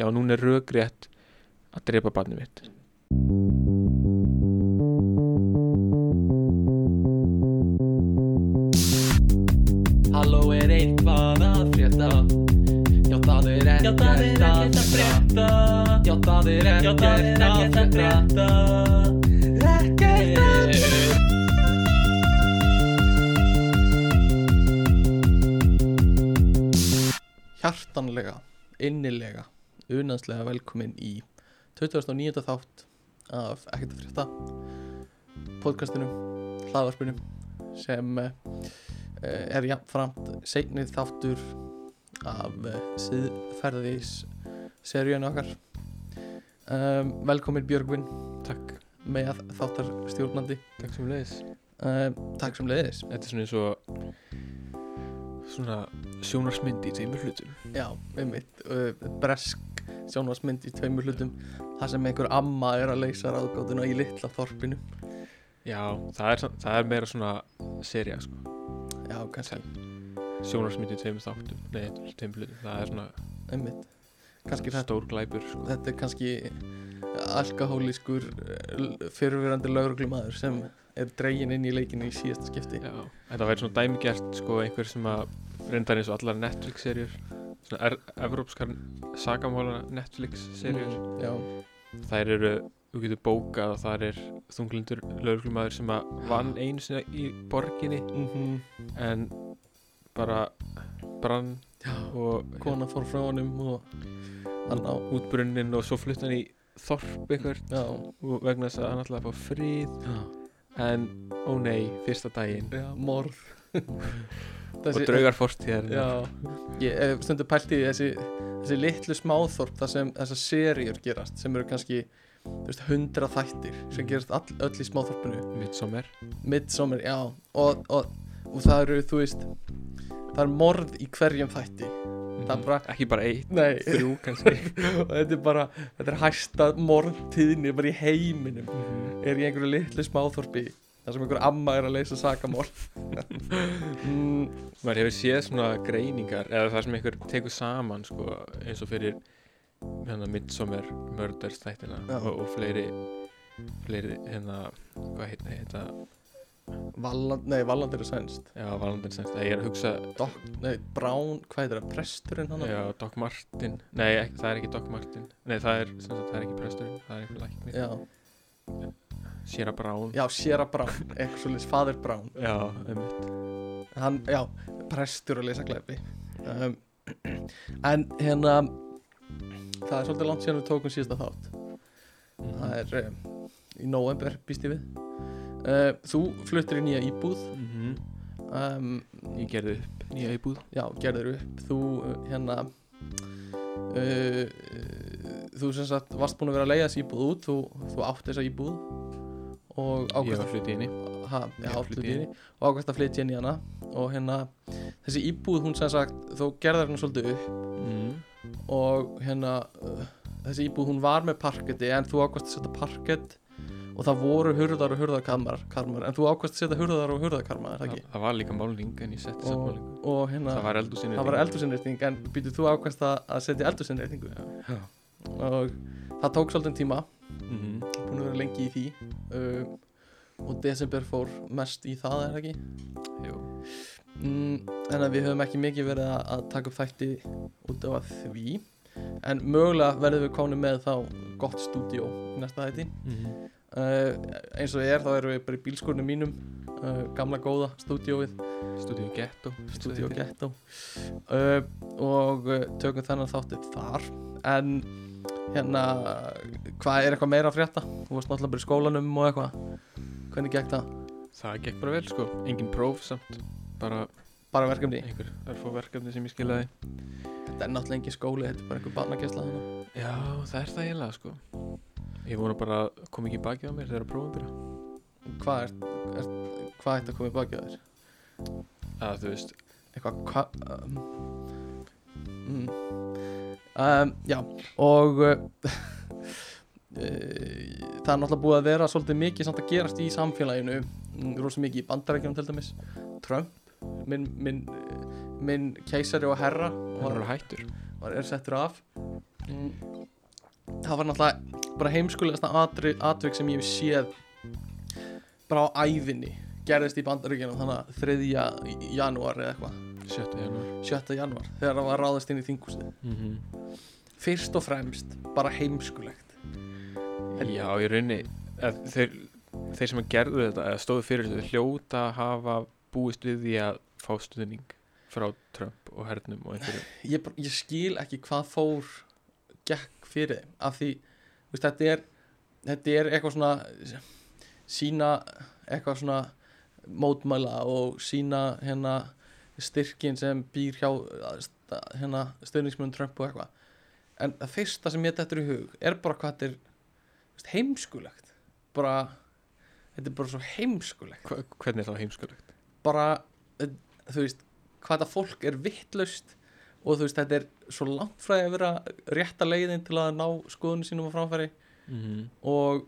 já, núna er rökrétt að drepa barnið mitt. Halló er eitthvað að frétta? Já það er ekkert að frétta. Já það er ekkert að frétta. Ekkert að frétta hjartanlega, innilega, unanslega velkomin í 2009. þátt af Ekkert að frétta podcastinu, hlaðvarpinu sem uh, er jafnframt seignið þáttur af uh, síðferðis seríun okkar. Um, velkomin Björgvin takk, með þáttar stjórnandi takk sem leiðis um, takk sem leiðis þetta er svona eins og svona sjónarsmynd í tveimur hlutum. Já, einmitt uh, Bresk sjónvarsmynd í tveimur hlutum þar sem einhver amma er að leysa ráðgátuna í litla þorpinu. Já, það er, það er meira svona seria sko, Já, kannski, sjónarsmynd í tveimur þáttum nei, tveimur hlutum, það er svona einmitt. Kannski stór glæpur sko. þetta er kannski alkohólískur fyrirverandi lauruglumadur sem er dregin inn í leikinu í síðasta skipti. Já, þetta væri svona dæmigert sko einhver sem að reyndar eins og allar Netflix-serjur svona er, evrópskar sagamála Netflix-serjur Mm, Já, þær eru, þú getur bókað og þar er þunglindur lögreglumæður sem að vann einu sinna í borginni mm en bara brann Já. og kona fór frá honum og hann á útbrunnin og svo flutt hann í þorp Já, og vegna þess að hann að fá frið en ó nei, fyrsta daginn. Já morð. Og draugar fórstíðar ég hef stundu pælt í þessi, þessi litlu smáþorp þar sem þessar seríur gerast sem eru kannski hundra þættir sem gerast all, öll í smáþorpinu. Midsommar. Midsommar, já. Og, og, og það eru, þú veist það er morð í hverjum þætti bara- ekki bara eitt, Nei, þrjú kannski. Og þetta er bara þetta er hæsta morðtíðni bara í heiminum. Mhm. er í einhverju litlu smáþorpi þar sem einhver amma er að leysa sakamorð. Mm, maður hefur séð svona greiningar eða það sem einhver tekur saman sko, eins og fyrir hérna, Midsommar Já. og, og fleiri fleiri hérna hvað heit heita Valland, nei, Valland eru sænst. Já, Valandin semst að ég er að hugsa Doc, nei, Brown, hvað heitir það, presturinn hann já, Doc Martin. Nei, ekki, það er ekki Doc Martin. Nei, það er, sem sagt, það er ekki presturinn það er einhver læknir. Já, Sierra Brown. Já, Sierra Brown eitthvað svolítið, Fadir Brown. Já, einmitt. Hann, já, prestur að leysa glæpi um, en hérna það er svolítið langt síðan við tókum síðasta þátt. Það er um, í november býst ég við uh, þú fluttir í nýja íbúð. Mm um, ég gerði upp nýja íbúð. já, gerður upp. Þú uh, hérna uh, þú sem sagt varst búin að vera að leiða þessi íbúð út. Þú, þú átt þessa íbúð og ákvæmst var hluti inni ha, já, flutti inn í. og ákvæmst að flytja inn í hana. Og hérna þessi íbúð hún sem sagt þó gerðar hún svolítið upp. Mm. og hérna uh, þessi íbúð hún var með parketti en þú ákvæmst að setja parkett og það voru hurðar og hurðarkarmar karmar, en þú ákvæmst að setja hurðar og hurðarkarmar er það það, ekki? Það var líka málning en ég setti málningu og hérna það var eldúsinni það var eldursinnreiting en býtu þú ákvæmst að að setja eldursinnreitingu Já. og það tók svolítið tíma. Mm búin að vera lengi í því. Uh, og desember fór mest í það er það ekki? Jú. mm, en að við höfum ekki mikið verið að, að taka upp þætti út af því. En mögulega verðum við komin með þá gott stúdíó í næsta þætti. Mm uh, eins og er þá erum við bara í bílskurnum mínum uh, gamla góða stúdíóið. Studio Ghetto Studio Ghetto. Uh, og tökum þennan þáttið þar. En hérna hvað er eitthvað meira að frétta? Þú varst náttúrulega bara í skólanum og eitthvað. Hvernig gekk það? það gekk bara vel sko. Engin próf samt bara bara verkefni? einhver örfó verkefni sem ég skilaði. Þetta er náttúrulega engin skóli, þetta er bara einhver barnakessla já það er það eiginlega sko ég vona bara að koma ekki í bakið á mér þegar prófum byrja hvað er, er hvað ætti að koma í baki á þér? að þú veist eitthvað hva, um, mm, um, já og uh, það er náttúrulega búið að vera svolítið mikið samt að gerast í samfélaginu mm, rosa mikið í bandarækjum til dæmis. Trump minn, minn, minn keisari og herra var, er hættur. var er settur af. Mm, það var náttúrulega bara heimskulegasta atri, atvik sem ég hef séð bara á ævinni gerðist í bandaríkjunum þannig að 3. janúar eða eitthvað 7. janúar 7. janúar þegar það var ráðast inn í þingúsið mm fyrst og fremst bara heimskulegt Já, í rauninni að þeir, þeir sem gerðu þetta stóðu fyrir þeir hljóta að hafa búist við því að fá stuðning frá Trump og hernum og einhverju ég, ég skil ekki hvað fór gekk fyrir þeim af því veist, þetta er þetta er eitthvað svona sína eitthvað svona mótmæla og sína hérna styrkin sem býr hjá hérna stöðningsmjörn Trump og eitthvað. En það fyrsta sem ég þetta í hug er bara hvað þetta er veist, heimskulegt. Bara þetta er bara svo heimskulegt. Hva, Hvernig er það heimskulegt? bara, þú veist hvað þetta fólk er vittlaust og þú veist, þetta er svo langt frá því að vera rétta leiðin til að ná skoðunum sínum á framfæri Mm -hmm. og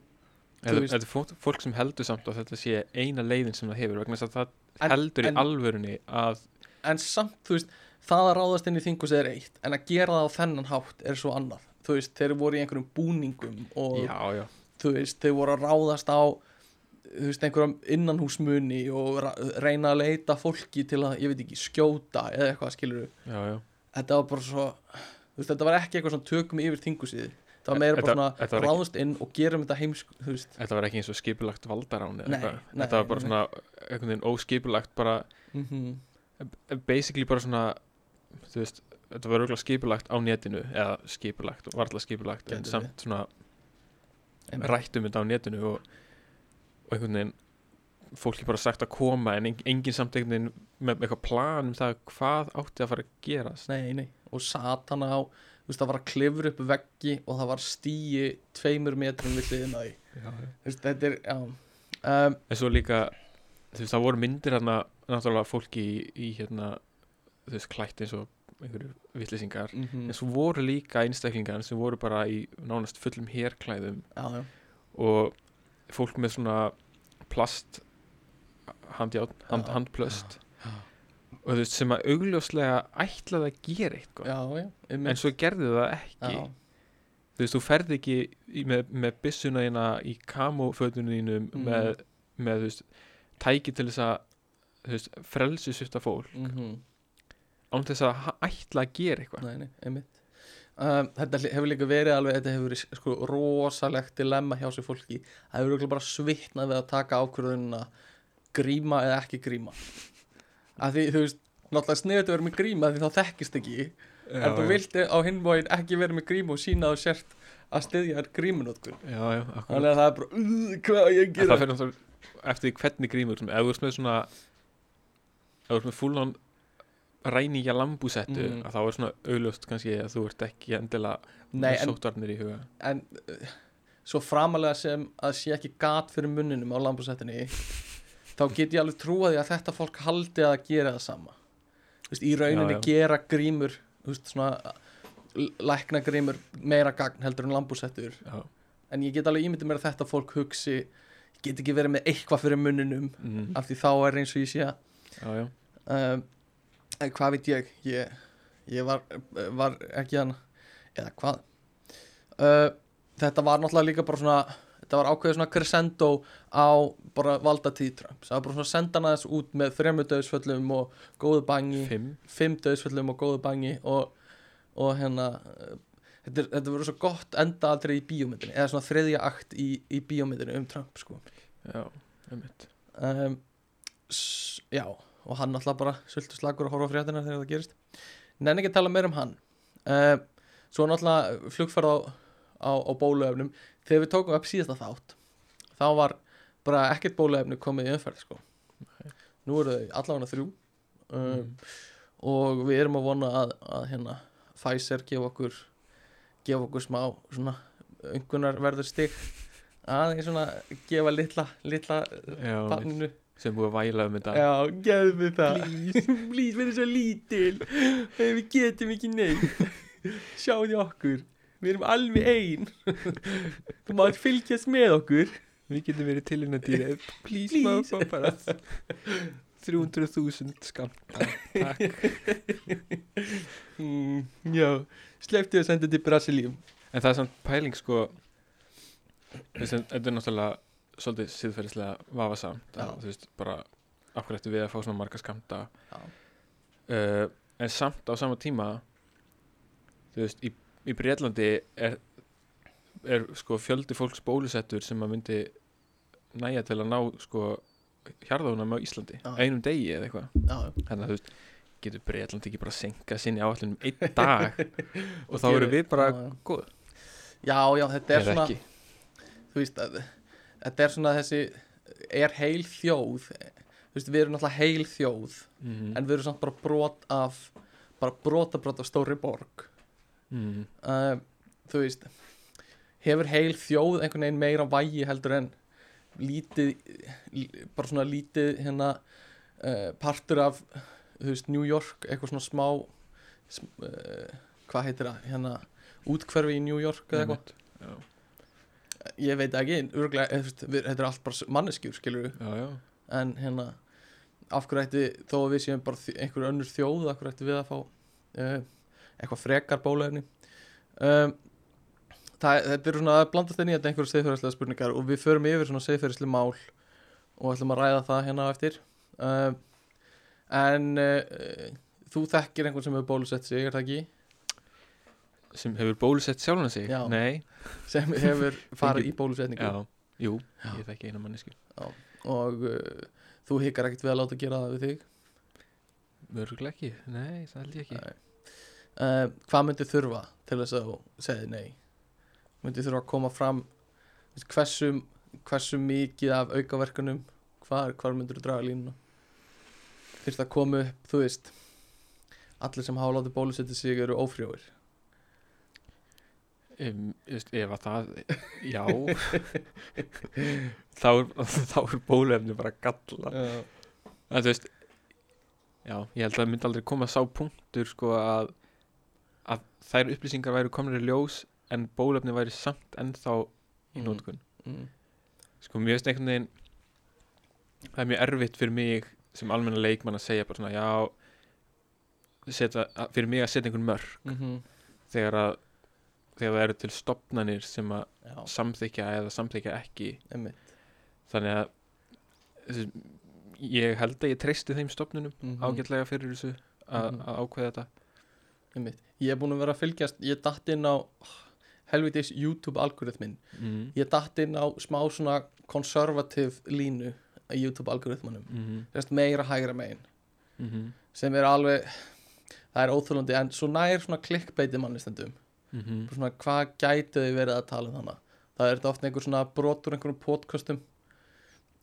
veist- þetta er fólk, sem heldur samt að þetta sé eina leiðin sem það hefur vegna þess að það En- heldur en- í alvörunni að en samt, þú veist, það að ráðast inn í þingus er eitt, en að gera það á þennan hátt er svo annað, þú veist, þeir voru í einhverjum búningum og já, já, þú veist, þeir voru að ráðast á þú veist, einhverjum innanhúsmunni og reyna að leita fólki til að, ég veit ekki, skjóta eða eitthvað, skilur já, já. Þetta var bara svo veist, þetta var ekki eitthvað svona tökum yfir þingusið það var meira bara Þetta- svona þetta ekki- ráðast inn og gerum þetta heimsk Þetta var ekki eins og skipulagt valdarán eða Nei, nei, Þetta var bara svona einhvern veginn óskipulagt bara mm basically bara svona þú veist, þetta var auðvitað skipulagt á netinu eða skipulagt, varla skipulagt en samt svona Einmitt. rætt um þetta á netinu og, og einhvern veginn fólki bara sagt að koma en engin, engin samt einhvern veginn með eitthvað plan um það hvað átti að fara að gerast. Nei, nei, og satana á veist, það var að klifra upp veggi og það var stíi tveimur metrum við hliðina á þetta er, um, en svo líka veist, það voru myndir hérna náttúrulega fólki í, í hérna veist, klætt eins og einhverju vitlýsingar mm en svo voru líka einstaklingar sem voru bara í nánast fullum já, og fólk með svona plast handjárn, hand, Já, handplöst. Já. og þú veist sem að augljóslega ætlaði að gera eitthvað. Já, já einmitt. en svo gerði það ekki. Þú veist, þú ferð ekki í, með, með byssuna þína í kamófötunum þínum Mhm. með, með þú veist, tæki til þess að þú veist, frelsi svifta fólk. Mm án þess að ætla að gera eitthvað. Nei, nei, einmitt. Um, þetta hefur líka verið alveg þetta hefur verið sko rosalegt dilemma hjá sér fólki. Það hefur örugglega bara svitnað við að taka ákvörðunina gríma eða ekki gríma. Að því, þú veist, náttúrulega sniðið að vera með gríma því þá þekkist ekki. En þú vilti á hinbóin ekki vera með gríma og sína á sért að styðja grímunótkun já, já, akkurat. Þannig að það er bara, "Ugh, hvað ég gera það fyrir náttúrulega eftir hvernig grímur ef þú ert með svona ef þú ert með full-on ræningja lambúsettu Mhm. að þá er svona augljóst kannski að þú ert ekki endilega Nei, en, sótvarnir í huga. en uh, svo framalega sem að sé ekki gat fyrir munninum á lambúsettinni þá get ég alveg trúa því að þetta fólk haldi að gera það sama. Veist, í rauninni Já, já. gera grímur veist, svona lækna grímur meira gagn heldur en lambúsettur en ég get alveg ímyndið mér að þetta fólk hugsi ég get ekki verið með eitthvað fyrir munninum mm, af því þá er eins og ég sé já. um, en hvað veit ég? Ég, ég var, var ekki hann eða hvað? Uh, þetta var náttúrulega líka bara svona þetta var ákveðið svona crescendo á bara valdatíð Trumps. Það var bara svona að senda hann aðeins út með þremmu döðsföllum og góðu bangi. Fimm. Fimm döðsföllum og góðu bangi og, og hérna þetta, þetta verður svo gott enda aldrei í bíómyndinni eða svona þriðja akt í, í bíómyndinni um Trump sko. Já, einmitt. Um, s- já, og hann alltaf bara sultu slagur að horfa á fréttina þegar það gerist. Nenni ekki að tala meir um hann. Um, svo náttúrulega flugferð á, á, á bóluefnum þegar við tókum upp síðasta þátt þá var bara ekkert bóluefni komið í umferð sko. nú eru þau allavega þrjú um, mm. og við erum að vona að, að hérna, Pfizer gefa okkur gefa okkur smá svona öngunar verður stig. Aðeins svona gefa litla litla barninu. sem búið að væla um þetta. Já, gefðu mig það. Please, please, verður svo lítil. Við getum ekki neitt. Sjáðu okkur Við erum alveg ein. Þú mátt fylgjast með okkur. Við getum verið til innan dýrið please, Please. má fá bara 300.000 skam Takk. Mm, Já, sleppti að senda til Brasilíum En það er samt pæling sko. Þetta er náttúrulega svolítið síðferðislega vafasamt Þú veist, bara af hverju ættu við að fá svona marga skamta uh, En samt á sama tíma Þú veist, í, í Breitlandi er, er sko fjöldi fólks bólusettur sem að myndi næja til að ná sko hjarðunum á Íslandi. Já. einum degi eða eitthvað. Já, þannig að þú veist, getur Breitlandi ekki bara senka sinni áallin um einn dag? Og þá erum við bara já. góð Já, já, þetta er eða svona ekki. Þú veist, að, þetta er svona þessi Er heil þjóð Þú veist, við erum náttúrulega heil þjóð mm En við erum samt bara brot af Bara brota brot af stóri borg mm. uh, Þú veist Hefur heil þjóð einhvern veginn meira vægi heldur en Lítið lí- Bara svona lítið hérna uh, Partur af Þú veist, New York, eitthvað svona smá sm, uh, Hvað heitir það? Hérna Útkverfi í New York eða eitthvað já, ég veit ekki, við, þetta er allt bara manneskjur, skilur við, en hérna af hverju ætti, þó að við séum bara þj- einhver önnur þjóð, af hverju ætti við að fá uh, eitthvað frekar bólefni um, þetta er svona að inn í þetta einhverju segðferðislega spurningar og við förum yfir svona segðferðislega mál og ætlum að ræða það hérna á eftir. Um, en uh, þú þekkir einhvern sem hefur bólusett sig, er það ekki? sem hefur bólusett sjálfan sig? Já. nei, sem hefur farið í bólusetningu. Já, jú, Já. ég þekki eina mannesku og uh, þú hikkar ekkert við að láta gera það við þig? Mörgulega ekki, nei, það held ég ekki. Nei. Uh, hvað myndi þurfa til þess að þú segði nei? Myndi þurfa að koma fram hversu, hversu mikið af aukaverkunum hvar, hvar myndir þú draga línuna? Fyrst að koma upp þú veist allir sem hafa látið bólusetja sig eru ófrjóir. Um, ef að það já. Þá er, þá er bólefni bara galla. Uh, en þú veist já, ég held að það myndi aldrei koma sá punktur sko að þær upplýsingar væru komnir í ljós en bólefni væri samt ennþá í Mm. nótkun mm, sko mér veist einhvern veginn það er mjög erfitt fyrir mig sem almenna leikmann að segja bara svona já setja, að- fyrir mig að setja einhvern mörg mm þegar að þegar það eru til stopnanir sem að já, samþykja eða samþykja ekki. Emmitt þannig að þessi, ég held að ég treysti þeim stopnunum Mhm. ágætlega fyrir þessu að Mhm. að ákveða þetta. Einmitt ég er búin að vera að fylgjast ég datt inn á helvitis YouTube algoritmin mm. ég datt inn á smá svona konservativ línu að YouTube algoritmanum Mm -hmm. Meira hægra megin Mm -hmm. sem er alveg það er óþjólandi en svo nær svona klikkbeiti mannistendum Mm -hmm. svona hvað gætu þau verið að tala um þannig það er þetta oft einhver svona brotur einhverjum podcastum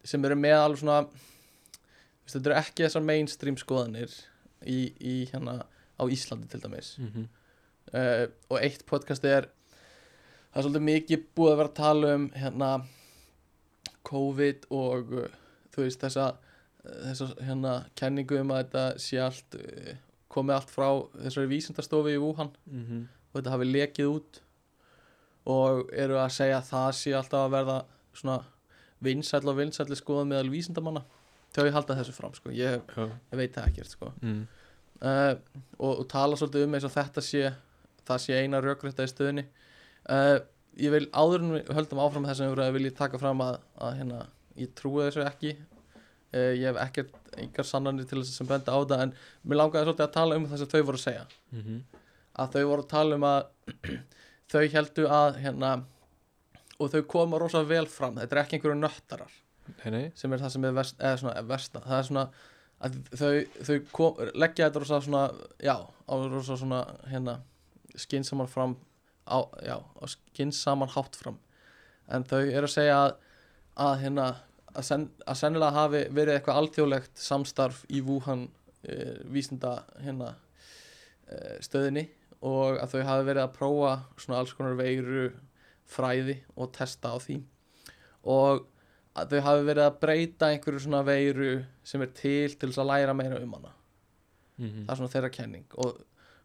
sem eru með alveg svona þetta eru ekki þessar mainstream skoðanir í, í hérna á Íslandi til dæmis. Mm -hmm. uh, og eitt podcast er það er svolítið mikið búið að vera að tala um hérna COVID og uh, þú veist þessa þessa hérna kenningu um að þetta sé allt komið allt frá þessari vísindastofi í Wuhan. Mm -hmm. og þetta hafi lekið út. Og eru að segja að það sé alltaf að verða svona vinsæll og vinsælli skoðað meðal vísindamanna. Þau halda þessu fram sko, ég, ég veit það ekkert sko. Mm. Uh, og, og tala svolítið um eins og þetta sé það sé eina rökrétta í stöðunni. Uh, ég vil áður en við höldum áfram með þessum umræðu vil ég taka fram að, að hérna, ég trúi þessu ekki. Uh, ég hef ekkert engar sannanir til þess sem benda á þetta en mér langaði svolítið að tala um það sem þau voru að segja. Mm -hmm. að þau voru að tala um að þau heldu að hérna og þau koma rosa vel fram. Þetta er ekki einhverju nöttarar Nei, nei. sem er það sem er er versta. Það er svona að þau, þau kom, leggja þetta rosa svona já, á rosa svona hérna skinsaman fram á, já, á skinsaman hátt fram. En þau eru að segja að, að hérna að, sen, að sennilega hafi verið eitthvað alþjóðlegt samstarf í Wuhan e, vísinda hérna e, stöðinni og að þau hafi verið að prófa svona alls konar veiru fræði og testa á því. Og að þau hafi verið að breyta einhverju svona veiru sem er til til þess að læra meira um hana Mm -hmm. það er svona þeirra kenning og,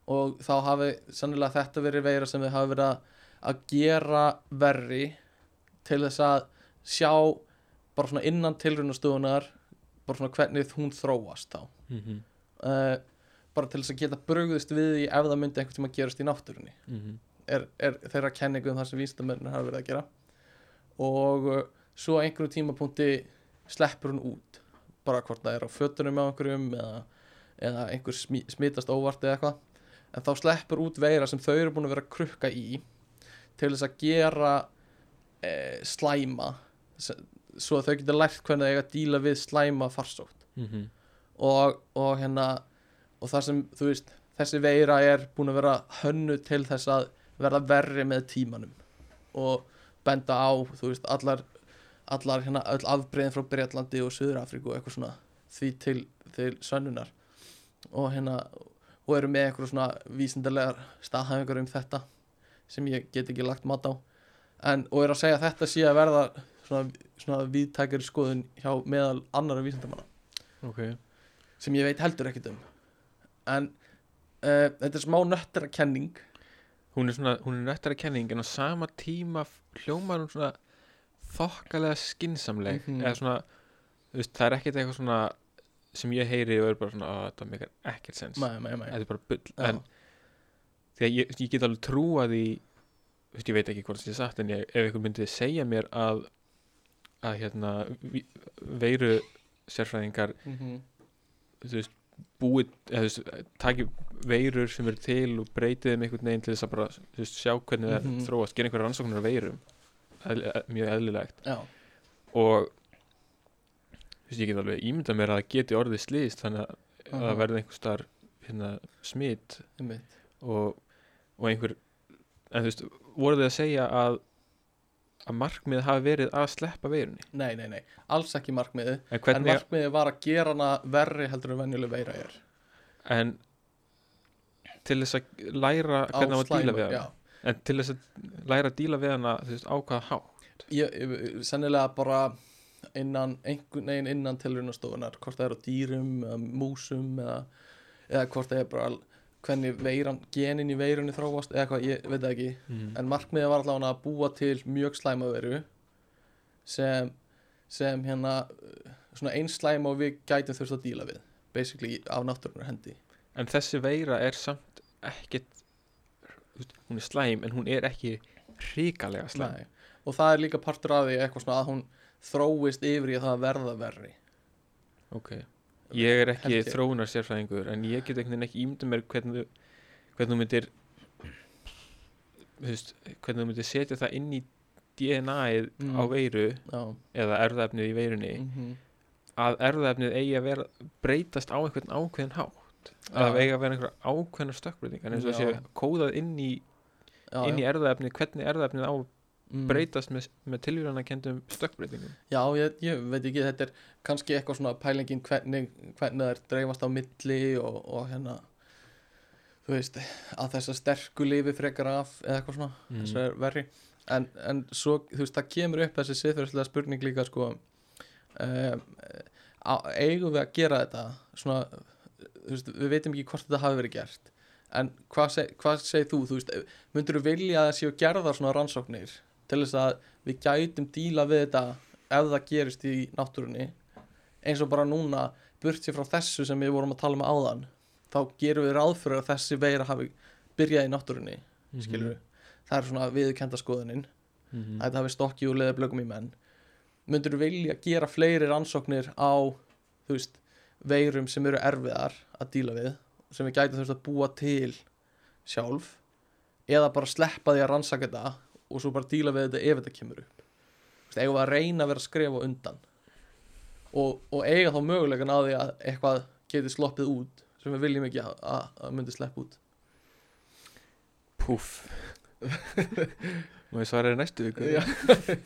og þá hafi sannilega þetta verið veira sem þau hafi verið að, að gera verri til þess að sjá bara svona innan tilrunastofunar bara svona hvernig hún þróast þá mm -hmm. uh, bara til þess að geta brugðist við því ef það myndi einhvern tíma gerast í náttúrunni Mhm. er, er þeirra kenningu um það sem vísindamennir hafa verið að gera og svo á einhverjum tímapunkti sleppur hún út. Bara hvort það er á fötunum á einhverjum eða, eða einhver smi, smitast óvart eða eitthvað. En þá sleppur út veira sem þau eru búin að vera að krukka í til þess að gera e, slæma. Svo að þau geta lært hvernig það eiga að díla við slæma farsótt. Mhm. og, og hérna og það sem, þú veist, þessi veira er búin að vera hönnu til þess að verða verri með tímanum og benda á, þú veist, allar allar hérna, öll afbreyðin frá Breitlandi og Suður-Afríku og eitthvað svona því til, til sönnunar. Og hérna, og eru með eitthvað svona vísindarlegar staðhæfingar um þetta sem ég get ekki lagt mat á. En, og er að segja að þetta sé að verða svona, svona viðtækari skoðun hjá meðal annara vísindamanna. Ok. Sem ég veit heldur ekkert um. En uh, þetta er smá nöttara kenning hún er svona, hún er nöttara kenning en á sama tíma hljómar hún svona þokkalega skinsamleg Mhm. eða svona, þú veist, það er ekkert eitthvað svona sem ég heyri og er bara svona að þetta meikar ekkert sens þetta er bara bull Já. en því að ég, ég get alveg trúa því þú veist, ég veit ekki hvort það sé satt en ég, ef einhver myndi segja mér að að hérna veiru sérfræðingar mm -hmm. þú veist, búið eða þú veist, taki veirur sem eru til og breytið þeim einhvern veginn til þess að bara þú veist, sjá hvernig það Mhm. þróast gera einhverja rannsóknir á veirum mjög eðlilegt. Já, og þú veist, ég get alveg ímyndað mér að það geti orðið slýst þannig að, að það Aha. verði einhver starf hérna, smitt og, og einhver en þú veist, voru þið að segja að að markmið hafi verið að sleppa veirunni? Nei, nei, nei, alls ekki markmiðið. En En markmiðið var að gera hana verri heldur en venjuleg veira er. En til þess að læra hvernig á að díla við já. En til þess að læra að díla við hana þú veist, á hvaða há ég, sennilega bara innan, einhvern veginn innan tilraunastofunar hvort það er á dýrum, eða músum eða, eða hvort það er bara hvernig veiran, genin í veirunni þróast eða eitthvað, ég veit ekki. Mm. en markmiðið var allavega að búa til mjög slæma veru sem, sem hérna svona eins slæma og við gætum þurft að díla við basically á náttúrunar hendi. En þessi veira er samt ekkit hún er slæm en hún er ekki hrikalega slæm Nei. og það er líka partur af því eitthvað svona að hún þróist yfir í að það verða verri ok ég er ekki þróunar sérfræðingur en ég get einhvern veginn ekki ímynda mér hvernig þú myndir veist, hvernig þú myndir setja það inn í DNA-ið Mm. á veiru Já. eða erðaefnið í veirunni Mm að erðaefnið eigi að vera breytast á einhvern ákveðin hátt að það eigi að vera einhver ákveðnar stökkbreytingar eins og sé kóðað inn í, já, inn í erðaefnið hvernig erðaefnið á mm. breytast með, með tilvíðan að kendum stökkbreytingum. Já, ég, ég veit ekki, þetta er kannski eitthvað svona pælingin hvernig, hvernig það er dreifast á milli og, og hérna þú veist, að þess að sterku lifi frekar af eða eitthvað svona Mm. þess að er verri. En, en svo, þú veist, það kemur upp þessi siðferðslega spurning líka sko um, eigum við að gera þetta svona, veist, við veitum ekki hvort þetta hafi verið gert. En hvað, seg, hvað segir þú, þú veist myndur þú vilja að það séu gerðar svona rannsóknir til þess að við gætum díla við þetta ef það gerist í náttúrunni? Eins og bara núna burt sér frá þessu sem við vorum að tala um áðan þá gerum við ráð fyrir að þessi veira hafi byrjað í náttúrunni skilur það er svona viðkenda skoðunin Mhm. að þetta hafi stokki og leða blögum í menn. Myndur þú vilja gera fleiri rannsóknir á þú veist, veirum sem eru erfiðar að díla við sem við gætum veist að búa til sjálf eða bara sleppa því að rannsaka þetta og svo bara díla við þetta ef þetta kemur upp. Við að reyna að vera að skrifa undan og, og eiga þá mögulegan að því að eitthvað geti sloppið út sem við viljum ekki að, að, að myndi slepp út. Púff. Má ég svara þér næstu viku?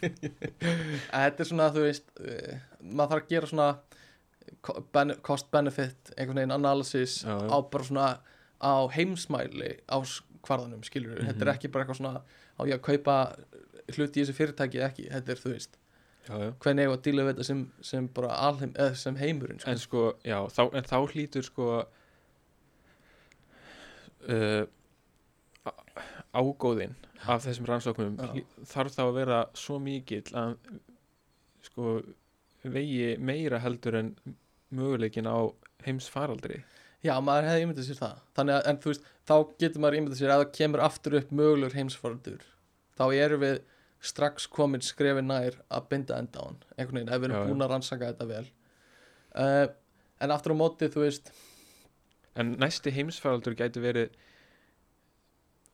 Þetta er svona þú veist uh, maður þarf að gera svona co- bene- cost benefit einhvern veginn analysis Já, já. á bara svona á heimsmæli á kvarðanum skilur við, þetta er Mhm. ekki bara eitthvað svona á ég að kaupa hluti í þessu fyrirtæki ekki, þetta er þú veist já, já. hvernig ég að díla við þetta sem, sem bara alheim, eða sem heimurinn sko. En sko, já, þá, en þá hlýtur sko uh, ágóðinn af þessum rannsóknum þarf þá að vera svo mikill að sko vegi meira heldur en möguleikin á heimsfaraldri. Já, maður hefði ímyndað sér það. Þannig að, en þú veist, þá getur maður ímyndað sér að það kemur aftur upp mögulegur heimsfaraldur. Þá erum við strax komin skrefi nær að binda enda á hann einhvern veginn, ef við erum já. búin að rannsaka þetta vel. Uh, En aftur á móti, þú veist en næsti heimsfaraldur gæti verið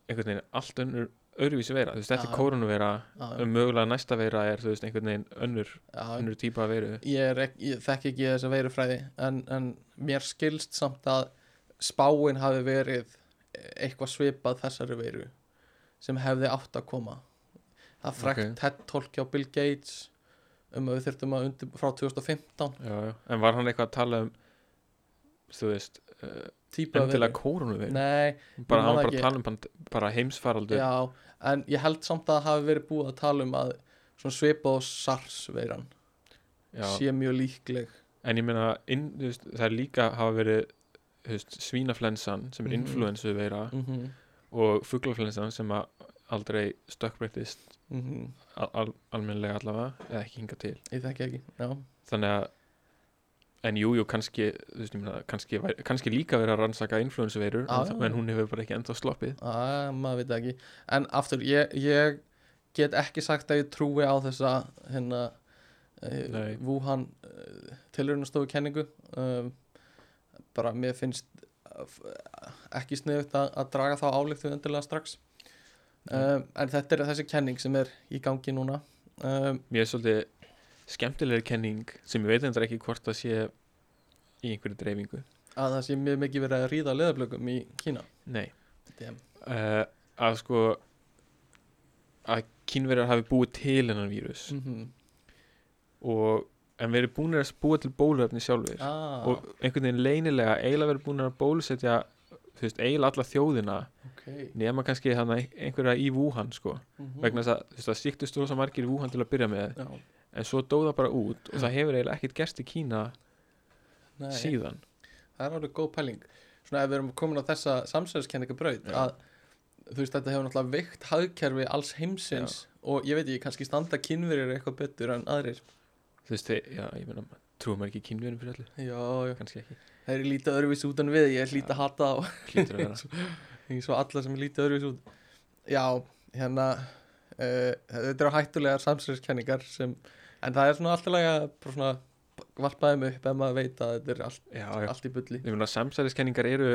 einhvern veginn allt önnur öðruvísi veira, þú veist, þetta er um mögulega næsta veira er, þú veist, einhvern veginn önnur, önnur típa veiru ég, ég þekki ekki þessa veirufræði en, en mér skilst samt að spáin hafi verið eitthvað svipað þessari veiru sem hefði átt að koma. Það frækt Ok. TED talk hjá Bill Gates um að við þurftum að undir frá 2015 já, já. en var hann eitthvað að tala um þú veist, uh, típa endilega veiru kórunuveiru Nei, bara, hann var bara að tala um bara heimsfaraldur. Já, en ég held samt að það hafi verið búið að tala um að svona svipað og SARS veiran Já. sé mjög líkleg. En ég meina, inn, þú veist, það er líka hafa verið þú veist, svínaflensan sem er Mhm. influensu veira -hmm. og fuglaflensan sem að aldrei stökkbreytist Mm al al almennilega allavega eða ekki hinga til. Ég þekki ekki já, þannig að en jú, jú, kannski, ég kannski, kannski líka verið að rannsaka influensu veirur Já, en, en hún hefur bara ekki enda sloppið. Að, maður veit ekki. En aftur, ég, ég get ekki sagt að ég trúi á þessa hérna uh, Wuhan uh, tilraunastofu kenningu. Um, bara mér finnst uh, ekki sniðugt að, að draga þá álíktu endilega strax. Um, en þetta er þessi kenning sem er í gangi núna. Um, mér er svolítið skemmtilegri kenning sem ég veit endur ekki hvort það sé í einhverju dreifingu. Að það sé mjög mikið verið að ríða leðablökum í Kína? Nei, uh, að sko að kínverjar hafi búið til hennan vírus mm -hmm. og en verið búinir að búa til bóluefni sjálfur ah, og einhvern veginn leynilega eiginlega verið búinir að bólusetja þú veist, eiginlega alla þjóðina okay. nema kannski þannig einhverja í Wuhan sko, mm vegna þess að þú veist, það síktust rosa margir í Wuhan til að byrja með. Já, en svo dóða bara út og það hefur eiginlega ekkert gerst í Kína nei. síðan. Það er alveg góð pæling. Svona ef við erum komin á þessa samsæðiskenningabraut Já. að þú veist þetta hefur náttúrulega veikt hagkerfi alls heimsins og ég veit ekki, kannski standa kynverjir eitthvað betur en aðrir. Þú veist, þið, já, ég meina trúum maður ekki kínverjum fyrir allir, já, já, kannski ekki. Það er lítið öðruvís út en við ég er lítið að hata á vera. Eins og alla sem er lítið öðruvís út. Já, hérna uh, þetta eru hættulegar samsæðiskenningar sem, en það er svona alltaf varpaði mig upp ef maður veit að þetta er allt, já, já, allt í meina samsæriskenningar eru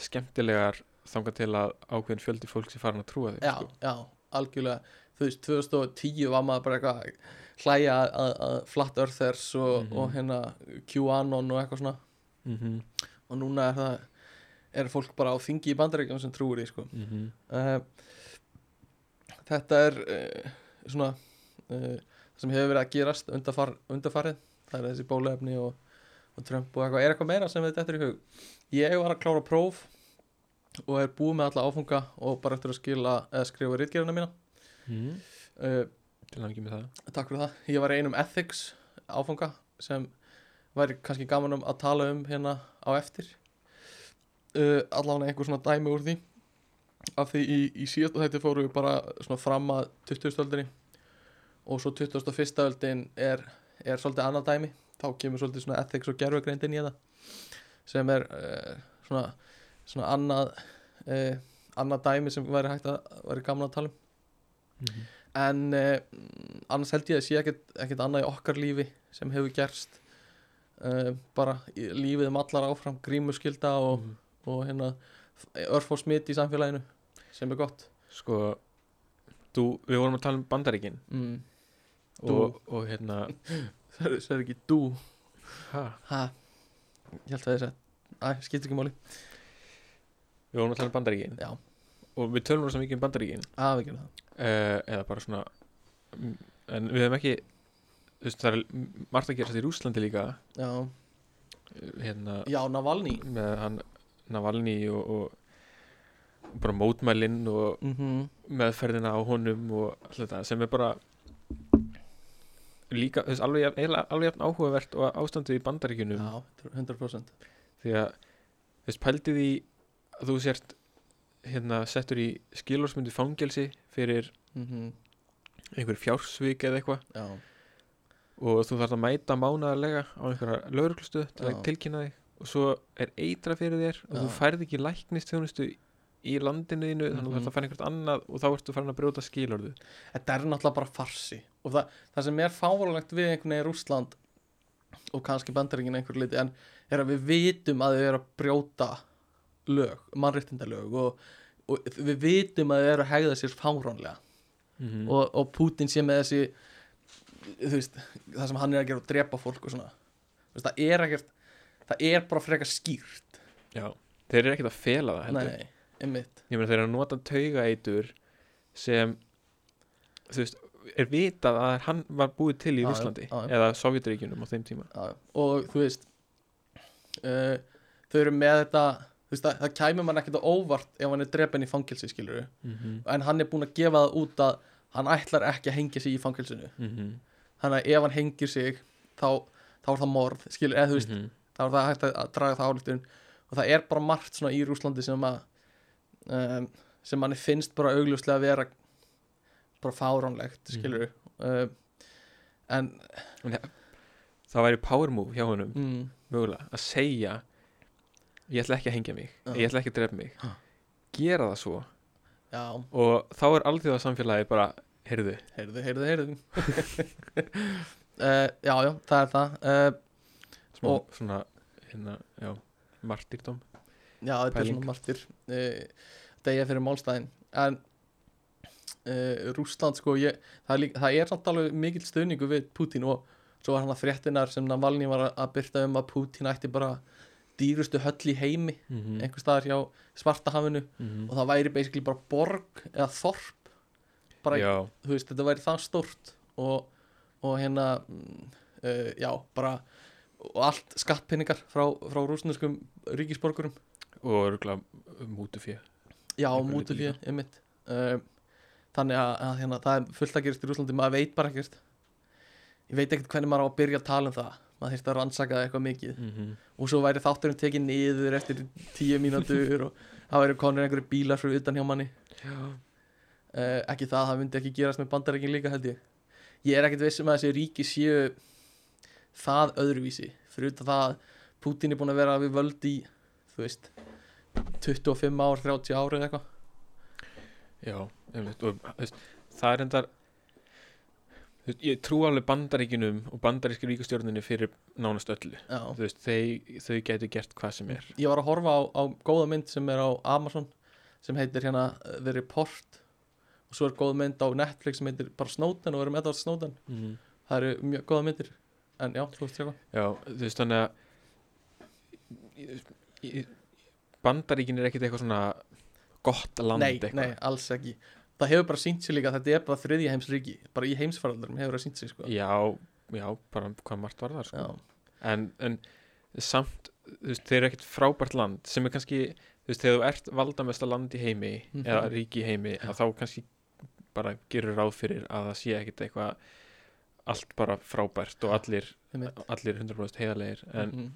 skemmtilegar þangað til að ákveðin fjöldi fólk sem farin að trúa þeim já, sko. já, algjörlega þú veist, 2010 var maður bara eitthvað að hlæja að, að Flat Earthers og, Mhm. og hérna QAnon og eitthvað svona mm -hmm. og núna er það er fólk bara á þingi í bandaríkjum sem trúir því sko. Mm -hmm. uh, þetta er uh, svona uh, sem hefur verið að gerast undarfar, undarfarið það er þessi bólefni og, og Trump og eitthvað, er eitthvað meira sem þetta er í hug ég var að klára próf og er búið með alla áfunga og bara eftir að skila eða skrifa rítgerðina mína Mm. uh, til ekki með það Takk fyrir það. Ég var einum ethics áfanga sem væri kannski gaman um að tala um hérna á eftir. Uh, allavega einhver svona dæmi úr því. Af því í, í síðast þetta fóru við bara svona fram að 20. og svo 21. öldin er, er svolítið annað dæmi. Þá kemur svolítið svona ethics og gerfugreind inn í það sem er uh, svona, svona annað, uh, annað dæmi sem væri hægt að væri gaman að tala um mm en uh, annars held ég að sé ekkert, ekkert annað í okkar lífi sem hefur gerst bara lífið um allar áfram grímuskylda og, -hmm. og hérna örfó smitt í samfélaginu sem er gott sko þú, við vorum að tala um bandaríkin mm. Og, og hérna það er- ekki dú? Ha, ha, ég held að það er sett Æ, skipt ekki máli. Við vorum að tala um bandaríkin. Já. og við tölum rosa mikið um bandaríkin. Að við gerum það. Uh, eða bara svona mm, en við hefum ekki þú veist, það er margt að gerast í Rúslandi líka. Já, eh, hérna já Navalny með hann Navalny og, og bara mótmælinn og mm meðferðina á honum og allt þetta sem er bara líka, þú veist, alveg, alveg áhugavert og ástandið í bandaríkjunum. Já, 100% því að þú veist, pældi því að þú sért hérna settur í skilórsmyndi fangelsi fyrir mm einhver fjársvik eða eitthvað. Já, og þú þarf að mæta mánaðarlega á einhverja lauruglustu til að tilkynna þig. Og svo er eitra fyrir þér og þú Já. færð ekki læknistjónustu í landinu þínu þannig að þú Mhm. þarf að fara einhvert annað og þá ertu farin að brjóta skilorðu þetta er náttúrulega bara farsi. Og það, það sem er fáralegt við einhvern veginn Rússland og kannski bandaringin einhver liti en er að við vitum að þau eru að brjóta lög, mannréttindalög og, og við vitum að þau eru að hegða sér fáránlega. Mm og, og Putin sé með þessi þú veist, það sem hann er að gera og drepa fólk og svona. Þú veist, það er ekkert það er bara frekar skýrt. Já, þeir eru ekkert að fela það heldur. Nei, einmitt ég meina þeir eru að nota taugaitur sem þú veist, er vitað að hann var búið til í já. eða Sovjetríkjunum á þeim tíma já, já. og þú veist uh, þau eru með þetta veist, það, það kæmi mann ekkert á óvart ef hann er drepin í fangilsi skilur mm -hmm. en hann er búinn að gefa það út að hann ætlar ekki að hengja sig í fangilsinu þannig að ef hann hengir sig þá, þá er það morð skilur, eða þú veist, Mhm. þá er það hægt að draga það álítun og það er bara margt svona í Rúslandi sem að um, sem manni finnst bara augljóslega að vera bara fáránlegt skilur um, en það væri power move hjá honum mm, mögulega að segja ég ætla ekki að hengja mig Já. ég ætla ekki að drepa mig. Já. gera það svo. Já, og þá er alþjóða samfélagi bara heyrðu, heyrðu, heyrðu, heyrðu. Uh, já, já, það er það. Uh, smá Og- svona hérna, já, martyrdóm já, þetta er svona martir uh, degja fyrir málstæðin. En uh, Rússland sko ég, það, er það er samt alveg mikill stöðningu við Putin og svo var hann að fréttinar sem Navalny var að- byrta um að Putin ætti bara dýrustu höll í heimi mm einhver staðar hjá Svartahafinu -hmm. og það væri basically bara borg eða þorp. Bara, þú veist, þetta væri það stórt og, og hérna mm, uh, já, bara og allt skattpinningar frá, frá rúsneskum ríkisborgurum og örgulega mútu fjö já, Einhverju mútu leyti fyrir, einmitt. Uh, þannig að, að hérna, það er fullt að gerast í Rúslandi, maður veit bara ekkert. Ég veit ekkert hvernig maður á að byrja að tala um það. Maður þyrfti að rannsaka eitthvað mikið. Mm -hmm. og svo væri þátturinn tekið niður eftir tíu mínútur og það væri konur einhverju bílar fyrir utan hjá manni. Uh, ekki það, það myndi ekki gerast með bandarækin líka held ég. Ég er ekkert viss um að þessi ríki séu það öðruvísi. Fyrir það að Putin er búin að vera við völd í þú veist 25 ár, 30 ár eða eitthvað. Já einmitt, og það er endar ég trú alveg bandaríkinum og bandaríski ríkustjórninu fyrir nánast öllu. Veist, þau, þau gætu gert hvað sem er. Ég var að horfa á, á góða mynd sem er á Amazon sem heitir hérna uh, The Report og svo er góð mynd á Netflix sem heitir bara Snowden og við erum Edward Snowden. Mm -hmm. það eru mjög góða myndir en já, þú veist sjá Já, þú veist þannig að í- í- Bandaríkin er ekkit eitthvað svona gott land nei, eitthvað nei, alls ekki það hefur bara sínt sér líka að þetta er bara þriðja heimsríki bara í heimsfaraldurum hefur það sínt sér sko. Já, já, bara hvað margt var það sko. Já. en, en samt veist, þeir eru ekkit frábært land sem er kannski, þú veist, þegar þú ert valdamesta land í heimi, Mhm. eða ríki í heimi að þá kannski bara gerur ráð fyrir að það sé ekkit eitthvað allt bara frábært og allir, allir 100% heiðarlegir en Mhm.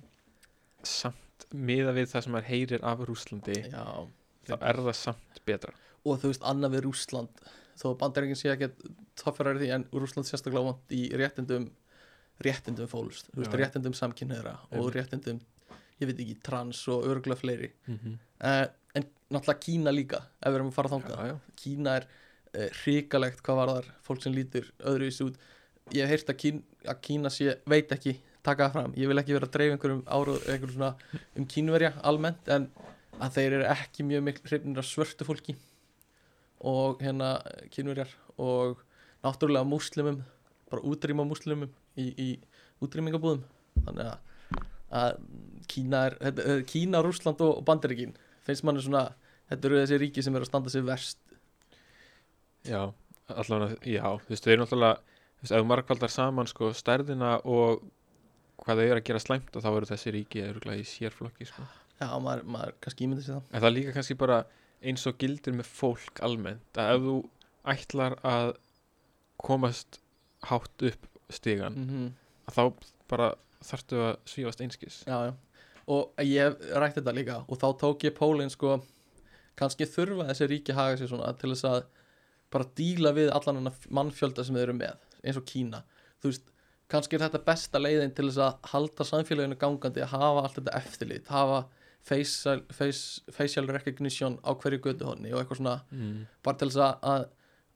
samt miða við það sem maður heyrir af Rúslandi já. þá er það samt betra og þú veist annað við Rússland þó bandaríkin sé ekki toffar því en Rússland sérstaklega vant í réttindum réttindum fólks, þú veist, réttindum samkynneira og réttindum ég veit ekki, trans og örgulega fleiri mm -hmm. uh, en náttúrulega Kína líka ef við erum að fara já. Kína er uh, hrikalegt hvað var þar fólk sem lítur öðruvísi út ég hef heyrt að, Kín, að Kína sé veit ekki taka það fram, ég vil ekki vera að dreif einhverjum ára, einhverjum svona um kínverja almennt en að þeir eru ekki mjög miklu hrifnir af svörtu fólki og hérna kínverjar og náttúrulega múslimum bara útrýma múslimum í, í útrýmingabúðum þannig að, að Kína er þetta, Kína, Rússland og, Bandaríkin finnst manni svona, þetta eru þessi ríki sem eru að standa sig verst. Já, allavega, já þú veist, þau eru náttúrulega þú veist, ef þú margvaldar saman sko stærðina og hvað þau eru að gera slæmt og þá eru þessi ríki í sérflokki sko. Já, maður, maður kannski ímyndi sér það en það er líka kannski bara eins og gildir með fólk almennt að ef þú ætlar að komast hátt upp stigan mm -hmm. að þá bara þarftu að svífast einskis Já, já Og ég hef rætt þetta líka og þá tók ég pólinn sko kannski þurfa þessi ríki að haga sér svona til þess að bara díla við allan hennar mannfjölda sem þeir eru með eins og Kína þú veist, kannski er þetta besta leiðin til þess að halda samfélaginu gangandi að hafa allt þetta eftirlit hafa facial, face, facial recognition á hverju göduhonni og eitthvað svona mm. bara til þess að, að,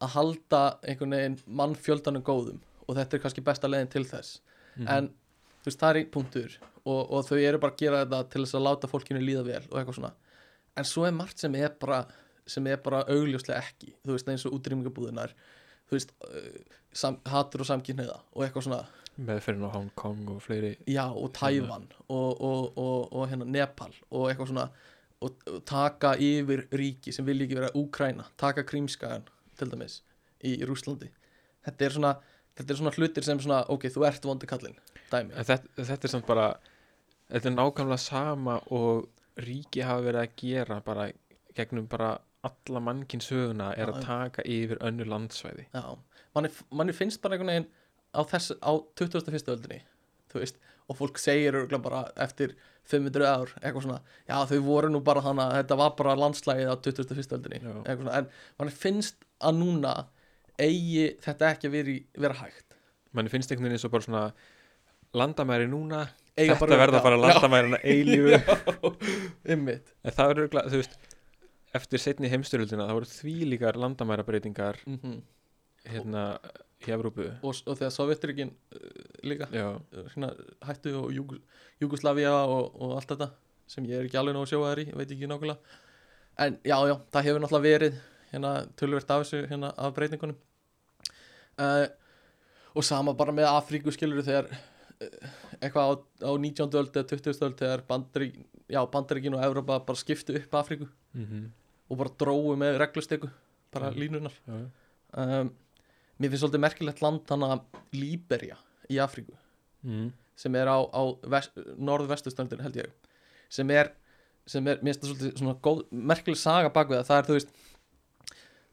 að halda einhvern veginn mannfjöldanum góðum og þetta er kannski besta leiðin til þess Mhm. en þú veist það er einn punktur og, og þau eru bara að gera þetta til þess að láta fólkinu líða vel og eitthvað svona en svo er margt sem er bara sem er bara augljóslega ekki þú veist eins og útrýmingabúðunar þú veist sam, hatur og samkynniða og eitthvað svona meðferðin á Hong Kong og fleiri já og Tævan og, og, og, og hérna Nepal og eitthvað svona og, taka yfir ríki sem vilja ekki vera Úkræna, taka Krímskagan til dæmis í Rúslandi þetta er svona þetta er svona hlutir sem svona, ok, þú ert vondi en þetta, þetta er samt bara þetta er nákvæmlega sama og ríki hafa verið að gera bara gegnum bara alla mannkinn söguna er Já, að taka yfir önnur landsvæði. Já manni, manni finnst bara einhvern veginn á, þess, á 21. öldinni veist, og fólk segir bara eftir 500 ár, eitthvað svona já, þau voru nú bara hana, þetta var bara landslægið á 21. öldinni, svona en manni finnst að núna eigi þetta ekki að vera, í- vera hægt. Manni finnst einhvern veginn eins og bara svona landamæri núna Eiga þetta verða bara landamærina eilífu. Einmitt. En það verður þú veist eftir setni heimstyrjöldina það voru því líkar landamæra breytingar mm hérna í Evrópu og, og þegar Sovjetrykin uh, líka já, uh, hérna, hættu og Júg, Júgoslavia og, og allt þetta sem ég er ekki alveg nóg að sjóa þær í, ég veit ekki nákvæmlega en já, já, það hefur náttúrulega verið hérna tölvert af þessu hérna af breytingunum uh, og sama bara með Afríku skilur þegar uh, eitthvað á, á 19. öld eða 20. öld þegar Bandarík, já, Bandaríkin og Evrópa bara skiptu upp Afríku mm og bara dróu með reglusteku bara Mm. línunar já. um, mér finnst svolítið merkilegt land hana Líberia í Afríku. Mm. sem er á, á vest, norðvestustöndinu held ég. Sem er, sem er mér finnst það svolítið svona góð, merkileg saga bak við það. Það er þú veist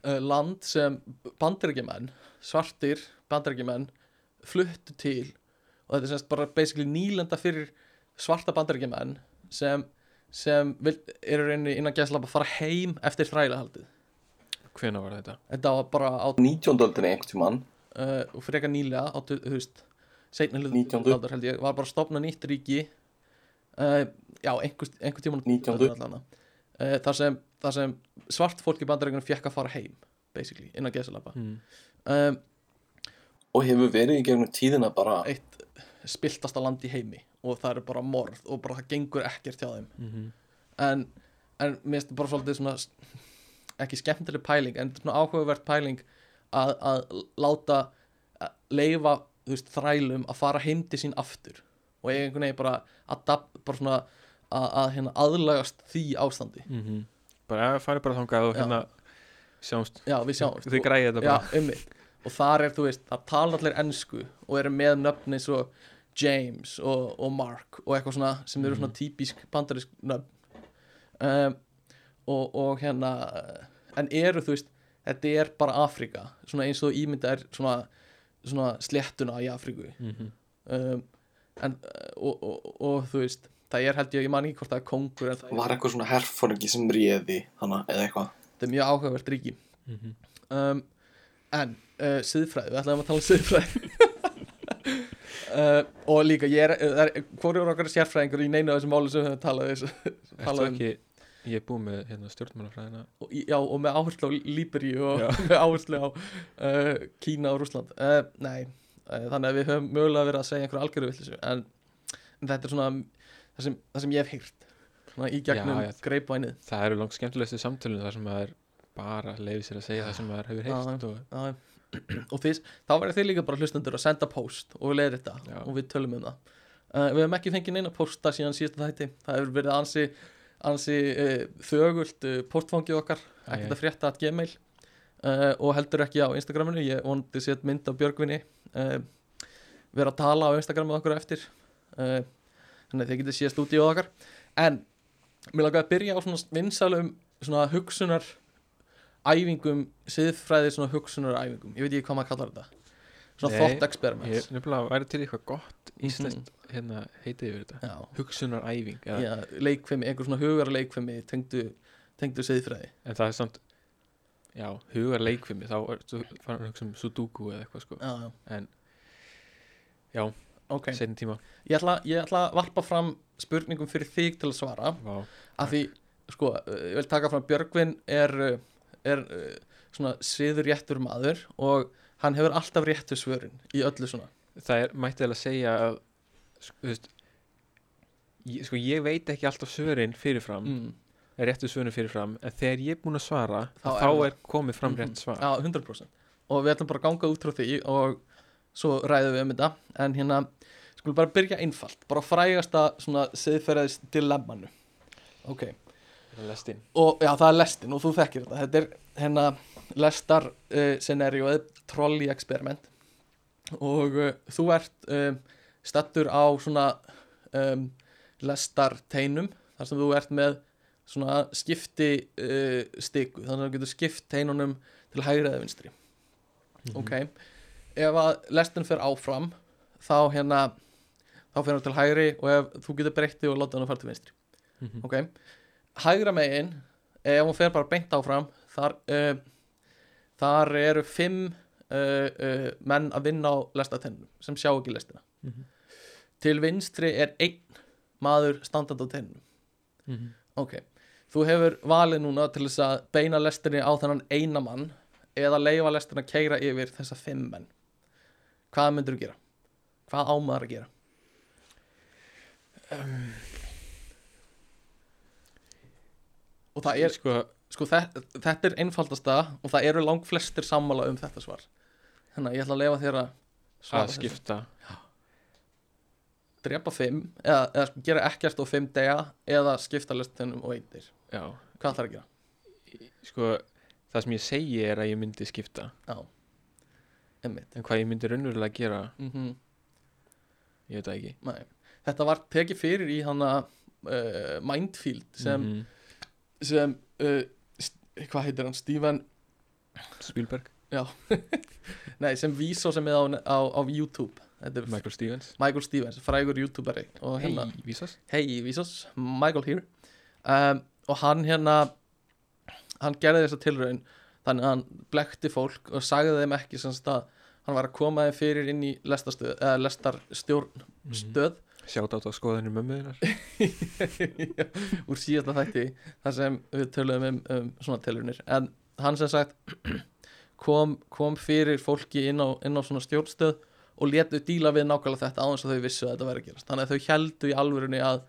uh, land sem bandarækjumenn svartir bandarækjumenn fluttu til. Og þetta er semst bara basically nýlenda fyrir svarta bandarækjumenn sem, sem vil, eru reyni innan gæsla að fara heim eftir þrælahaldið hvenær var þetta? þetta var bara á 19. öldinni einhvern tímann uh, og frekar nýlega á, þú veist, seinna hlut 19.. aldar held ég, var bara að stopna nýtt ríki uh, já, einhver, einhver tíma 19.. uh, þar, sem, þar sem svart fólk í bandarækjunum fekk að fara heim basically, innan gesalapa Mm. um, og hefur verið í gegnum tíðina bara eitt spiltasta land í heimi og það eru bara morð og bara það gengur ekkert hjá þeim Mm en, en mér finnst bara svolítið svona ekki skemmtileg pæling en svona áhugavert pæling að, að láta að leifa veist, þrælum að fara heim til sín aftur. Og eiga einhvern veginn bara að, bara svona, að, að hérna, aðlagast því ástandi. -hmm. bara að fara bara þangað og Já. hérna sjáumst, já við sjáumst. Þið græði þetta já, bara einmitt. Og þar er þú veist, það tala allir ennsku og eru með nöfn eins og James og, og Mark og eitthvað svona sem eru svona típisk bandarísk nöfn. Um, og, og hérna en eru þú veist, þetta er bara Afrika, svona eins og ímynda er svona, svona sléttuna í Afriku mm um, en, og, og, og þú veist það er held ég, ég man ekki hvort það er kongur en það var eitthvað svona herfóringi sem réði hana eða eitthvað? Þetta er mjög áhugavert ríki. -hmm. um, en uh, siðfræði, við ætlaðum að tala um siðfræði. Uh, og líka ég er, er hvorjur okkar er sérfræðingur í neina af þessum máli sem við höfum talað, um ég er búið með hérna, stjórnmálafræðina. Og, já, og með áherslu á Líberi og Já. með áherslu á uh, Kína og Rússland. Uh, nei, uh, þannig að við höfum mögulega verið að segja einhverju algjörðu villisu en, en þetta er svona það sem, það sem ég hef heyrt svona í gegnum greipvænið. Það eru langt skemmtilegustu samtölun þar sem maður bara leiði sér að segja það sem maður hefur heyrt og, og þið, þá verður þið líka bara hlustendur að senda post og við leiðir þetta Já. og við tölum um það. Uh, við hefum ekki fengið neina posta síðan síðasta þætti. Það hefur verið ansi, ansi uh, þögult uh, postfangið okkar. Æ, ekkert að frétta að gmail. Uh, og heldur ekki á Instagraminu. Ég vonandi sétt mynd af Björgvinni vera að tala á Instagramu okkur á eftir þannig að þið getið séð stúdíu okkar. En mér langaði að byrja á svona vinsælum svona hugsunar æfingum, siðfræði svona hugsunar æfingum, ég veit ekki hvað maður kallar þetta svona Nei, thought experiments. ég nefnilega væri til eitthvað gott íslenskt hérna heitið yfir þetta. Já, hugsunaræfing já, leikfimi, einhver svona hugar leikfimi tengdu, tengdu siðfræði. En það er samt já, hugar leikfimi þá farin að hugsa um sudoku eða eitthvað sko. Já, já, en Já, ok, setjum tíma. Ég ætla, ég ætla að varpa fram spurningum fyrir þig til að svara. Vá, af því, sko, ég vil taka fram Björgvin er, er svona siður réttur maður og hann hefur alltaf réttu svörin í öllu svona. Það er mætti eða að segja að sko, veist ég, sko ég veit ekki alltaf svörin fyrirfram mm. réttu svörin fyrirfram en þegar ég er búin að svara Þá þá, er þá er komið fram Mhm. rétt svar. Já, 100% og við ætlum bara að ganga út frá því og svo ræðum við um þetta. En hérna, skulum bara byrja einfalt. Bara frægasta svona siðferðis dilemmanu ok, lestin. Og já, það er lestin og þú þekkir þetta, þetta er hérna lestar uh, scenarioið trolli experiment. Og uh, þú ert um, stattur á svona um, lestarteinum þar sem þú ert með svona skipti uh, stiku þannig að þú getur skipt teinunum til hægri eða vinstri. Ok, ef að lestin fer áfram þá hérna þá fer hann til hægri og ef þú getur breytti og láta hann að fara til vinstri. Mhm. ok, hægra megin ef hún fer bara beint áfram þar, uh, þar eru fimm uh, menn að vinna á lestatennum sem sjá ekki lestina Mhm. til vinstri er einn maður standandi á tennum Mhm. ok, þú hefur valið núna til þess að beina lestinni á þennan eina mann eða leifa lestinni að keira yfir þessa fimm menn hvað myndir þú gera? hvað ámaður að gera? og það er sko, sko þetta, er einfaldasta og það eru lang flestir sammála um þetta svar. Þannig að ég ætla að lefa þér að svara að þessu. skipta. Drepa fimm eða, eða sko, gera ekkert á fimm dega eða skipta lestinum og eindir já, hvað ætlar að gera? sko það sem ég segi er að ég myndi skipta. Já, emmitt en hvað ég myndi raunverulega gera? Mm ég veit það ekki. Nei. Þetta var tekið fyrir í hana uh, Mindfield sem, Mhm. sem uh, hvað heitir hann, Steven Spielberg, nei, sem vísó sem er á, á, á YouTube. Er Michael Stevens. Michael Stevens, frægur YouTuberi og hei, hérna, vísas hei vísós, Michael here. Um, og hann hérna hann gerði þessa tilraun þannig að hann blekti fólk og sagði þeim ekki sem að hann var að koma þeim fyrir inn í lestarstöð, eða lestarstjórn stöð sjátt átt á skoðanir mömmuðinar úr síðasta þætti þar sem við töluðum um, um svona tilhörnir en hann sem sagt kom, kom fyrir fólki inn á, inn á svona stjórnstöð og letu díla við nákvæmlega þetta á þess að þau vissu að þetta væri að gerast. Þannig að þau heldu í alvörunni að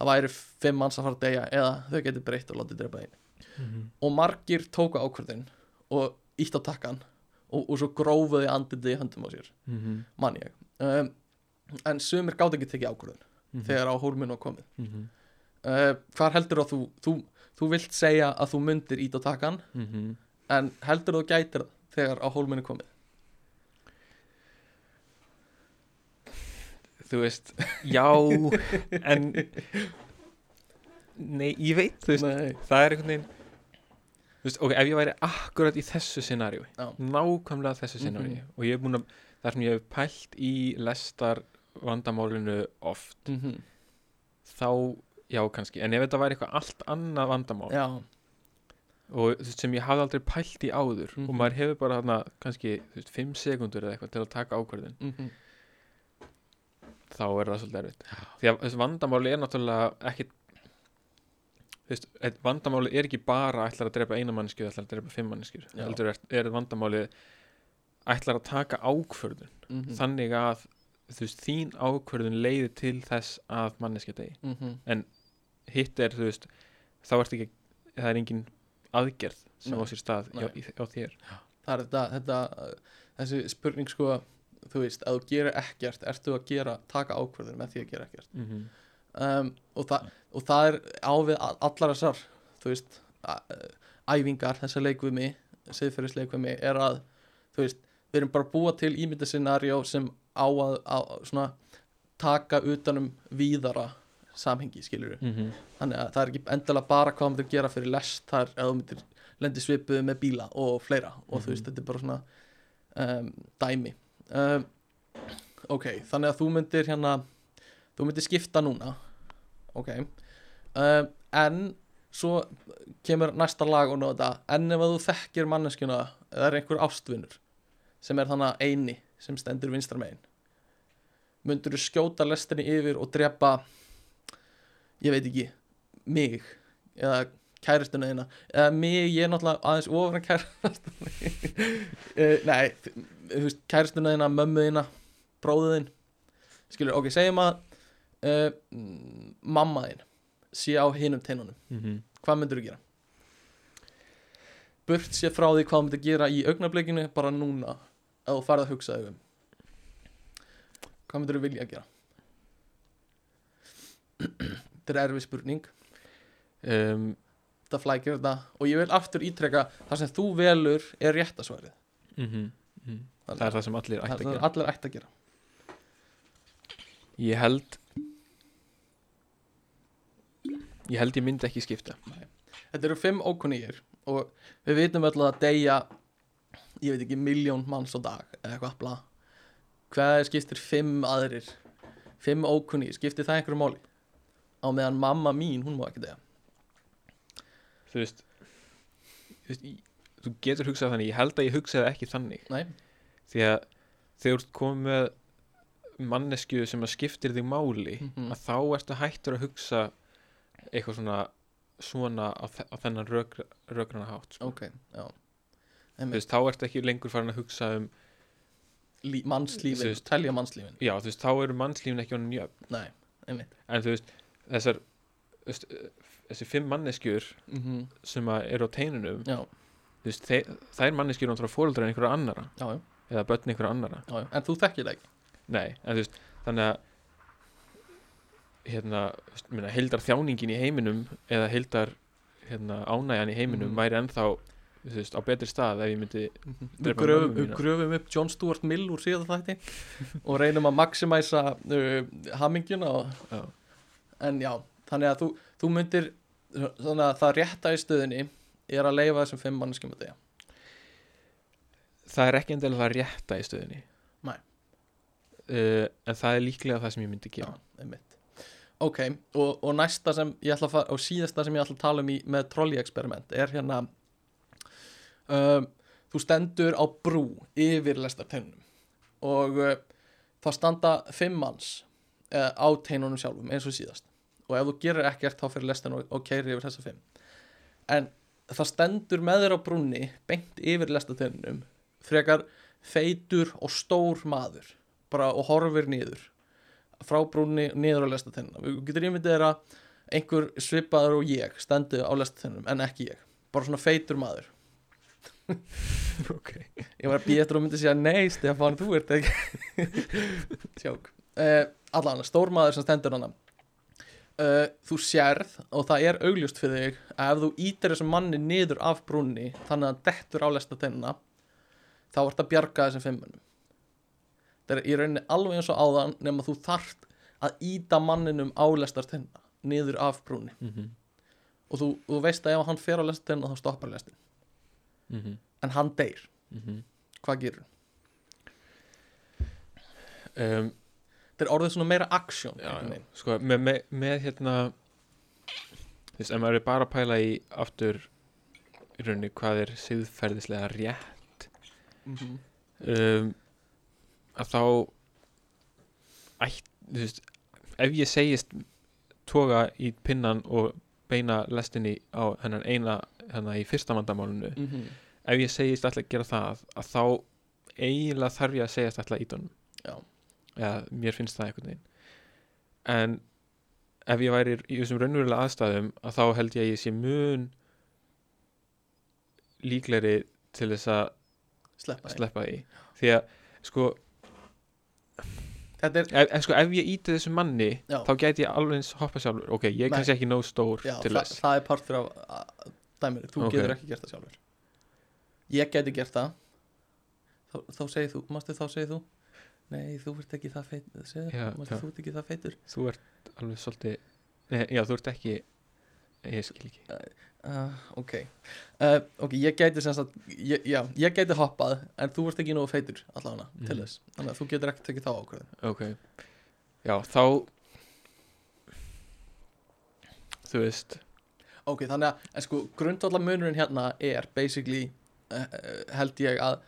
það væri fimm manns að fara að deyja eða þau getur breytt og látið drepa einu og margir tóku ákvörðin og ítt á takkan og, og svo grófuði andlitið í höndum á sér Mhm. mann ég. Um, en sumir gátt ekki tekið ákvörðin Mhm. þegar á hólminn var komið Mhm. uh, hvar heldur þú, þú þú vilt segja að þú myndir ít á takan Mhm. en heldur þú gætir þegar á hólminni komið þú veist, já en nei, ég veit þú veist, Nei. það er einhvern veginn þú veist, ok, ef ég væri akkurat í þessu scenariói, Já. nákvæmlega þessu scenariói Mhm. og ég er búin að, þar sem ég hef pælt í lestar vandamálinu oft mm -hmm. þá, já kannski, en ef þetta væri eitthvað allt annað vandamál já, og þú veist, sem ég hafði aldrei pælt í áður Mhm. og maður hefur bara þarna kannski, veist, 5 sekundur eða eitthvað til að taka ákvörðin mm þá er það svolítið erfitt því að þessi vandamáli er náttúrulega ekki veist, vandamáli er ekki bara ætlar að drepa eina mannskju ætlar að drepa fimm heldur er, er vandamáli ætlar að taka ákvörðun -hmm. þannig að þú veist, þín ákvörðun leiði til þess að manneskja degi -hmm. hitt er, þú veist, þá ert ekki það er engin aðgerð sem Nei. á sér stað hjá, hjá þér það er þetta, þetta þessi spurning sko þú veist, að þú gerir ekkert ertu að gera, taka ákvörður með því að gera ekkert mm -hmm. um, og, þa og það er á við a- allar þessar þú veist, æfingar þessar leikvimi, siðferðisleikvimi er að, þú veist við erum bara búa til ímyndascenarjó sem á að, á, svona taka utanum víðara samhengi, skilur Mm -hmm. þannig að það er ekki endilega bara hvað þú myndir gera fyrir lest, það er að þú myndir lendi svipuð með bíla og fleira og þú veist, Mhm. þetta er bara svona um, dæmi. Um, ok, þannig að þú myndir hérna, þú myndir skipta núna. Ok. Um, en svo kemur næsta lag og nota. En ef að þú þekkir manneskjuna eða er einhver ástvinnur sem er þannig eini sem stendur vinstra megin. Myndur þú skjóta lestinni yfir og drepa ég veit ekki mig eða kæristuna þína? Eða mig, ég er náttúrulega aðeins ofan að kæristuna uh, nei, þú veist, kæristuna þína mömmu þína, bróðu þín skilur, ok, segjum að uh, mm, mamma þín sé á hinum teinunum mm hvað myndur þú gera? Burt sé frá því hvað þú myndir gera í augnablikinu bara núna að þú farið að hugsa þau um. Hvað myndir þú vilja gera? Þetta er erfið spurning. Um, Þetta flækir þetta. Og ég vil aftur ítreka það sem þú velur er réttasvarið mm Það er það sem allir ætti að það gera. allir ætti að gera. Ég held Ég held ég myndi ekki skipta. Þetta eru fimm ókunnýjir og við vitum öll að deyja ég veit ekki, miljón manns á dag eða eitthvað bla. Hvað skiptir fimm aðrir fimm ókunnýjir, skiptir það einhverju máli? Á meðan mamma mín, hún má ekki deyja Þú veist, þú veist Þú getur hugsað þannig Ég held að ég hugsaði ekki þannig. Nei, Því að þegar þú komið með mannesku sem að skiptir þig máli Mhm. að þá ertu hættur að hugsa eitthvað svona svona á, þe á þennan rök, rökrana hátt sko. ok, já veist, þá ertu ekki lengur farin að hugsa um Lí, mannslífin, veist- telja mannslífin. já, þú veist, þá eru mannslífin ekki honum jöfn. Nei, einmitt. En þú veist, þessar veist, þessi fimm manneskjur mm sem að eru á teinunum veist, þe þær manneskjur eru náttúrulega fóreldrar einhverja annara já, já, eða börn einhverja annara já, já. En þú þekkir það ekki? Nei, en þú veist, þannig að hérna, minna, heildar þjáningin í heiminum eða heildar hérna, ánæjan í heiminum Mhm. væri ennþá þú veist, á betri stað ef ég myndi Við gröfum, mömmu við mína. gröfum upp John Stuart Mill úr síðan þætti og reynum að maximæsa uh, hamingjuna og, já, en já, þannig að þú, þú myndir þannig að það rétta í stöðinni er að leifa þessum fimm manneskjum að deyja. Það er ekki endilega það rétta í stöðinni Nei. uh, en það er líklega það sem ég myndi gera. Ok, og, og næsta sem ég ætla að fara og síðasta sem ég ætla að tala um í, með trolli-experiment er hérna um, þú stendur á brú yfir lestarteinunum og uh, það standa fimm manns uh, á teinunum sjálfum eins og síðast. Og ef þú gerir ekkert þá fyrir lestin og, og keiri yfir þessa fimm. En það stendur með þér á brúnni beint yfir lestarteinunum frekar feitur og stór maður bara og horfir niður frá brúnni niður á lestatennina við getur ímyndið að einhver svipaður og ég stendi á lestatennunum en ekki ég, bara svona feitur maður ok. Ég var að býja eftir að myndi segja nei Stefán, þú ert ekki. Tjók. Uh, allan, stór maður sem stendur hana uh, þú sérð og það er augljóst fyrir þig að ef þú ítir þessum manni niður af brúnni þannig að hann dettur á lestatennina þá ert að bjarga þessum fimmunum það er í rauninni alveg eins og áðan nema þú þarft að íta manninum á lestartenna niður af brúnni. Mm -hmm. og þú, þú veist að ef hann fer á lestartenna þá stoppar lestin Mm -hmm. en hann deyr, Mm hvað gerur? um, þetta er orðið svona meira aksjón sko, með, með, með hérna þú veist, ef maður er bara að pæla í aftur í rauninni hvað er siðferðislega rétt mm -hmm. um, að þá ætt, þú veist ef ég segist toga í pinnan og beina lestinni á hennan eina hérna í fyrsta vandamálinu. Mm -hmm. ef ég segist alltaf að gera það að þá eiginlega þarf ég að segja alltaf í tónum Já. eða mér finnst það einhvern veginn. En ef ég væri í þessum raunverulega aðstæðum að þá held ég að ég sé mun líklegri til þess að sleppa sleppa því. Því að sko er, ef, sko, ef ég íti þessu manni Já. þá gæti ég alveg eins hoppa sjálfur. Ok, ég er kannski ekki nóg stór já, til þess. það er partur af dæminu, þú Ok. getur ekki gert það sjálfur. Ég geti gert það. Þá, þá segir þú, mástu þá segir þú? Nei, þú ert ekki það feit segir, Já, mástu þú ert ekki það feitur. Þú ert alveg svolítið Nei, já, þú ert ekki ég skil ekki Uh, ok. Uh, Ok, ég gæti sem sagt ég, Já, ég gæti hoppað En þú ert ekki nógu feitur allavega til Mhm. þess. Þannig að þú getur ekki tekið þá ákvörðin ok, já, þá þú veist. Ok, þannig að en sko, grundvallar munurinn hérna er basically uh, held ég að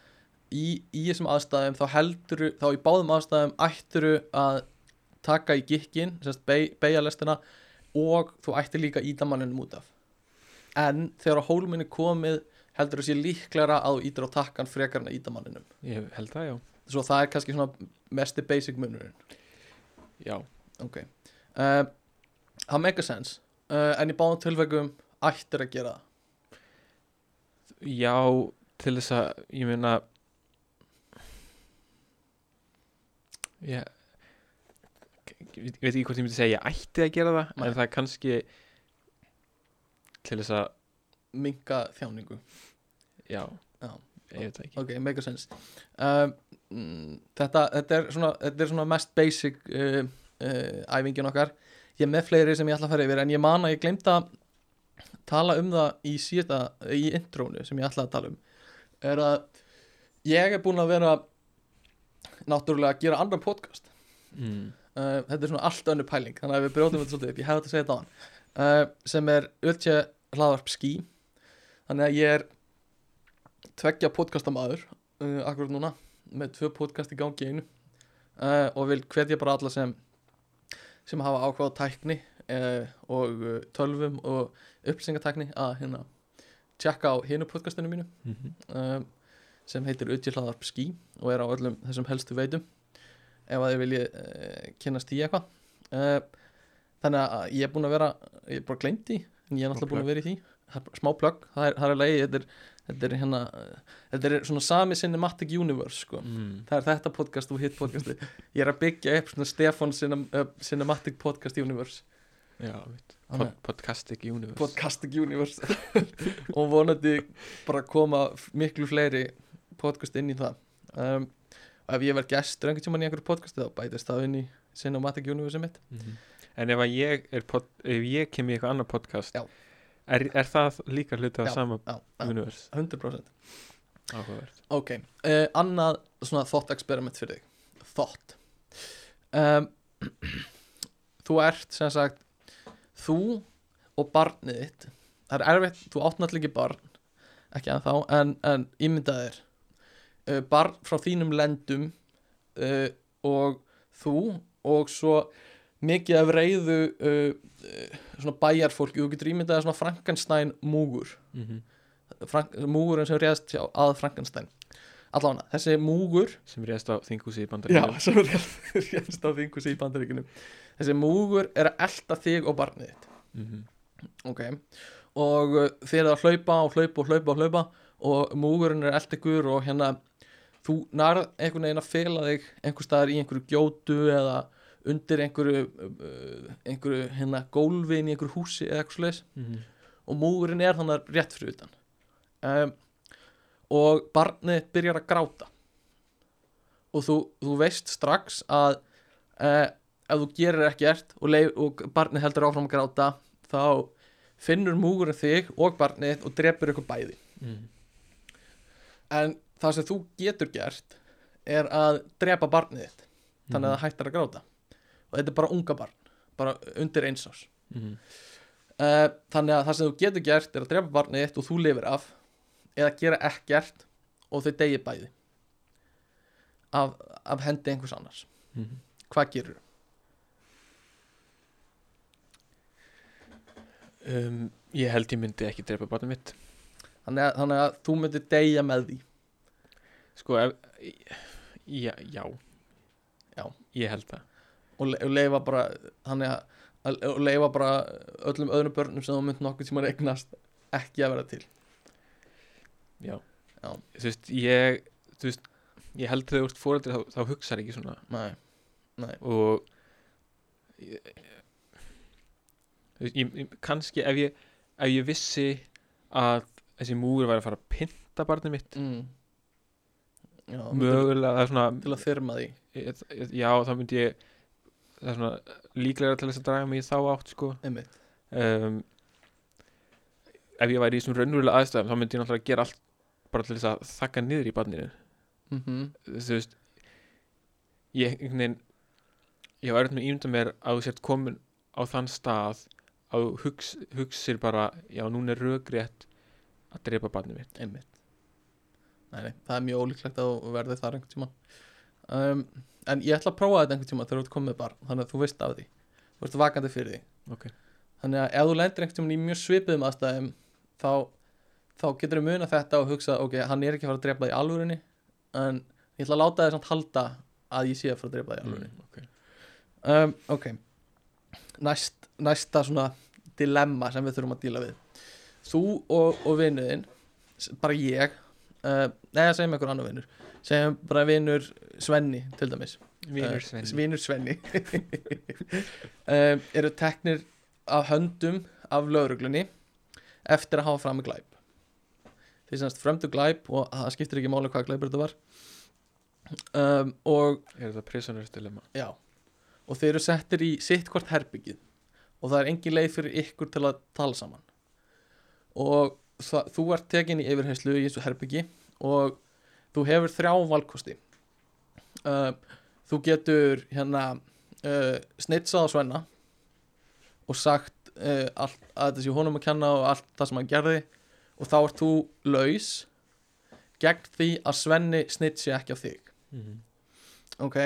í, í þessum aðstæðum þá heldur þá í báðum aðstæðum ætturu að taka í gikkin sérst bey, beigja lestina og þú ættir líka íta manninum út af en þegar á hólminni komið heldur þú sé líklara að þú ítir á takkan frekar en að íta manninum. Ég held það, já. Svo það er kannski svona mesti basic munurinn. Já, ok. Uh, það make a sense. Uh, en í báðum tilvægum ættir að gera já til þess að, ég meina ég veit ekki hvort ég myndi segja ég ætti að gera það Nei. en það er kannski til þess að, minka þjáningu. Já, Já. ég veit það ekki. Ok, make a sense. Uh, mm, þetta, þetta, er svona, þetta er svona mest basic uh, uh, æfingin okkar. Ég er með fleiri sem ég ætla að fara yfir en ég man að ég glemt að tala um það í síðasta, í intrónu sem ég ætla að tala um. Er að ég er búinn að vera náttúrulega að gera annan podcast. Mm. uh, þetta er svona allt önnur pæling þannig að við brjóðum þetta svolítið upp, ég hef þetta að segja þetta á hann uh, sem er Öltje hlaðvarp skí þannig að ég er tveggja podcastamaður uh, akkurat núna með tvö podcast í gangi einu. Uh, og vil hvetja bara alla sem sem hafa ákváða tækni uh, og uh, tölvum og upplýsingatækni að hérna tjekka á hinu podcastinu mínu Mm -hmm. sem heitir Utji hlaðarp skí og er á öllum þessum helstu veitum ef að þið vilji uh, kynast í eitthvað. Þannig að ég er búinn að vera ég er bara gleymt í en ég er náttúrulega búinn að vera í því. Smá plugg, það er, það er leið þetta er, þetta er hérna þetta er svona sami cinematic universe sko. mm. það er þetta podcast og hitt podcasti ég er að byggja upp svona Stefan cinem, uh, cinematic podcast universe. Já, Pod Podcastic Universe. Podcastic universe. Og vonandi bara koma miklu fleiri podcast inn í það. Um, ef ég verð gestur einhvern tímann í einhverju podcasti þá bætist það inn í cinematic universe mitt. Mhm. En ef ég pod, ef ég kem í eitthvað annað podcast er, er það líka hluti Já, sama universe? 100% áhugavert. Ok, uh, annað svona thought experiment fyrir þig. Thought. Um, þú ert sem sagt þú og barnið þitt. Það er erfitt, þú átt náttúrulega ekki barn ekki að þá, en, en ímyndaðir uh, barn frá þínum lendum uh, og þú og svo mikið af reyðu uh, uh, svona bæjarfólki, þú getur ímyndaðir svona Frankenstein múgur. Mm -hmm. Frank, múgurinn sem réðst hjá að Frankenstein. Allavega, þessi múgur sem réðst á þinghúsi í já, bandaríkjunum. sem réðst, á þingus í bandaríkunum þessi múgur er að elta þig og barnið þitt. Mm -hmm. ok, og uh, þið er að hlaupa og hlaupa og hlaupa og hlaupa og múgurinn er að ykkur og hérna þú nærð einhvern veginn að fela þig einhver staðar í einhverju gjótu eða undir einhverju uh, einhverju hérna gólfi inn í einhverju húsi eða eitthvað svoleiðis. Og múgurinn er þannig rétt fyrir utan. Um, og barnið byrjar að gráta. Og þú, þú veist strax að uh, ef þú gerir ekkert og, leif, og barnið heldur áfram að gráta þá finnur múgurinn þig og barnið og drepur ykkur bæði. Mm. en það sem þú getur gert er að drepa barnið þitt þannig að það hættar að gráta og þetta er bara unga barn bara undir eins ás Mm. uh, þannig að það sem þú getur gert er að drepa barnið þitt og þú lifir af eða gera ekkert og þau degi bæði af, af hendi einhvers annars. Mm. hvað gerur Um, ég held ég myndi ekki drepa barnið mitt. Þannig að, þannig að þú myndir deyja með því. Sko ef, já, já. Já. ég held það og, le og leifa bara þannig að, að leifa bara öllum öðrum börnum sem þú mynd nokkuð tíma eignast ekki að vera til já. Já. þú veist ég þú veist, ég held þegar þú ert fóreldri þá, þá hugsar ekki svona nei, nei, og ég, ég, ég, kannski ef ég ef ég vissi að þessi múgur væri að fara að pynta barnið mitt mm. já, mögulega það er svona til að þyrma því já þá myndi ég líklega til þess að draga mig í þá átt sko. Um, ef ég væri í þessum raunverulega aðstæðum þá myndi ég náttúrulega gera allt bara til þess að þakka niður í barninu. Mm þú veist ég veginn ég var eitthvað ímynda mér að þú sért komin á þann stað að þú hugs, hugsir bara já núna er rökrétt að drepa barnið mitt. Einmitt. Nei, nei, það er mjög ólíklegt að verði þar einhvern tíma um, en ég ætla að prófa þetta einhvern tíma þegar þú ert komið barn, þannig að þú veist af því. Þú ert vakandi fyrir því. Ok. þannig að ef þú lendir einhvern tíma í mjög svipuðum aðstæðum þá, þá getur þú muna þetta og hugsa ok, hann er ekki að fara að drepa það í alvörinni en ég ætla að láta þið samt halda að ég sé að fara að drepa það í alvörinni mm, ok. Um, ok. Næst, næsta svona dilemma sem við þurfum að díla við. Þú og, og vinnuðinn bara ég uh, neða segjum einhver annar vinnur segjum bara vinnur Svenni til dæmis. Vinur Eh, Svenni. vinur Svenni. Um, eru teknir af höndum af lögreglunni eftir að hafa fram með glæp. Þeir semst frömdu glæp og það skiptir ekki máli hvað glæpur þetta var. Um, og Er þetta prisoners dilemma? Já. Og þeir eru settir í sitt hvort herbyggið Og það er engin leið fyrir ykkur til að tala saman. Og það, þú ert tekin í yfirheyslu í þessu herbyggi Og þú hefur þrjá valkosti uh, Þú getur hérna uh, snitsað á Svenna Og sagt uh, allt, að þetta sé honum að kenna Og allt það sem hann gerði Og þá ert þú laus Gegn því að Svenni snitsi ekki á þig Mm. ok,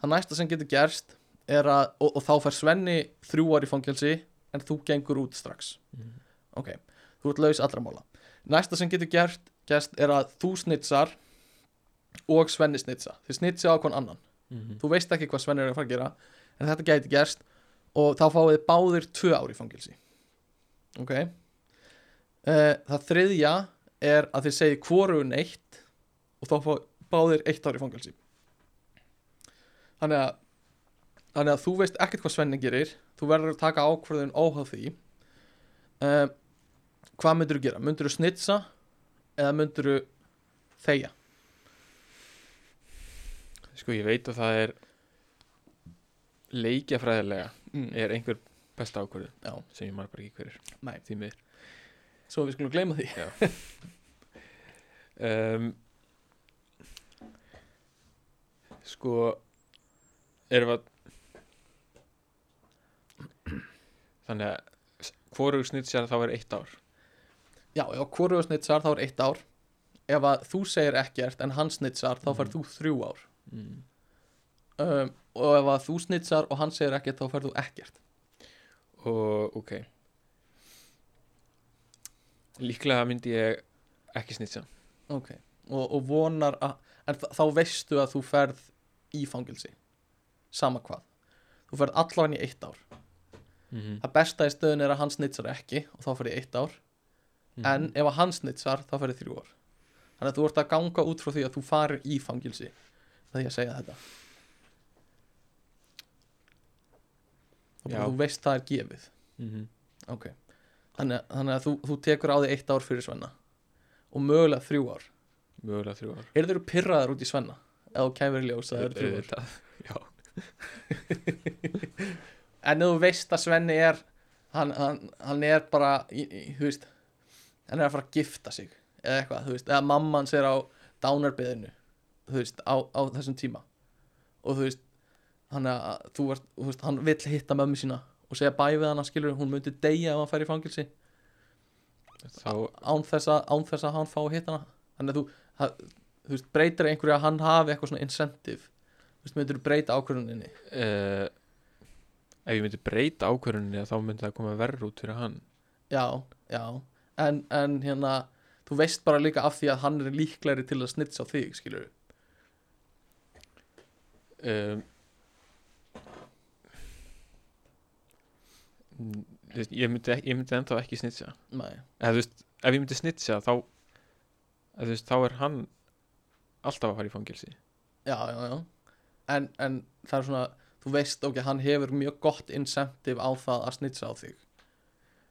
það næsta sem getur gerst er að, og, og þá fær Svenni þrjú ár í fangelsi en þú gengur út strax Mm. ok, þú ert laus allra mála næsta sem getur gert, gerst er að þú snitsar og Svenni snitsa, þið snitsa á hvern annan Mm. þú veist ekki hvað Svenni er að fara að gera en þetta gæti gerst og þá fáið báðir tvö ár í fangelsi ok uh, það þriðja er að þið segið hvoru neitt og þá fáið báðir eitt ár í fangelsi þannig að þannig að þú veist ekkert hvað Svenni gerir þú verður að taka ákvörðun óháð því uh, hvað myndur þú gera? myndur þú snitsa eða myndur þú þegja? Sko ég veit að það er leikjafræðilega Mm. er einhver besta ákvörðu Já, sem ég maður bara ekki nei, því miður. Svo við skulum gleyma því. Um, Sko erum við að þannig að hvorug snitsjar þá er eitt ár. Já, ef hvorugur snitsar þá er eitt ár. Ef að þú segir ekkert en hann snitsar þá fær þú þrjú ár mm. um, og ef að þú snitsar og hann segir ekkert þá fær þú ekkert. Og ok. Líklega myndi ég ekki snitsa. Ok, og, og vonar að en þá veistu að þú ferð í fangilsi sama hvað. Þú ferð allavega í eitt ár. Mm það besta í stöðun er að hann snitsar ekki og þá ég eitt ár. Mhm. en ef að hann snitsar þá ég þrjú ár. Þannig að þú ert að ganga út frá því að þú farir í fangilsi það ég að segja þetta. Og bara Já. þú veist það er gefið. Mm ok. Þannig, þannig að þú, þú tekur á því eitt ár fyrir Svenna. Og mögulega þrjú ár. Mögulega þrjú ár. Er þeir pirraðar út í Svenna? Þú kæfir í ljós að það eru þrjú ár. Já, en þú veist að Svenni er hann, hann, hann er bara í, í, þú veist hann er að fara að gifta sig. Eða eitthvað, þú veist, eða mamma hans er á dánarbyðinu, þú veist, á, á þessum tíma. Og þú veist hann, að- þú ert, þú veist, hann vill hitta mömmu sína og segja bæ við hana skilur hún myndi deyja ef hann fær í fangilsi þá án þess að, að hann fá að hitta hana. Þannig að þú, það, þú veist, breytir einhverju að hann hafi eitthvað svona incentive? Þú veist, myndir þú breyta ákvörðuninni? Uh, ef ég myndi breyta ákvörðunni þá myndi það koma verður út fyrir hann. Já, já. En, en hérna, þú veist bara líka af því að hann er líklegri til að snitsa á þig skilur þú veist, ég myndi, ég myndi ennþá ekki snitsa eða veist, ef ég myndi snitsa þá eða, veist, þá er hann alltaf að fara í fangilsi já, já, já. En, en það er svona, þú veist ok, hann hefur mjög gott incentive á það að snitsa á þig.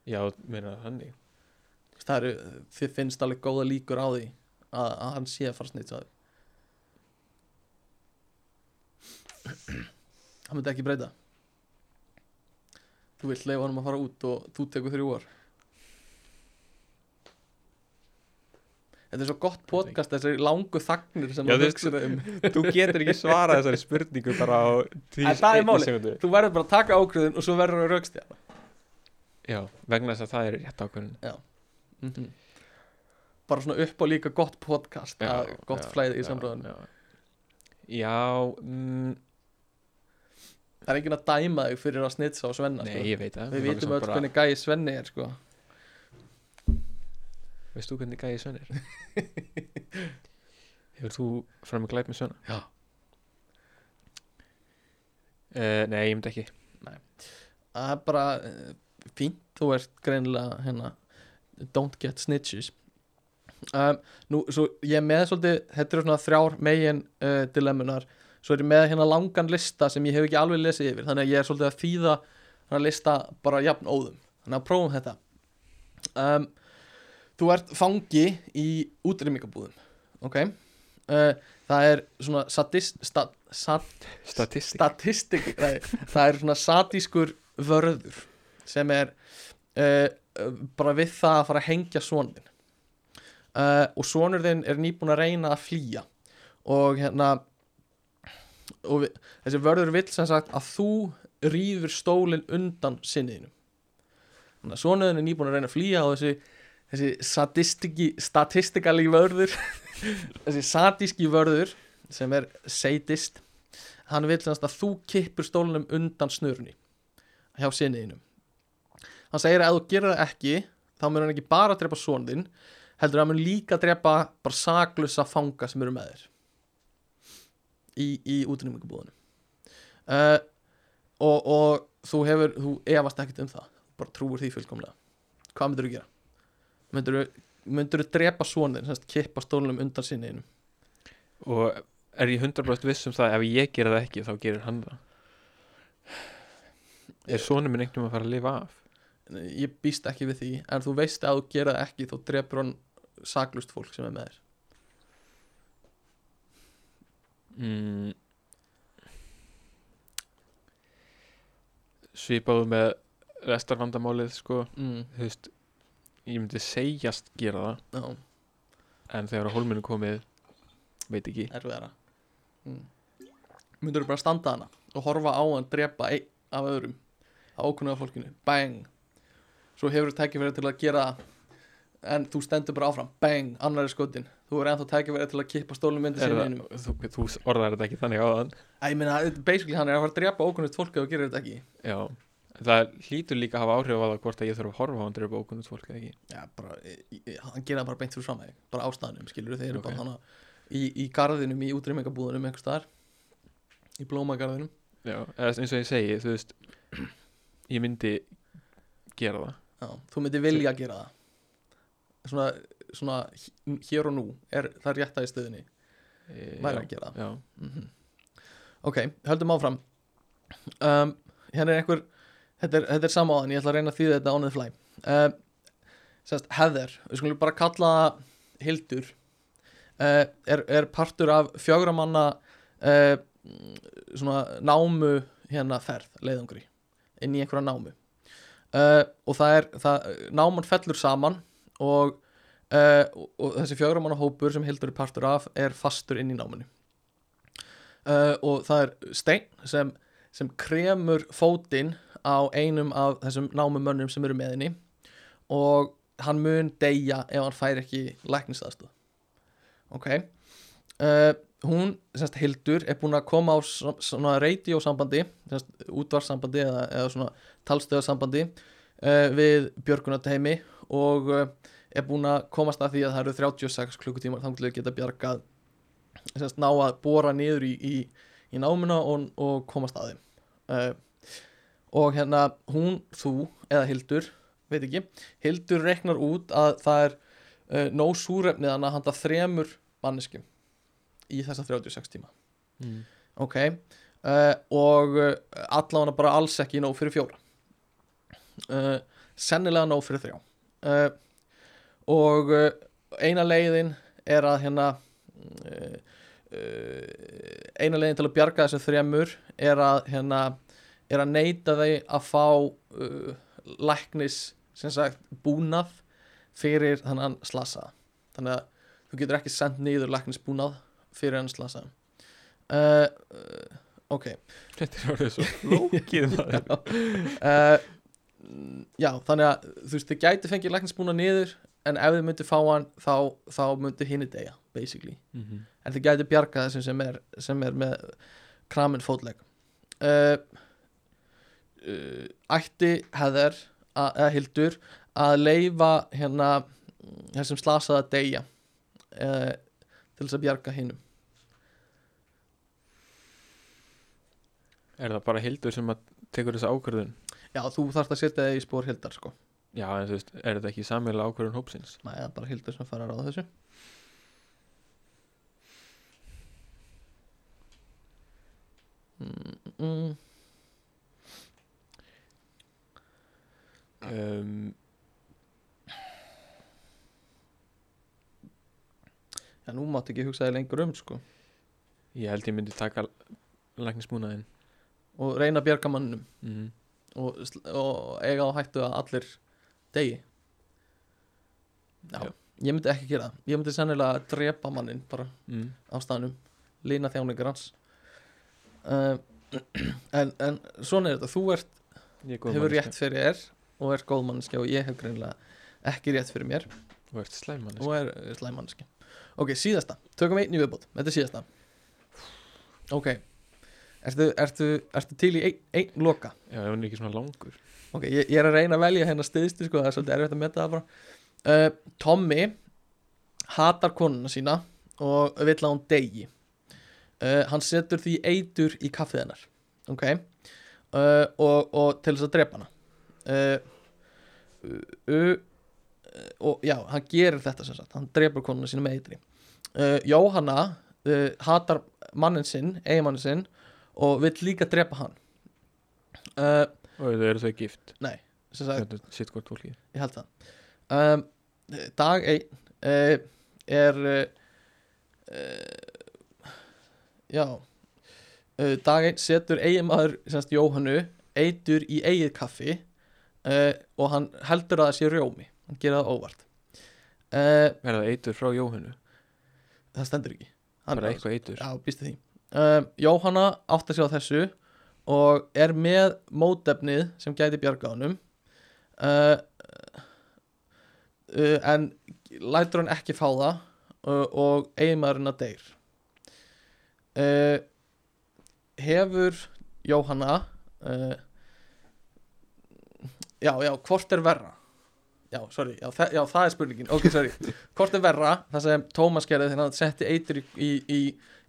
Já, meina þannig. Það eru, þið finnst alveg góða líkur á því að, að hann sé að fara að snitsa á þig hann myndi ekki breyta. Þú vilt leifa honum að fara út og þú tekur þrjú ár. Þetta er svo gott podcast þessari langu þagnir sem Já, þú hugsar um. þú getur ekki svarað þessari spurningu bara á tí, En það er sekúndu. þú verður bara að taka ákveðin og svo verður að raukstja já, vegna þess að það er rétt ákvörðun. Mm -hmm. bara svona upp á líka gott podcast Já, að gott já, flæði í já, samræðinu Já, já mm, það er enginn að dæma þig fyrir að snitsa á Svenna Nei, sko. ég veit það við vitum öll hvernig gæi Svenni er sko. Veist þú hvernig gæði Svenni er? Hefur þú fram með glæp með Svenna? Já. Uh, nei, ég myndi ekki það er bara uh, fínt þú ert greinilega hérna don't get snitches um, nú, svo ég með svolítið þetta eru svona þrjár megin uh, dilemmunar, svo er ég með hérna langan lista sem ég hef ekki alveg lesið yfir þannig að ég er svolítið að þýða hérna lista bara jafn óðum, þannig að prófum þetta. Um, þú ert fangi í útrýmingabúðum ok? Uh, það er svona sadist, sta, sad, Statistik. statistik nei, það er svona sadískur vörður sem er uh, bara við það að fara að hengja sonin uh, og sonur þinn er nýbúin að reyna að flýja og hérna og við, þessi vörður vill sem sagt að þú rýfur stólinn undan sinniðinu þannig að þinn er nýbúin að reyna að flýja og þessi þessi statistikali vörður þessi sadíski vörður sem er sadist. Hann vil semst að þú kippur stólunum undan snurni hjá sinniðinum. Hann segir að ef þú gerir það ekki þá mun hann ekki bara drepa son þinn heldur að hann mun líka drepa bara saklusa fanga sem eru með þér í, í útrýmingabúðunum uh, og, og þú hefur þú efast ekkert um það. Bara trúir því fullkomlega. Hvað myndur þú gera? myndur þú myndur þú drepa þinn, semst kippa stólunum undan sinniðinum Og er ég 100% viss um það? Ef ég gera það ekki þá gerir hann það. Er sonum minn einhvern veginn að fara að lifa af? ég býst ekki við því. En þú veist að þú gera það ekki þá drepur hann saklust fólk sem er með þér mm. Svipaðu með restarvandamálið sko. Mm, Þú veist Ég myndi segjast gera það. Já, En þegar á hólminu komið Veit ekki. Erfiðara. Mm. myndur þú bara standa hana og horfa á hann drepa einn af öðrum á ókunnuga fólkinu, bang. Svo hefur þú tækifæri til að gera en þú stendur bara áfram, bang. Annar er skotin, þú er ennþá tækifæri til að kippa stólum myndi Er sinni einum þú, þú orðar þetta ekki þannig á þann ég meina, basically hann er að fara að drepa ókunnust fólk ef þú gerir þetta ekki. Já. Það hlýtur líka að hafa áhrif á það hvort að ég þarf að horfa á hann drepa ókunnut fólk eða ekki. Já, bara, í- í- hann gera bara beint fyrir fram mig bara ástæðanum, skilur þeir eru Ok. bara hana í, í garðinum, í útrýmingabúðunum einhvers staðar. Í blómagarðinum. Já, eins og ég segi, þú veist Ég myndi gera það. Já, þú myndir vilja gera það. Svona, svona hér og nú er það rétta í stöðinni e, væri að gera mm ok, höldum áfram. Um, hérna er einhver þetta er, þetta er samáðan, ég ætla að reyna að þýða þetta the fly. Um, sérst, Heather, við skulum bara kalla Hildur. Uh, er, er partur af fjögramanna uh, svona námu hérna ferð, leiðangri inn í einhverja námu. Uh, og það er, það, náman fellur saman og, uh, og, og þessi fjögramanna hópur sem Hildur er partur af er fastur inn í náminu. Uh, og það er stein sem, sem kremur fótinn á einum af þessum námumönnum sem eru með henni og hann mun deyja ef hann fær ekki læknisaðstöð ok? Uh, hún, semst Hildur er búin að koma á svo- svona radiosambandi semst útvarsambandi eða, eða svona talstöðasambandi uh, við Björgunarteimi og uh, er búin að komast að því að það eru 36 klukkutímar þannig að geta bjargað semst ná að bóra niður í, í, í námuna og, og komast að þeim. Uh, og hérna hún, þú eða Hildur veit ekki, Hildur reknar út að það er uh, nóg súrefnið að handa þremur manneskum í þessa 36 tíma. Mm. ok uh, og allavega bara alls ekki nóg fyrir fjóra. Sennilega nóg fyrir þrjá. Uh, og uh, eina leiðin er að hérna uh, uh, eina leiðin til að bjarga þessum þremur er að hérna er að neyta þeir að fá uh, læknis sem sagt búnað fyrir þannig slasa þannig að þú getur ekki sendt niður læknisbúnað fyrir hann slasa uh, ok. Þetta er orðið svo flókið maður. Uh, já, þannig að þú veist, þið gæti fengið læknisbúna niður en ef þið myndu fá hann þá, þá myndu hinni deyja basically mm -hmm. en þið gætu bjarga þessum sem er, sem er með kramin fótleg uh, uh, ætti heðar eða hildur að leifa hérna þessum slasaða deyja uh, til þess að bjarga hinnum Er það bara Hildur sem að tekur þessa ákvörðun? já þú þarft að setja þig í spór hildar sko Já, en þú veist, er þetta ekki sammeila ákvörðun hópsins? Nei, það er bara hildur sem fara að ráða þessu. Mm, mm, Um, Já, nú máttu ekki hugsa þig lengur um sko. ég held ég myndi taka læknismúnaðinn. Og reyna að bjarga mannum mm. og, og eiga á hættu að allir degi? Já, Já. ég myndi ekki gera það. Ég myndi sennilega drepa mannin bara Mm. á staðnum. Lína þjáningar hans. Uh, en, en svona er þetta. Þú ert, er hefur manneskja. rétt fyrir þér og er góð mannskja og ég hef greinilega ekki rétt fyrir mér. Þú ert slæm manneskja. og er eh, slæm mannskja ok, síðasta, tökum einn í viðbót. Þetta er síðasta. Ok ertu, ertu, ertu til í einn ein loka? Já, hann er ekki svona langur. Ok, ég, ég er að reyna að velja hérna stiðstu sko, það er svolítið erfitt að metta það bara. Uh, Tommy hatar konuna sína og vill að hún degi uh, hann setur því eitur í kaffið hennar ok? Uh, og, og til þess að drepa hana. Uh, uh, uh, og já, hann gerir þetta sem sagt. Hann drepur konuna sína með eitri. Jóhanna hatar mannin sinn, eiginmannin sinn og vill líka drepa hann. Uh, Og þau eru þau gift? Nei, sitt hvort fólkið. Ég held það. Um, dag einn uh, er uh, uh, já uh, dag einn setur eiginmaður semst Jóhannu eitur í eigið kaffi uh, og hann heldur að það sé rjómi. Hann gerir það óvart. Er það eitur frá Jóhannu? það stendur ekki. Bara er- eitthvað eitur? Já, býstu því um, Jóhanna átt að sjá þessu og er með mótefnið sem gæti bjarga honum. Uh, uh, en lætur hann ekki fá það uh, og eiginmaðurinn að deyr. Uh, hefur Jóhanna uh, já, já, hvort er verra? Já, sorry, já, þa já, það er spurningin. Ok, sorry, hvort er verra? Það sem Tómas gerði þegar hann setti eitur í, í, í,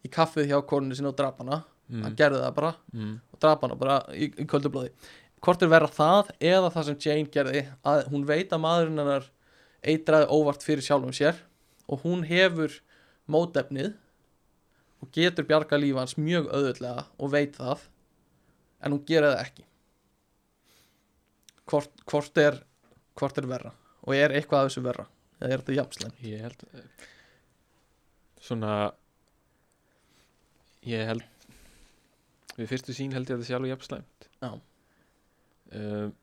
í kaffið hjá koninu sinni og drap hana. Hann mm. gerði það bara mm. og drap hana bara í, í köldublóði hvort er verra það eða það sem Jane gerði að hún veit að maðurinn hennar eitraði óvart fyrir sjálfum sér og hún hefur mótefnið og getur bjarga lífa hans mjög auðvitlega og veit það en hún gera það ekki. Hvort, hvort er hvort er verra og er eitthvað af þessu verra? Eða er þetta jamslega Ég held eh, Svona Ég held Við fyrstu sín held ég að það sé alveg jafn slæmt Já. um,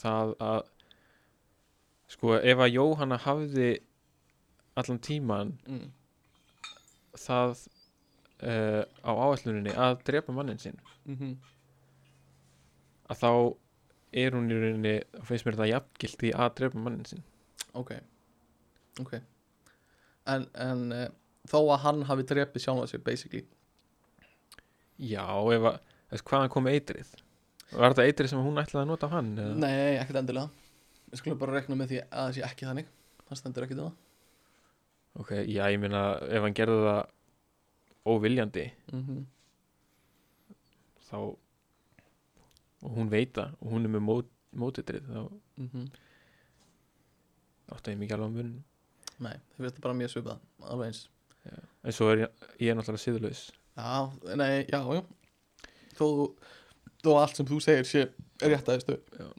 Það að Sko ef að Jóhanna hafði allan tíman mm. það uh, á áalluninni að drepa mannin sinn mm -hmm. að þá er hún í rauninni þá finnst mér það jafngilt í að drepa mannin sinn ok ok en, en uh, þó að hann hafi drepið sjálfa sig basically Já, ef að þess, hvaðan kom eitrið Var þetta eitrið sem hún ætlaði að nota á hann? eða? Nei, ekkert endilega Við skulum bara rekna með því að það sé ekki þannig Það stendur ekki það Ok, já, ég meina ef hann gerði það óviljandi mm -hmm. þá og hún veit það og hún er með mót, mótitrið þá mhm. áttu ég mikið alveg á mun Nei, þið veist bara mjög svipað Alveg eins en svo er ég, ég er náttúrulega síðlaus Já, nei, já, já. Þó, þó allt sem þú segir sé rétt aðeistu Já.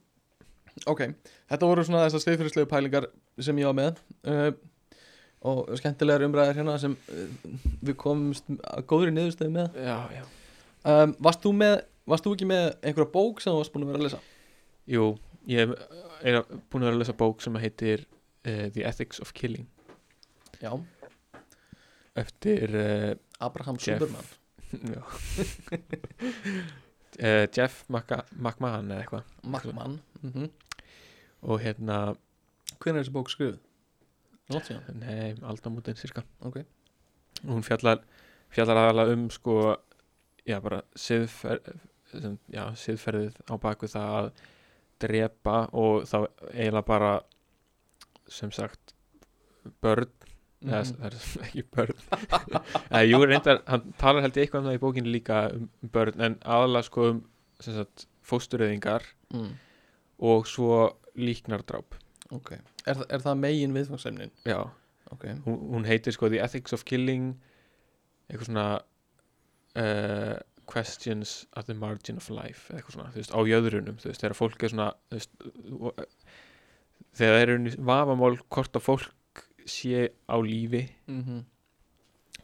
Ok, þetta voru svona þessar steyfyrirslegu pælingar sem ég var með uh, og skemmtilegar umræðir hérna sem uh, við komumst að góðri niðurstöðu með. Já, já. Um, varst, þú með varst þú ekki með einhverja bók sem þú varst búin að vera að lesa? Jú, ég er búin að vera að lesa bók sem heitir uh, The Ethics of Killing. Já, eftir uh, Abraham Jeff. Superman uh, Jeff Maca- McMahon eða eitthvað. Magman mm -hmm. og hérna Hvernig er þessi bók síðan? Nei, aldamótin cirka Ok. Hún fjallar fjallar aðalega um sko já bara siðfer, sem, já, siðferðið á baku það að drepa og þá eiginlega bara sem sagt börn eða Mhm. það er ekki börn eða jú reyndar, hann talar held ég eitthvað um það í bókinu líka um börn en aðalega sko um fóstureyðingar mm. og svo líknardráp Ok Er, er það megin viðfangsefnin? já, Ok hún, hún heitir sko The Ethics of Killing eitthvað svona uh, Questions at the Margin of Life eitthvað svona, þú veist, á jöðrunum þú veist, þegar fólk er svona þú veist, og- þegar það eru vafamál hvort að fólk sé á lífi mm -hmm.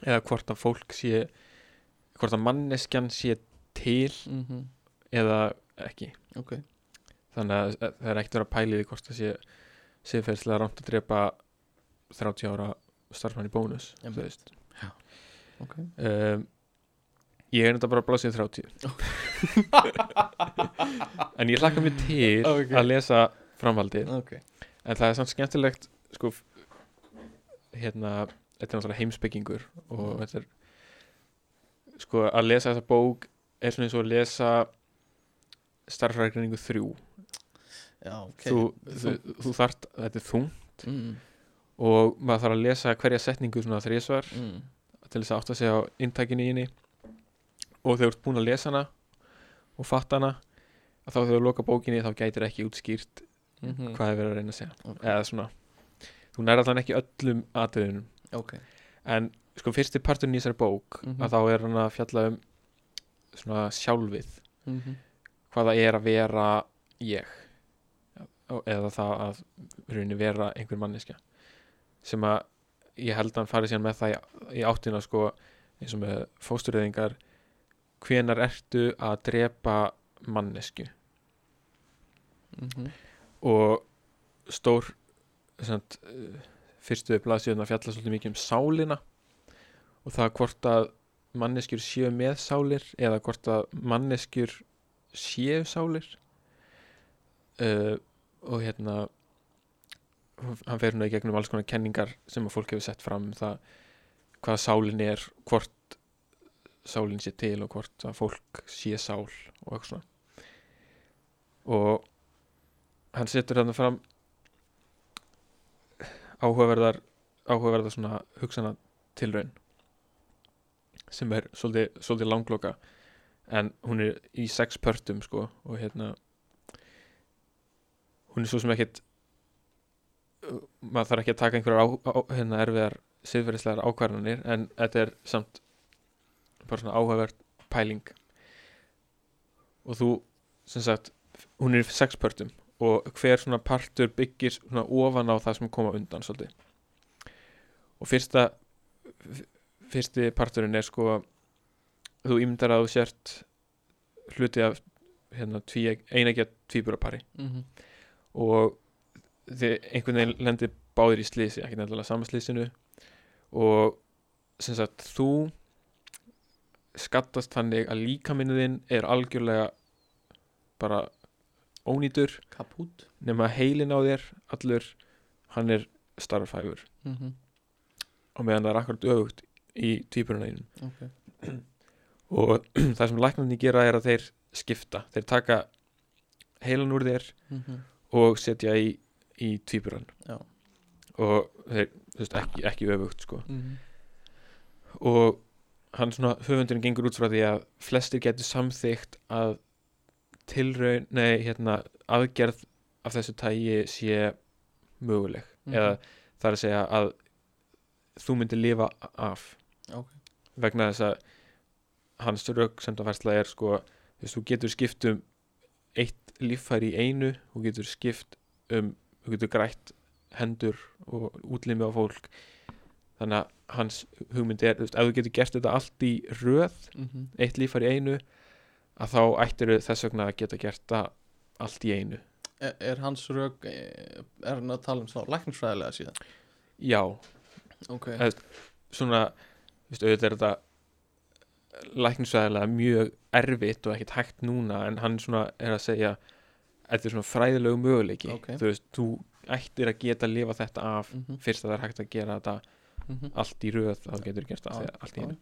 eða hvort að fólk sé hvort að manneskjan sé til Mm eða ekki. Ok. Þannig að það er ekkert að vera pælið í hvort það sé siðferðslega rámt að drepa 30 ára starfmann í bónus þú Einmitt. veist. Ok. Um, ég er þetta bara að blása í 30 en ég hlakka mér til Ok. að lesa framhaldið. En það er samt skemmtilegt sko hérna, þetta er náttúrulega heimspekingur og Mhm. þetta er sko að lesa þessa bók er svona eins og að lesa starfrækningu þrjú Já, ok þú, þú, þú þart, þetta er þung mm. og maður þarf að lesa hverja setningu svona þrísvar Mm. til þess að átta sig á inntækinu í henni og þegar þú ert búin að lesa hana og fatta hana að þá þegar þú loka bókinni þá gætir ekki útskýrt Mm -hmm. hvað er verið að reyna að segja Ok. eða svona, þú nær allan ekki öllum atriðunum. Ok. En sko fyrsti parturinn í þessari bók Mhm. að þá er hann að fjalla um svona sjálfið. Mm -hmm. hvað það er að vera ég. Eða það að rauninni vera einhver manneskja. Sem að ég held að hann fari síðan með það í, í áttina sko eins og með fóstureyðingar. Hvenar ertu að drepa mannesku Mm -hmm. og stór samt, uh, fyrstu blaðsíðuna fjalla svolítið mikið um sálina og það hvort að manneskjur séu með sálir eða hvort að manneskjur séu sálir. Uh, og hérna hann fer hérna í gegnum alls konar kenningar sem að fólk hefur sett fram um það hvað sálin er hvort sálin sé til og hvort að fólk sé sál og eitthvað svona. Og hann setur þarna fram áhugaverðar áhugaverðar svona hugsana tilraun sem er svolítið, svolítið langloka. En hún er í sex pörtum sko og hérna hún er svo sem ekkit maður þarf ekki að taka einhverjar hérna erfiðar siðferðislegar ákvarðanir en þetta er samt bara svona áhugavert pæling. Og þú sem sagt hún er í sex pörtum og hver svona partur byggir svona ofan á það sem koma undan svolítið. Og fyrsta fyrsti parturinn er sko þú ímyndar að þú sért hluti af hérna, tví, einægja tvíburapari. Mm -hmm. og þið einhvern veginn lendir báðir í slísi, ekki nefnilega sama slísinu og sem sagt þú skattast þannig að líkaminniðinn er algjörlega bara ónýtur Kaput nema heilin á þér allur, hann er starffæfur mm -hmm. og meðan það er akkurat öfugt í tvíburunæðinu Ok og það sem læknarnir gera er að þeir skipta, þeir taka heilan úr þér mm -hmm. og setja í, í tvíburan Já og þeir, þú veist, ekki, ekki öfugt sko. mm -hmm. og hann svona, höfundurinn gengur út frá því að flestir getur samþygt að tilraun, nei, hérna aðgerð af þessu tægi sé möguleg Mhm. eða það er að segja að þú myndir lifa af Ok vegna þess að hans rauk sem það færsla er sko, þú getur skipt um eitt líffæri í einu þú getur skipt um þú getur grætt hendur og útlimi á fólk þannig að hans hugmynd er, þú veist, ef þú getur gert þetta allt í röð, mm -hmm. eitt líffæri í einu að þá ættir þess vegna að geta gert það allt í einu. Er, er hans rög Er hann að tala um þá læknisfræðilega síðan? Já, Ok. Eh, svona veist, auðvitað er þetta læknisvæðilega mjög erfitt og ekkert hægt núna en hann svona er að segja þetta er svona fræðilegu möguleiki. Ok. þú veist, þú ættir að geta lifa þetta af Mhm. fyrst að það er hægt að gera þetta Mhm. allt í röð þá getur gert það Já, þegar allt í einu.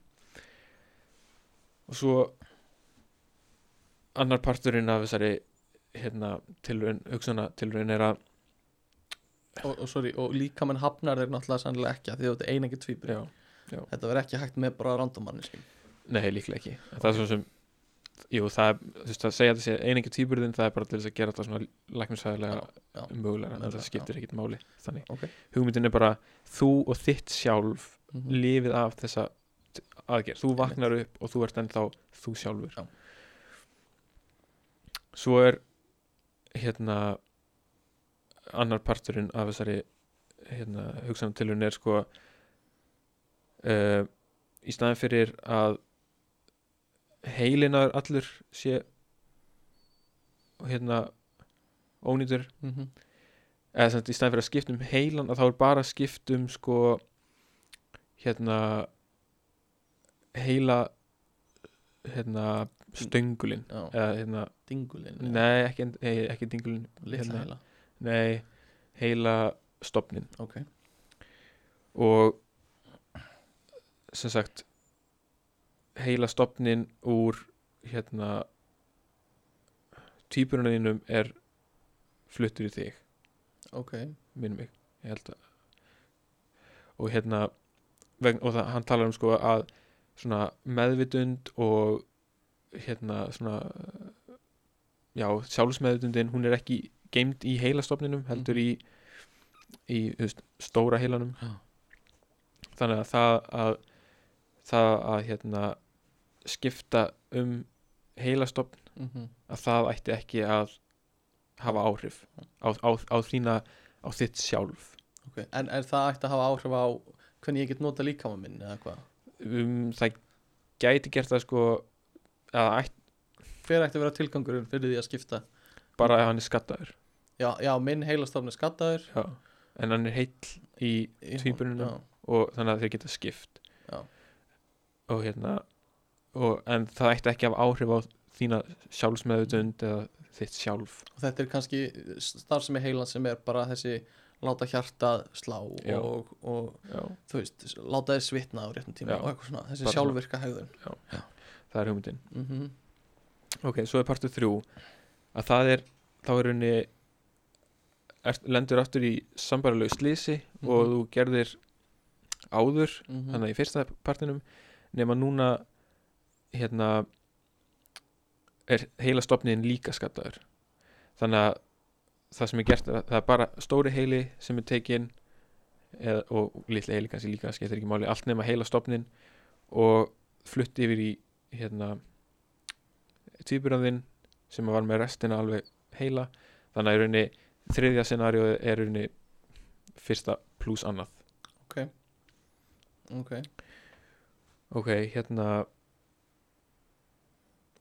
Og svo annar parturinn af þessari hérna, tilraun, hugsauna tilraun er að og, og, sorry, og líka menn hafnar þeir náttúrulega sannlega ekki því að þetta er einengi tvíbur já, þetta verður ekki hægt með bara randomanniskim nei, líklega ekki. En það er svo sem jú, það er, þú veist, að segja að þessi einengi tvíburðin það er bara til þess að gera þetta svona læknisæðilega já. mögulega, en það skiptir ekkit máli. Þannig, Ok. hugmyndin er bara þú og þitt sjálf Mhm. lifið af þessa aðgerð, þú vaknar upp og þú ert ennþá þú sjálfur. Já. Svo er hérna annar parturinn af þessari hérna, hugsanum tilhörun er sko uh, í staðin fyrir að heilinar allur sé hérna ónýtur Mhm. eða sem sagt, í staðin fyrir að skipta um heilan að þá er bara skipt um sko hérna heila hérna stöngulin já, eða hérna, dingulinn nei ekki, nei, ekki dingulin litla hérna, heila? nei, heila stopnin ok, og sem sagt heila stopnin úr hérna týpuruninum er fluttur í þig. Ok, minnum mig, ég held að og hérna vegna, og það, hann talar um sko að svona meðvitund og hérna svona já, sjálfsmeðvitundin hún er ekki geimd í heilastofninum heldur í, í veist, stóra heilanum. Já. þannig að það að það að hérna skipta um heilastofn mhm, að það ætti ekki að hafa áhrif á, á, á þína á þitt sjálf. Ok en er það ætti að hafa áhrif á hvernig ég get nota líkama minn eða hvað? Um, það gæti gert það sko hver ætti að vera tilgangurinn fyrir því að skipta? Bara ef hann er skattaður. Já, já minn heilastofn er skattaður. Já. en hann er heill í já, og þannig að þeir geta skipt. Já. og hérna og, en það ætti ekki að hafa áhrif á þína sjálfsmeðutund eða þitt sjálf. Og þetta er kannski starfsemi heilan sem er bara þessi láta hjartað slá Já. og, og já, þú veist, láta þið svitna á réttum tíma Já. og eitthvað svona, þessi Bara sjálfvirka hegðun það er hugmyndin mm ok, svo er partur þrjú að það er, þá er henni er, lendur aftur í sambaralegu slísi Mhm. og þú gerðir áður -hmm. þannig að í fyrsta partinum nema núna hérna er heila stopniðin líka skattaður þannig að það sem er gert er að það er bara stóri heili sem er tekin eða, og litli heili kannski líka skiptir ekki máli, allt nema heila stopnin og flutt yfir í hérna tvíburðin sem var með restina alveg heila þannig að í rauninni þriðja scenarióið er í rauninni fyrsta pluss annað ok, ok, hérna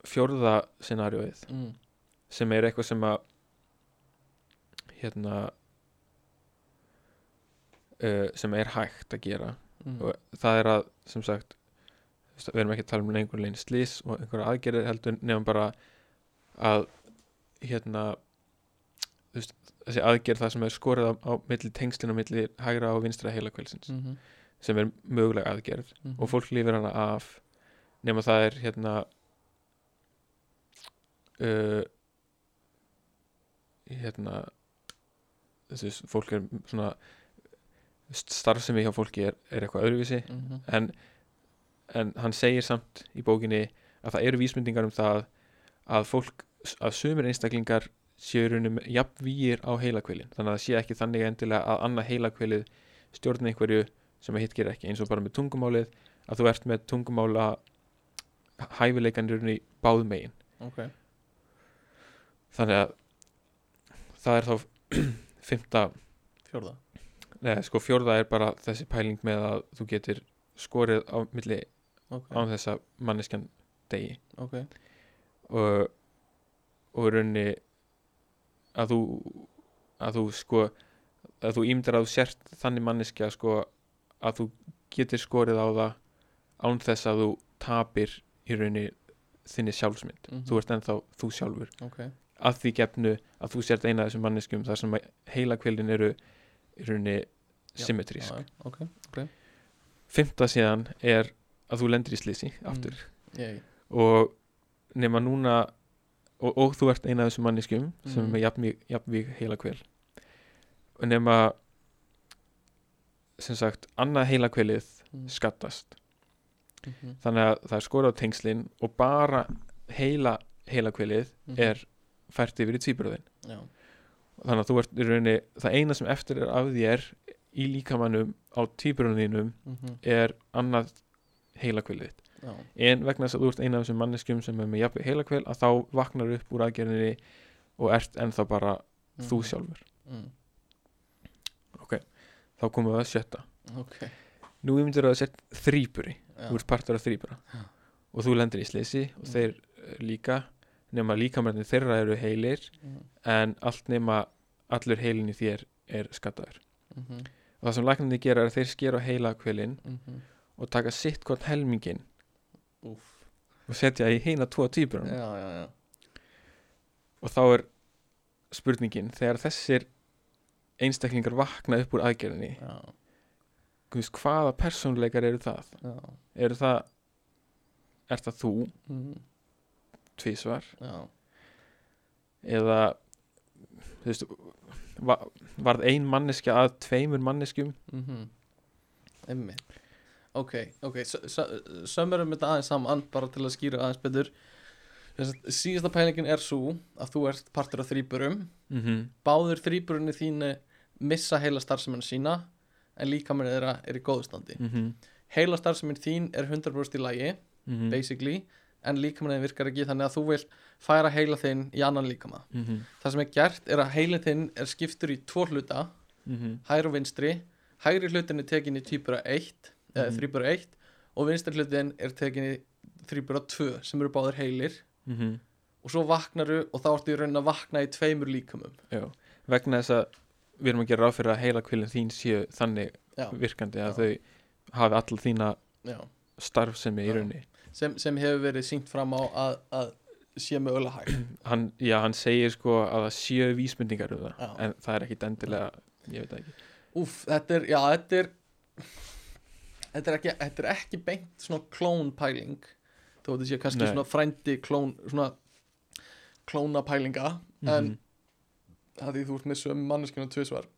fjórða scenarióið mm. sem er eitthvað sem að hérna uh, sem er hægt að gera Mm. og það er að sem sagt við erum ekki að tala um einhvern leginn slís og einhverja aðgerðir heldur nefnum bara að hérna veist, þessi aðgerð það sem er skorið á, á milli tengslinn á milli hægra og vinstra heila kvölsins Mm -hmm. sem er mögulega aðgerð Mhm. og fólk lifir hana af nema það er hérna uh, hérna þessi fólk er svona starfsemi hjá fólki er, er eitthvað öðruvísi -hmm. en, en hann segir samt í bókinni að það eru vísmyndingar um það að fólk, að sumir einstaklingar séu raunum jafnvígir á heilakvelin þannig að það sé ekki þannig endilega að annað heilakvelið stjórna einhverju sem að hitt gerir ekki. Eins og bara með tungumálið að þú ert með tungumála hæfileikanirinn í báð megin. Ok, þannig að það er þá fymta, fjórða. Neða sko fjórða er bara þessi pæling með að þú getur skorið á milli ok, án þess að manneskjan degi. Ok, og, og í rauninni að þú að þú sko að þú ímyndar að þú sért þannig manneskja sko að þú getur skorið á það án þess að þú tapir í rauninni þinni sjálfsmynd. Mhm. þú ert ennþá þú sjálfur. Ok. Að því gefnu að þú sért eina af þessum manneskjum þar sem heila kvilin eru í rauninni Já, symmetrísk. Já, ok, ok fymta síðan er að þú lendir í slísi Mm. aftur ég, og nema núna og, og þú ert eina af þessum manneskjum sem er Mhm. með jafnvíg, jafnvíg heila kvil og nema sem sagt annað heila kvilið Mm. skattast mhm, þannig að það er skorað á tengslin og bara heila heila kvilið mhm. er fært yfir í tvíbröðin þannig að þú ert í rauninni það eina sem eftir er af þér í líkamannum á tvíbröðinum mhm, er annað heila kvilið já, en vegna þess að þú ert eina af þessum manneskjum sem er með jafnveg heila kvil að þá vaknar upp úr aðgerðinni og ert ennþá bara þú mhm, sjálfur. Mm, þá komum við að sjötta. Ok, nú myndir að sett þrýburi já, þú ert partur af þrýbura Já. og þú lendir í slisi og Mm. þeir eh, líka nema líkamræðin þeirra eru heilir mm, en allt nema allur heilin í þér er skattaður. Mhm, og það sem læknandi gera er að þeir skera á heila kvilin mhm, og taka sitt hvort helmingin úf, og setja í heina tvo já og þá er spurningin þegar þessir einstaklingar vakna upp úr aðgerðinni veist, hvaða persónuleikar eru það? Já, eru það er það þú, mhm, tvísvar já, eða þú veist va, varð ein manneskja að tveimur manneskjum. Mhm. Einmitt. Ok, ok, sömurum þetta aðeins saman bara til að skýra aðeins betur. Síðasta pælingin er svo að þú ert partur af þrýburum mm -hmm. báður þrýburunni þínu missa heila starfseminna sína en líkaminn þeirra er í góðu standi. Mm -hmm. heila starfseminn þín er 100% í lagi Mm basically, en líkaminn þeim virkar ekki þannig að þú vilt færa heila þinn í annan líkama -hmm. það sem er gert er að heilin þinn er skiptur í tvo hluta Mm hægri og vinstri hægri hlutin er tekin í tvíbura 1 eða Mhm. þrýbura 1 og vinstri hlutin er tekin í þrýbura 2 sem eru báður heilir -hmm. og svo vaknaru og þá ertu í raunin að vakna í tveimur líkamum Já, vegna þess að við erum að gera ráð fyrir að heila kvilin þín séu þannig Já, virkandi að Já. þau hafi all þína já. starfsemi í Já. Sem, sem hefur verið sínt fram á að, að sé mögulega hægt hann, já, hann segir sko að það séu vísmyndingar um það, Já. en það er ekkit endilega ég veit ekki Úf, þetta er, já, þetta er þetta er ekki, þetta er ekki beint svona klónpæling þó þetta sé kannski Nei. svona frændi klón svona klónapælinga en það því þú ert með sömu manneskinu tvisvar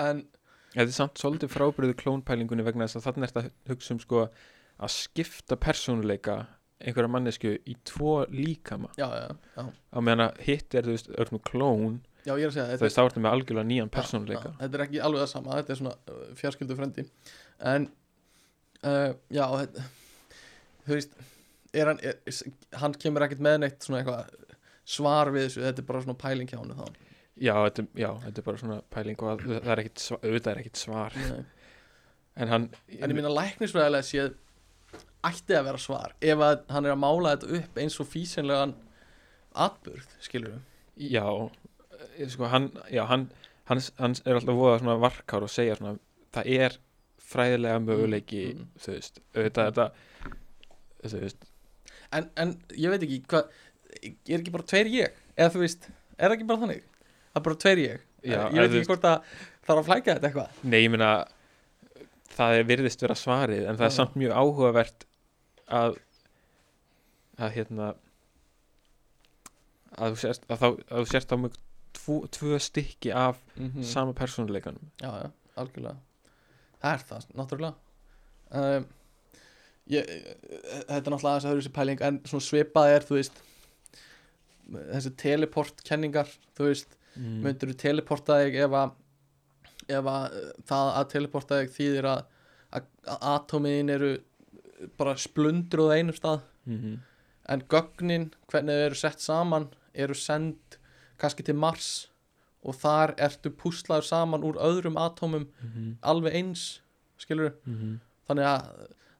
en Þetta er samt svolítið frábriðu klónpælingunni vegna þess að þannig er þetta hugsa um sko að skipta persónuleika einhverja mannesku í tvo líkama. Já, já, já, á meðan að hitt er þú veist, nú klón. Já, ég er að þá ertu með algjörlega nýjan persónuleika. þetta er ekki alveg það sama, þetta er svona uh, fjarskildu frendi. En uh, já, þetta, þú veist er hann, er, hann kemur ekkert með neitt svona eitthvað svar við þessu, þetta er bara svona pæling hjá hann þá. Já, þetta, þetta er bara svona pæling og að, það er ekkit, svar, er ekkit svar. En hann En ég minna læknisfræðilega séð ætti að vera svar ef að hann er að mála þetta upp eins og físinlegan atburð, skilur við já, sko, hann, já, hann, hann, hann er alltaf voða svona varkár og segja svona það er fræðilega möguleiki mm. þú veist, auðvitað þetta þú veist, en, en ég veit ekki hvað er ekki bara tveir ég? Eða þú veist, er það ekki bara þannig? Það er bara tveir ég. Já, ég veit ekki hvort að þarf að flækja þetta eitthvað. Nei, ég meina það er virðist vera svarið en það er samt mjög áhugavert að að hérna að þú sérst að, þá, að þú sérst á mjög tvo, tvö stykki af mm sama persónuleikanum. Já, já, algjörlega. Það er það, náttúrulega. Um, ég, þetta er náttúrulega aðeins að höfðu þessi pæling en svona svipað er, þú veist þessi teleport kenningar þú veist, mm. myndur þú teleporta þig ef að ef að uh, það að teleporta þig þýðir að, að atómiðin eru bara splundruð á einum stað. Mm en gögnin, hvernig þau eru sett saman eru send kannski til Mars og þar ertu púslaður saman úr öðrum atómum -hmm. alveg eins skilur Mm þannig að,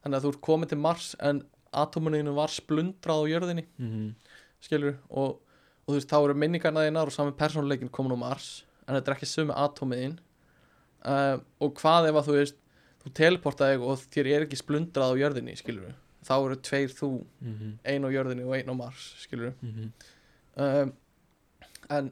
þannig að þú ert komið til Mars en atómuninu var splundrað á jörðinni -hmm. skilur og, og þú veist þá eru minningarna þínar og sami persónuleikin komin á Mars en þetta er ekki sömu atómiðin uh, og hvað ef að þú veist þú teleportaði og þér er ekki splundrað á jörðinni skilur þá eru tveir þú Mm -hmm. ein á jörðinni og ein á Mars skilur Mm -hmm. um, en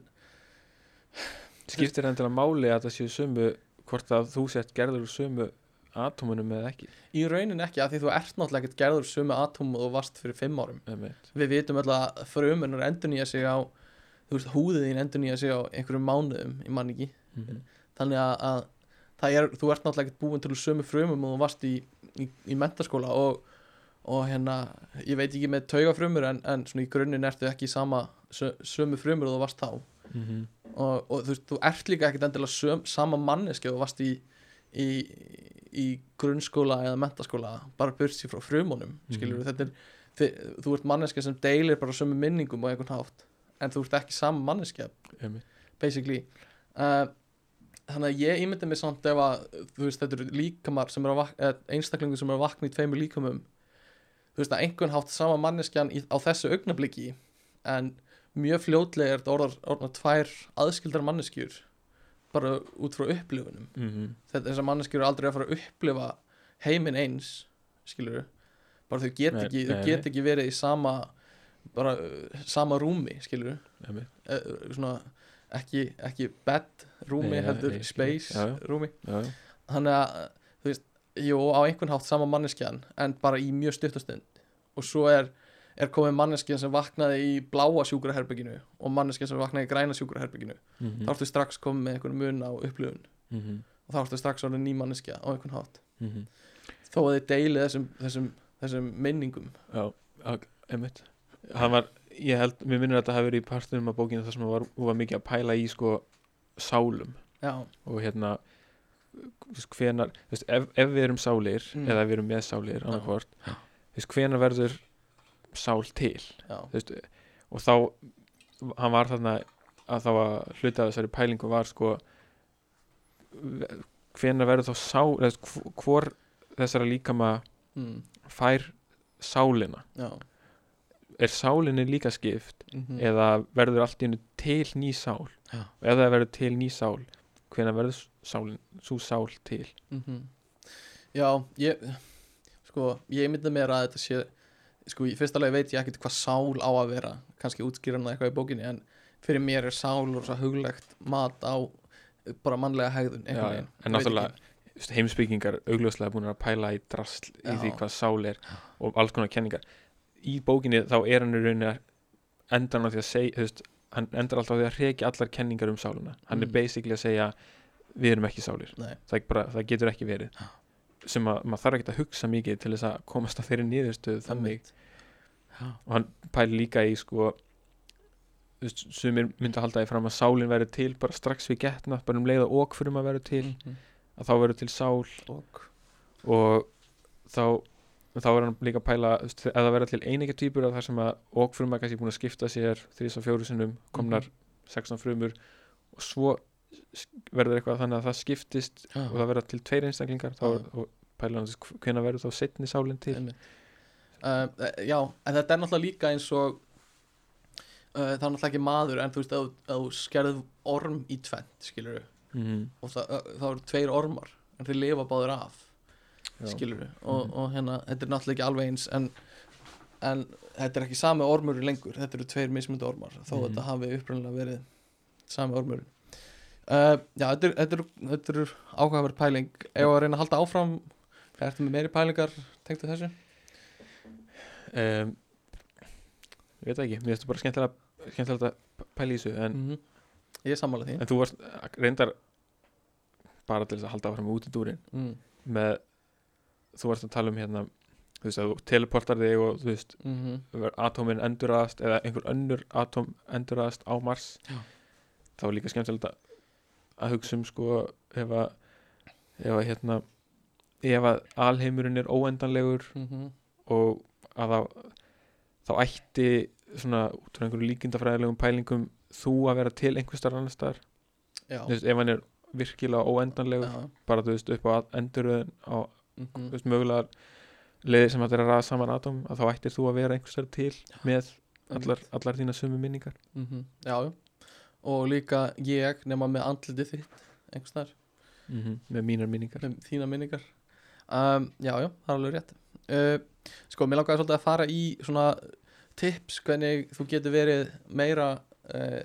skiptir það endilega máli að það séu sömu hvort að þú sett gerður sömu atómunum eða ekki í raunin ekki að því þú ert náttúrulega ekkert gerður sömu atóm og varst fyrir fimm árum Einmitt. við vitum alltaf að frumunar endur nýja sig á þú veist, húðið þín endur nýja sig á einhverjum mánuðum, ég man ekki Mhm. þannig að, er, þú ert náttúrulega ekkert búin til sömu frumum og þú varst í, í, í mentaskóla og, og hérna, ég veit ekki með taugafrumur en, en svona í grunninn ertu ekki í sama sö, sömu frumur og þú varst þá Mhm. og, og þú þú ert líka ekkert endilega söm, sama manneski og þú varst í, í, í grunnskóla eða mentaskóla bara bursi frá frumunum Mhm. skilur þetta er, þi, þú ert manneski sem deilir bara sömu minningum og einhvern hátt en þú ert ekki sama manneski Einmitt. basically uh, þannig að ég ímyndi mig samt ef að þú veist, þetta eru líkamar sem eru einstaklingur sem eru að vakna í tveimur líkamum þú veist að einhvern hátt sama manneskjan í, á þessu augnabliki en mjög fljótlega er þetta orðar, orðar tvær aðskildar manneskjur bara út frá upplifunum. Mhm. þetta þessar manneskjur eru aldrei að fara að upplifa heiminn eins skilur bara þau get Nei, ekki, nei, þau get ekki verið í sama bara sama rúmi skilur uh, svona ekki, ekki bed rúmi ja, heldur skil. space Já, já. rúmi Já, þannig að þú veist, jú á einhvern hátt sama manneskjan en bara í mjög stuttastund og svo er, er komið manneskjan sem vaknaði í bláa sjúkraherbygginu og manneskjan sem vaknaði í græna sjúkraherbygginu Mhm. þá ertu strax komið með einhvern mun á upplifun Mhm. og þá ertu strax orðin ný manneskja á einhvern hátt Mhm. þó að þið deili þessum, þessum, þessum minningum Já, einmitt hann var, ég held, mér minnir að þetta hafi verið í partunum af bókinu þar sem hann var, hún var mikið að pæla í sko sálum. Já, og hérna hvenar, þú veist, ef, ef við erum sálir Mm. eða við erum með sálir, annarkvort þú veist, hvenar verður sál til, veist og þá, hann var þarna að þá að hluta þessari pælingu var sko hvenar verður þá sál eða, hvor þessara líkama mm, fær sálina? Já er sálinni líka skipt mm eða verður allt í hennu til ný sál? Ef það verður til ný sál hvenær verður sálin, svo sál til? Mm Já, ég sko, ég myndi mér að þetta sé sko, í fyrsta lagi veit ég ekkert hvað sál á að vera. Kannski útskýra hana eitthvað í bókinni en fyrir mér er sál og svo huglegt mat á bara mannlega hegðun Já, en veit náttúrulega heimsbyggingar augljóslega búin að pæla í drasl í því hvað sál er og alls konar kenningar í bókinni þá er hann í rauninni endan á því að segja veist, hann endar alltaf á því að reykja allar kenningar um sáluna hann er Mm. basically að segja við erum ekki sálir. Það, er bara, það getur ekki verið. Sem að maður þarf ekki að hugsa mikið til þess að komast að þeirri niðurstöðu þannig. Og hann pæli líka í sko þú veist, sumir myndi að halda því fram að sálin verður til bara strax við getna, bara um leiða og fyrir maður verður til, Mhm. að þá verður til sál. Og og þá þá er hann líka að pæla ef það verður til einegja týpur af það sem að maður kannski búin að skipta sér þrís og fjóru sinnum, komnar 16 frumur og svo verður eitthvað þannig að það skiptist Já. og það verður til tveir einstaklingar þá er, og pæla hann hvenær verður þá setni sálinn til? Uh, Já, en þetta er náttúrulega líka eins og uh, það er náttúrulega ekki maður en þú veist, ef þú- skerð orm í tvent, skilur mm og það, uh, það eru tveir ormar en þeir lifa báður af Skilur og, Mhm. og hérna, þetta er náttúrulega ekki alveg eins en, en þetta er ekki sami ormur lengur, þetta eru tveir mismundi ormar þó Mhm. þetta hafi upprunnilega verið sami ormur uh, Já, þetta er, þetta er, þetta er áhugaverð pæling. Ef að reyna að halda áfram? Ertu með meiri pælingar? Tengdu þessu? um, ég veit ekki, mér finnst það bara skemmtilega skemmtilegt að pæla í þessu en, Mm Ég er sammála því. en þú varst reyndar bara til þess að halda áfram út í dúrin mm. með þú varst að tala um hérna þú veist að þú teleportar þig og þú veist Mm atómin enduraðast eða einhver önnur atóm enduraðast á Mars Já. þá er líka skemmtilegt að, að hugsa um sko ef að ef að hérna ef að alheimurinn er óendanlegur -hmm. og að þá þá ætti svona út frá einhverju líkindafræðilegum pælingum þú að vera til einhver starf annar starf ef hann er virkilega óendanlegur já. bara þú veist upp á enduröðin á Mm þú veist, mögulegar leiðir sem að ræða saman atóm að þá ættir þú að vera einhvers þar til með allar, allar þína sömu minningar. -hmm. Já, já. Og líka ég nema með andlitið þitt einhvers þar með mínar minningar. Með þína minningar. Um, já, já, það er alveg rétt. Uh, sko, mér langaði svolítið að fara í svona tips hvernig þú getur verið meira uh,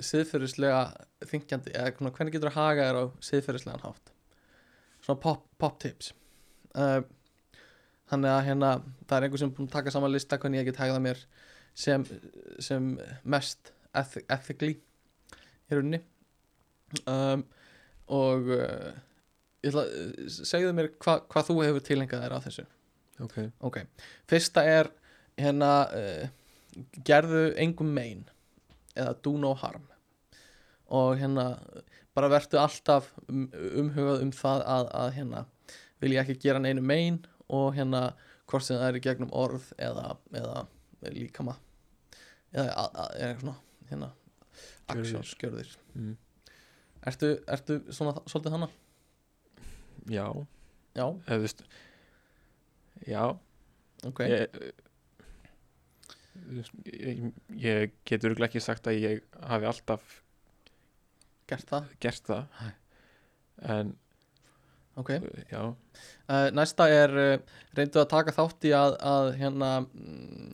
siðferðislega þingjandi eða hvernig getur að haga þér á siðferðislegan hátt? Svona pop, pop tips uh, þannig að hérna það er einhver sem búin að taka saman lista hvernig ég get hegða mér sem, sem mest eth ethically í rauninni. Um, og uh, ætla að segðu mér hva, hvað þú hefur tilhengað þér á þessu. Ok, ok, fyrsta er hérna uh, gerðu engum mein eða do no harm. Og hérna bara verðu alltaf um, umhugað um það að, að hérna vil ég ekki gera neinu mein og hérna hvort sem það er í gegnum orð eða, eða líkama eða, að, að, eða svona hérna Gjörðir. actions, gjörðir. Mm. ertu, ertu svona svolítið hana? já. Já, veist já, ok. Ég, veist, ég, ég get örgulega ekki sagt að ég hafi alltaf gert það, gert það. En ok. Já, Uh, næsta er uh, reyndu að taka þátt í að, að hérna mm,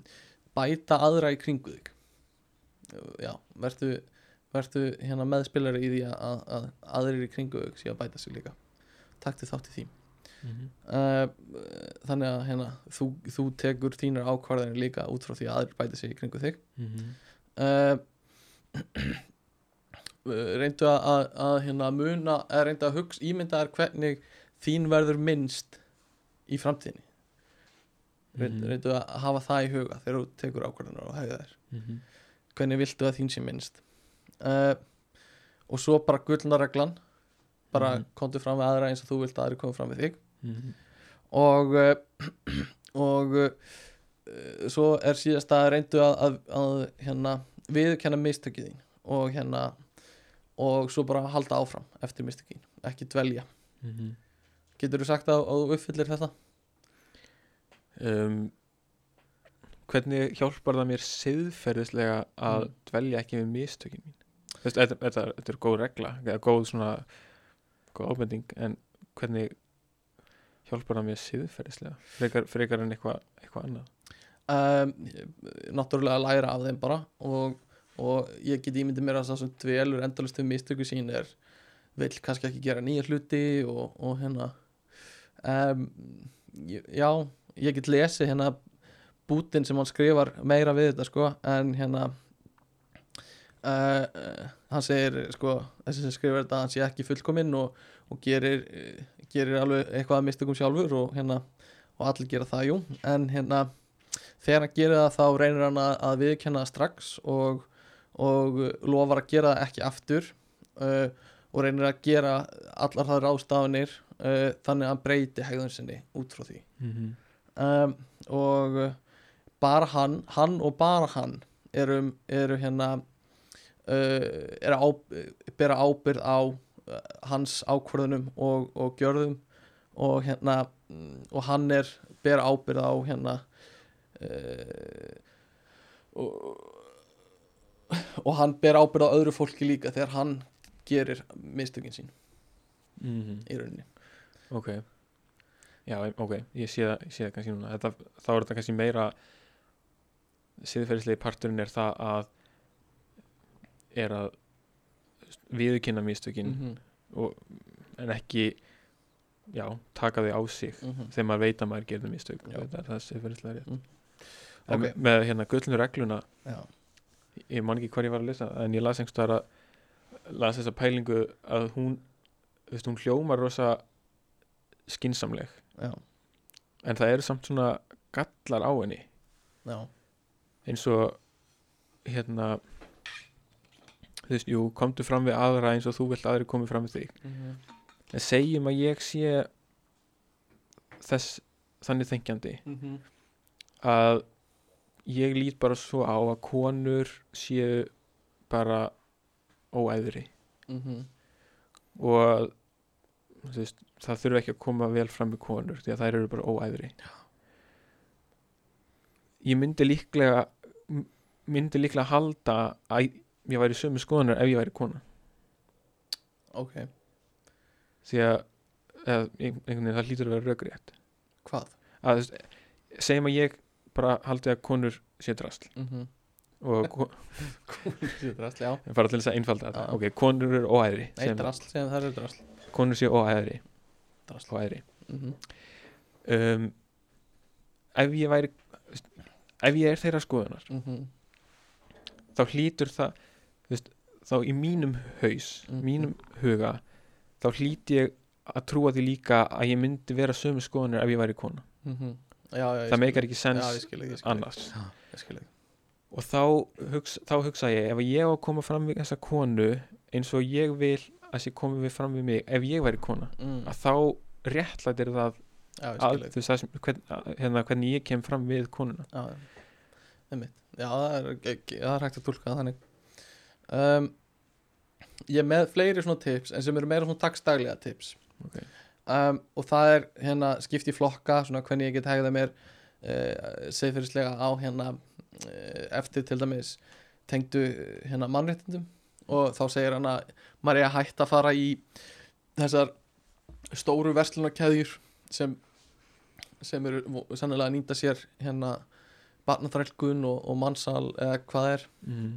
bæta aðra í kringu þig. Uh, já, verðu verðu hérna meðspilari í því að, að, að aðrir í kringu þig sé að bæta sig líka. Taktu þátt í því. Mm uh, þannig að hérna þú, þú tekur þínar ákvarðanir líka út frá því að aðrir bæta sig í kringu þig. -hmm. uh, reyndu að, að, að hérna muna, eða reyndu að hugsa ímynda er hvernig þín verður minnst í framtíðinni Reynd, Mhm. reyndu að hafa það í huga þegar þú tekur ákvarðanar og hegða þær -hmm. hvernig viltu að þín sé minnst uh, og svo bara gullnareglan bara Mhm. komdu fram við aðra eins og þú vilt að aðri koma fram við þig -hmm. og uh, og svo er síðast að reyndu að, að, að hérna, viðurkenna mistökið þín og hérna og svo bara halda áfram eftir mistökin ekki dvelja Mhm. getur þú sagt að, að þú uppfyllir þetta? um, hvernig hjálpar það mér siðferðislega að Mm. dvelja ekki við mistökin mín þetta, þetta, þetta er góð regla eða góð svona góð ábending en hvernig hjálpar það mér siðferðislega frekar, frekar en eitthvað eitthva annað Um, náttúrulega að læra af þeim bara og, og ég get ímyndið mér að það sem dvelur endalust við mistöku sín er vill kannski ekki gera nýja hluti og, og hérna. Um, já, ég get lesið hérna bútin sem hann skrifar meira við þetta sko en hérna uh, hann segir sko þessi sem skrifar þetta hann sé ekki fullkominn og, og gerir, uh, gerir alveg eitthvað að mistökum sjálfur og hérna og allir gera það jú. En hérna þegar hann gerir það þá reynir hann að, að viðkenna strax og, og uh, lofar að gera það ekki aftur uh, og reynir að gera allar það ráðstafanir uh, þannig að hann breyti hegðun sinni út frá því mm -hmm. um, og uh, bara hann, hann og bara hann eru, eru hérna uh, eru á, bera ábyrð á uh, hans ákvörðunum og, og gjörðum og hérna mm, og hann er bera ábyrð á hérna og, og hann ber ábyrð á öðru fólki líka þegar hann gerir mistökin sín. Mm í rauninni. Ok. Já, ok, ég sé það, ég sé það kannski núna. Þetta, þá er þetta kannski meira siðferðislegi parturinn er það að er að viðurkynna mistökin mm og, en ekki já, taka þau á sig -hmm. þegar maður veit að maður gerði mistök. Þetta er það siðferðislega rétt. Mm. En Ok. með hérna gullnu regluna já, ég man ekki hvað ég var að lesa en ég las einhverstaðar að las þessa pælingu að hún þú veist, hún hljómar rosa skinsamleg já, en það eru samt svona gallar á henni. Já. Eins og hérna þú veist, jú, komdu fram við aðra eins og þú vilt aðri komi fram við þig. Mm en segjum að ég sé þess þannig þengjandi -hmm. að ég lít bara svo á að konur séu bara óæðri Mm -hmm. og veist, það þurfi ekki að koma vel fram með konur því að þær eru bara óæðri ég myndi líklega myndi líklega halda að ég væri sömu skoðunar ef ég væri kona. Ok, því að eða, ein- einhvern veginn það hlýtur að vera rökrétt. Hvað? að segjum að ég bara haldi að konur sé drasl. Mm -hmm. og ko- Sér drasl, já. Bara til þess að einfalda þetta. Ok, konur eru óæðri Nei, drasl, sem það er drasl. Konur séu óæðri. Drasl. Óæðri. Mm um, ef ég væri ef ég er þeirra skoðunar -hmm. þá hlýtur það veist, þá í mínum haus Mhm. mínum huga þá hlýt ég að trúa því líka að ég myndi vera sömu skoðunar ef ég væri kona. Ég það meikar ekki sens annars. Og þá, hugsa, þá hugsa ég ef ég á að koma fram við þessa konu eins og ég vil að sé komið við fram við mig ef ég væri kona mm. að þá réttlætir það Já, að, veist, hvern, hérna, hvernig ég kem fram við konuna. Já, já. Það er, það er hægt að tólka þannig. Um, Ég er með fleiri svona tips en sem eru meira svona dagstaglega tips. Ok. Um, og það er hérna skipt í flokka svona hvernig ég get hegða mér uh, segfyrirslega á hérna uh, eftir til dæmis tengdu eh, hérna mannréttindum og þá segir hann að maður er að hætta að fara í þessar stóru verslunarkeðjur sem sem eru sannlega að nýta sér hérna barnaþrælkun og, og mannsal eða hvað er mm.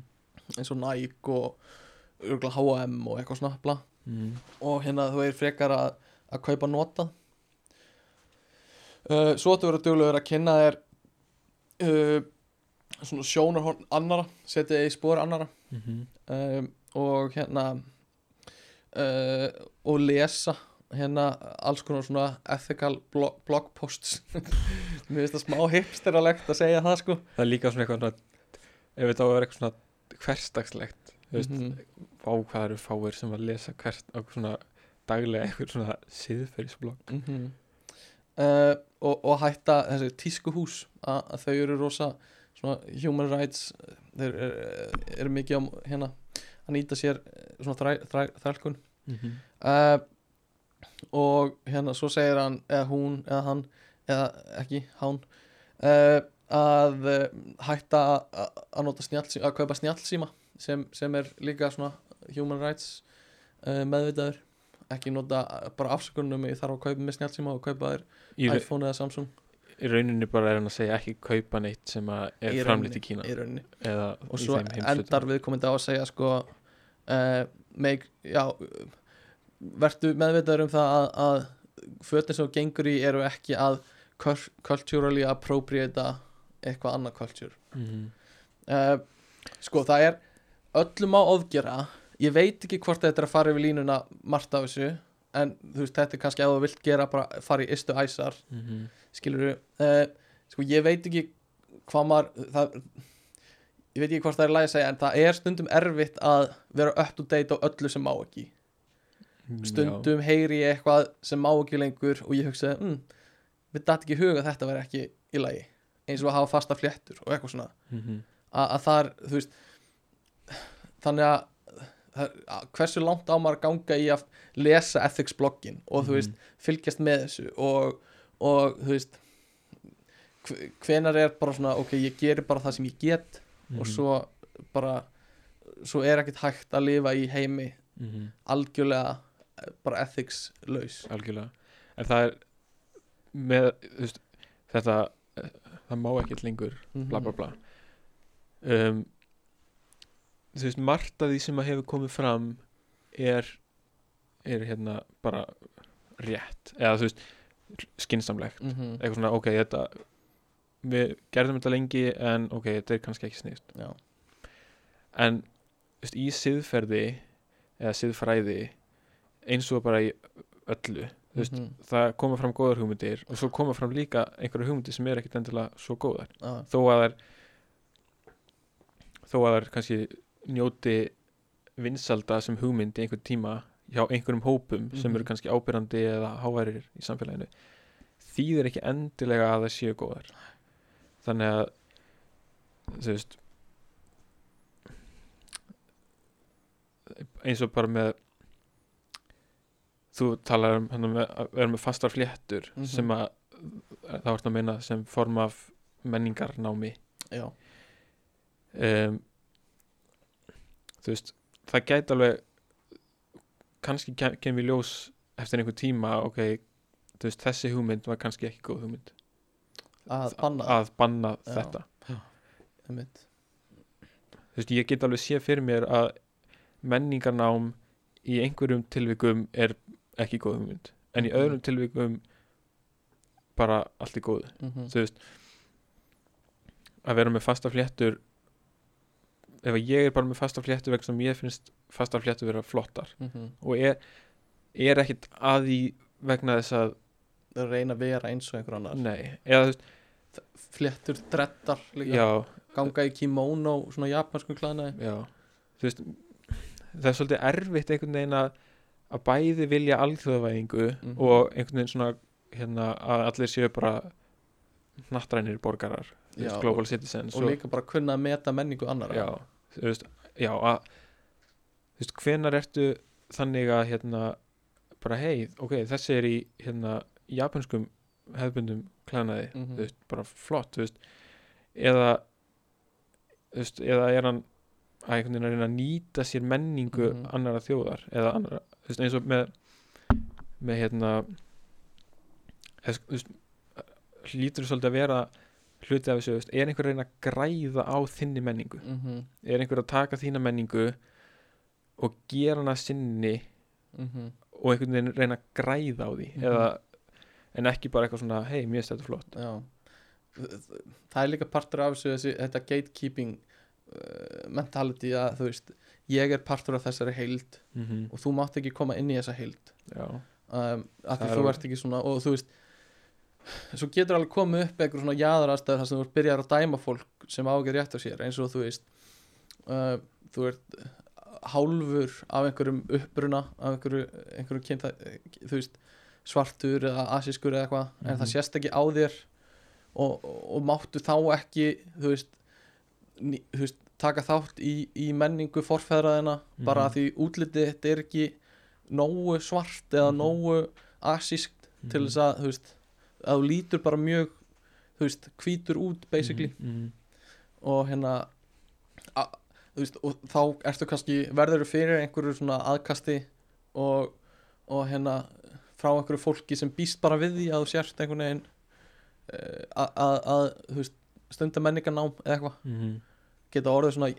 eins og Nike og H&M og eitthvað svona bla Mm. og hérna þú er frekar að, að kaupa nota uh, svo þú verður duglegur að kynna þér uh, svona sjónarhorn annara setja þig í spór annara Mm um, og hérna uh, og lesa hérna alls konar svona ethical blog, blog posts. Mér finnst það smá hipsteralegt að segja það sko. Það er líka svona eitthvað ef þetta á að vera eitthvað svona hversdagslegt þú veist, Mhm. á hvað eru fáir sem að lesa hvert svona daglega eitthvað svona siðferðisblokk. Mm uh, og, og hætta þessi tískuhús að, að þau eru rosa svona human rights þeir eru, eru mikið á hérna að nýta sér eh, svona þræ, þræ, þrælkun. Mm -hmm. uh, og hérna svo segir hann eða hún eða hann eða ekki hann uh, að hætta að- nota snjallsíma að kaupa snjallsíma sem, sem er líka svona human rights meðvitaður ekki nota bara afsökunum ég þarf að kaupa með snjallsíma og kaupa þér iPhone eða Samsung. Í rauninni bara er hann að segja ekki kaupa neitt sem er Í framlýtt í Kína. í og í svo endar viðkomandi á að segja sko uh, make, já vertu meðvitaður um það að, að fötin sem gengur í eru ekki að cul- culturally appropriata eitthvað annað culture. Mhm. uh, sko það er öllum á ofgera ég veit ekki hvort þetta er að fara yfir línuna margt af þessu en þú veist þetta er kannski að þú vilt gera bara fara í ystu æsar Mhm. skilur uh, sko ég veit ekki hvað maður það, ég veit ekki hvort það er lægi að segja en það er stundum erfitt að vera up to date á öllu sem má ekki. Stundum heyri ég eitthvað sem má ekki lengur og ég hugsaði mm, við datt ekki huga að þetta veri ekki í lagi. Eins og að hafa fasta fléttur og eitthvað svona. Mm -hmm. að, að það er, þú veist þannig að hversu langt á maður að ganga í að lesa ethics bloggin og þú veist fylgjast með þessu og, og þú veist hve- hvenær er bara svona ok, ég gerir bara það sem ég get Mhm. og svo bara svo er ekkert hægt að lifa í heimi Mhm. algjörlega eh, bara ethics laus. Algjörlega. En það er með þú veist, þetta eh, það má ekkert lengur bla bla bla. Um, þú veist margt af því sem að hefur komið fram er er hérna bara rétt eða þú veist skinsamlegt mm -hmm. eitthvað svona ok þetta við gerðum þetta lengi en ok þetta er kannski ekki sniðst já, en þú veist, í siðferði eða siðfræði eins og bara í öllu þú veist, Mhm. það koma fram góðar hugmyndir og svo koma fram líka einhverju hugmyndir sem er ekkit endilega svo góðar. Já, þó að þær þó að þær kannski njóti vinsalda sem hugmynd í einhvern tíma hjá einhverjum hópum sem Mhm. eru kannski ábyrrandi eða háværir í samfélaginu þýðir ekki endilega að það séu góðar þannig að þú veist eins og bara með þú talar um að vera með fastar fléttur Mhm. sem að það vart að meina sem form af menningarnámi já, um, þú veist það gæti alveg kannski kem- kemur í ljós eftir einhver tíma ok, þú veist þessi hugmynd var kannski ekki góð hugmynd. Að banna. að banna Já. þetta. Einmitt. þú veist, ég get alveg sé fyrir mér að menningarnám í einhverjum tilvikum er ekki góð hugmynd. En í Mhm. öðrum tilvikum bara allt í góðu. Mhm, þú veist að vera með fasta fléttur ef ég er bara með fasta fléttur vegna sem ég finnst fasta fléttur vera flottar. Mhm. og er, er ekkit að því vegna þess að reyna að vera eins og einhver annar. Nei, eða þú veist, fléttur, dreddar líka. Já, ganga í kimono, svona japansku klæðnaði. Já. Þú veist, það er svolítið erfitt einhvern veginn að að bæði vilja alþjóðavæðingu Mhm. og einhvern veginn svona hérna, að allir séu bara hnattrænir borgarar Já, global citizens og líka bara kunna að meta menningu annara já, þú veist, já að, þú veist, hvenar ertu þannig að hérna bara hei, ok, þessi er í hérna japanskum hefðbundum klænaði, Mhm. þú veist, bara flott þú veist, eða þú veist, eða er hann að einhvern veginn að reyna að nýta sér menningu Mhm. annara þjóðar eða annara, þú veist, eins og með með hérna þú veist, hlýtur svolítið að vera hluti af þessu, veist, er einhver að reyna að græða á þinni menningu? Mhm, er einhver að taka þína menningu og gera hana sinni mhm, og einhvern veginn reyna að græða á því? Mhm. eða, en ekki bara eitthvað svona hei, mér finnst þetta flott. Já. Það er líka partur af þessu þessi, þetta gatekeeping uh, mentality að þú veist ég er partur af þessari heild mm -hmm. og þú mátt ekki koma inn í þessa heild. Um, að Það þú ert ekki svona og þú veist svo getur alveg komið upp einhver svona jaðarastæður þar sem þú byrjar að dæma fólk sem á ekki rétt á sér eins og þú veist uh, þú ert hálfur af einhverjum uppruna af einhverju, einhverju kynta, þú veist svartur eða asískur eða eitthvað en Mhm. það sést ekki á þér og, og, og máttu þá ekki þú veist, ný, þú veist taka þátt í, í menningu forfeðraðina bara Mhm. því útlitið þetta er ekki nógu svart eða Mhm. nógu asískt til þess að þú veist að þú lítur bara mjög þú veist, hvítur út basically. Mm og hérna a, veist, og þá ertu kannski verður fyrir einhverju svona aðkasti og, og hérna frá einhverju fólki sem býst bara við því að þú sért einhvern veginn eh, að, að, að þú veist, stunda menningarnám eða eitthvað. -hmm. geta orðið svona,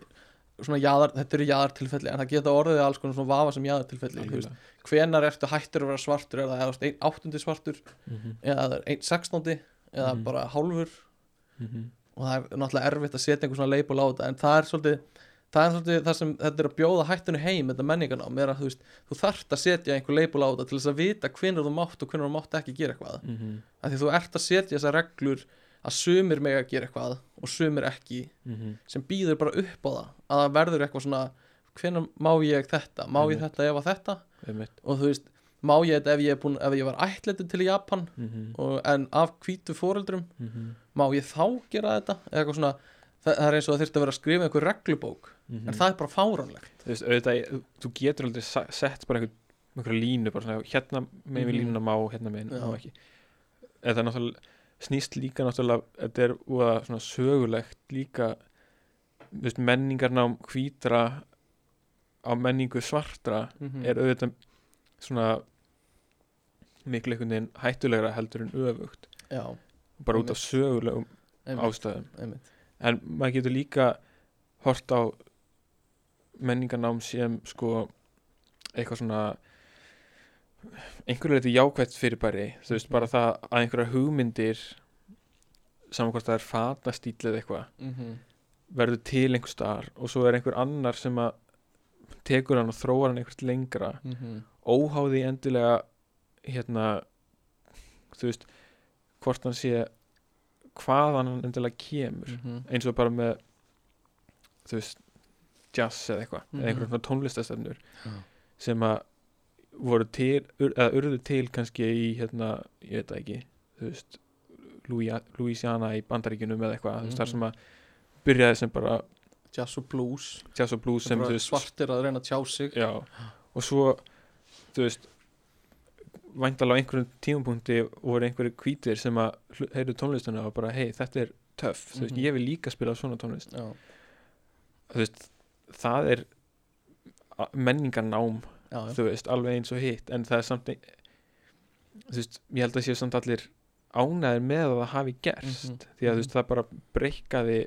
svona jaðar, þetta eru jaðartilfelli en það geta orðið alls konar svona vafa sem veist, hvenar ertu hættur að vera svartur? Er það einn áttundi svartur? -hmm. eða einn sextándi? Eða Mhm. bara hálfur? -hmm. og það er náttúrulega erfitt að setja einhver svona leipul á þetta en það er svolítið það er svolítið það sem þetta er að bjóða hættunni heim þetta menningarnám er að þú veist þú þarft að setja einhver leipul á þetta til þess að vita hvenær þú mátt og hvenær þú mátt ekki gera eitthvað að sumir meg að gera eitthvað og sumir ekki -hmm. sem býður bara upp á það að það verður eitthvað svona hvenær má ég þetta, má ég þetta ef að þetta? Einmitt. Og þú veist, má ég þetta ef ég, búin, ef ég var ættleitur til Japan -hmm. og, en af hvítu fóreldrum -hmm. má ég þá gera þetta? Eitthvað svona, það, það er eins og það þurfti að vera að skrifa einhver reglubók, en það er bara fáránlegt. Þú veist, auðvitað, þú- getur aldrei sett bara einhver, einhver línu bara svona, hérna með við Mhm. línuna má, hérna með en það er náttúrulega snýst líka náttúrulega, þetta er úða svona sögulegt líka veist, menningarnám hvítra á menningu svartra mm er auðvitað svona miklu einhvern veginn hættulegra heldur en öfugt. Já, bara út af sögulegum einmitt, ástæðum. Einmitt. en maður getur líka hort á menningarnám sem sko eitthvað svona einhverju leiti jákvætt fyrirbæri þú veist Mhm. bara það að einhverja hugmyndir saman hvort það er fatastíl eða eitthvað Mm verður til einhver staðar og svo er einhver annar sem að tekur hann og þróar hann einhvert lengra -hmm. óháði endilega hérna þú veist hvort hann sé hvaðan hann endilega kemur Mhm. eins og bara með þú veist jazz eða eitthvað Mhm. eða einhverjum svona tónlistastefnur sem að voru til eða urðu til kannski í hérna, ég veit það ekki þú veist Louis- Louisiana í bandaríkjunum eða eitthvað þú veist þar Mhm. sem að byrjaði sem bara jazz og blues jazz og blues sem veist svartir að reyna að tjá sig já, og svo þú veist væntalega á einhverjum tímapunkti voru einhverju hvítir sem að heyrðu tónlistuna og bara hei þetta er töff, þú veist Mhm. ég vil líka spila svona tónlist já, þú veist það er menningarnám já, já. þú veist alveg eins og hitt en það er samt þú veist ég held að séu samt allir ánæður með að það hafi gerst Mhm. því að þú veist það bara breykaði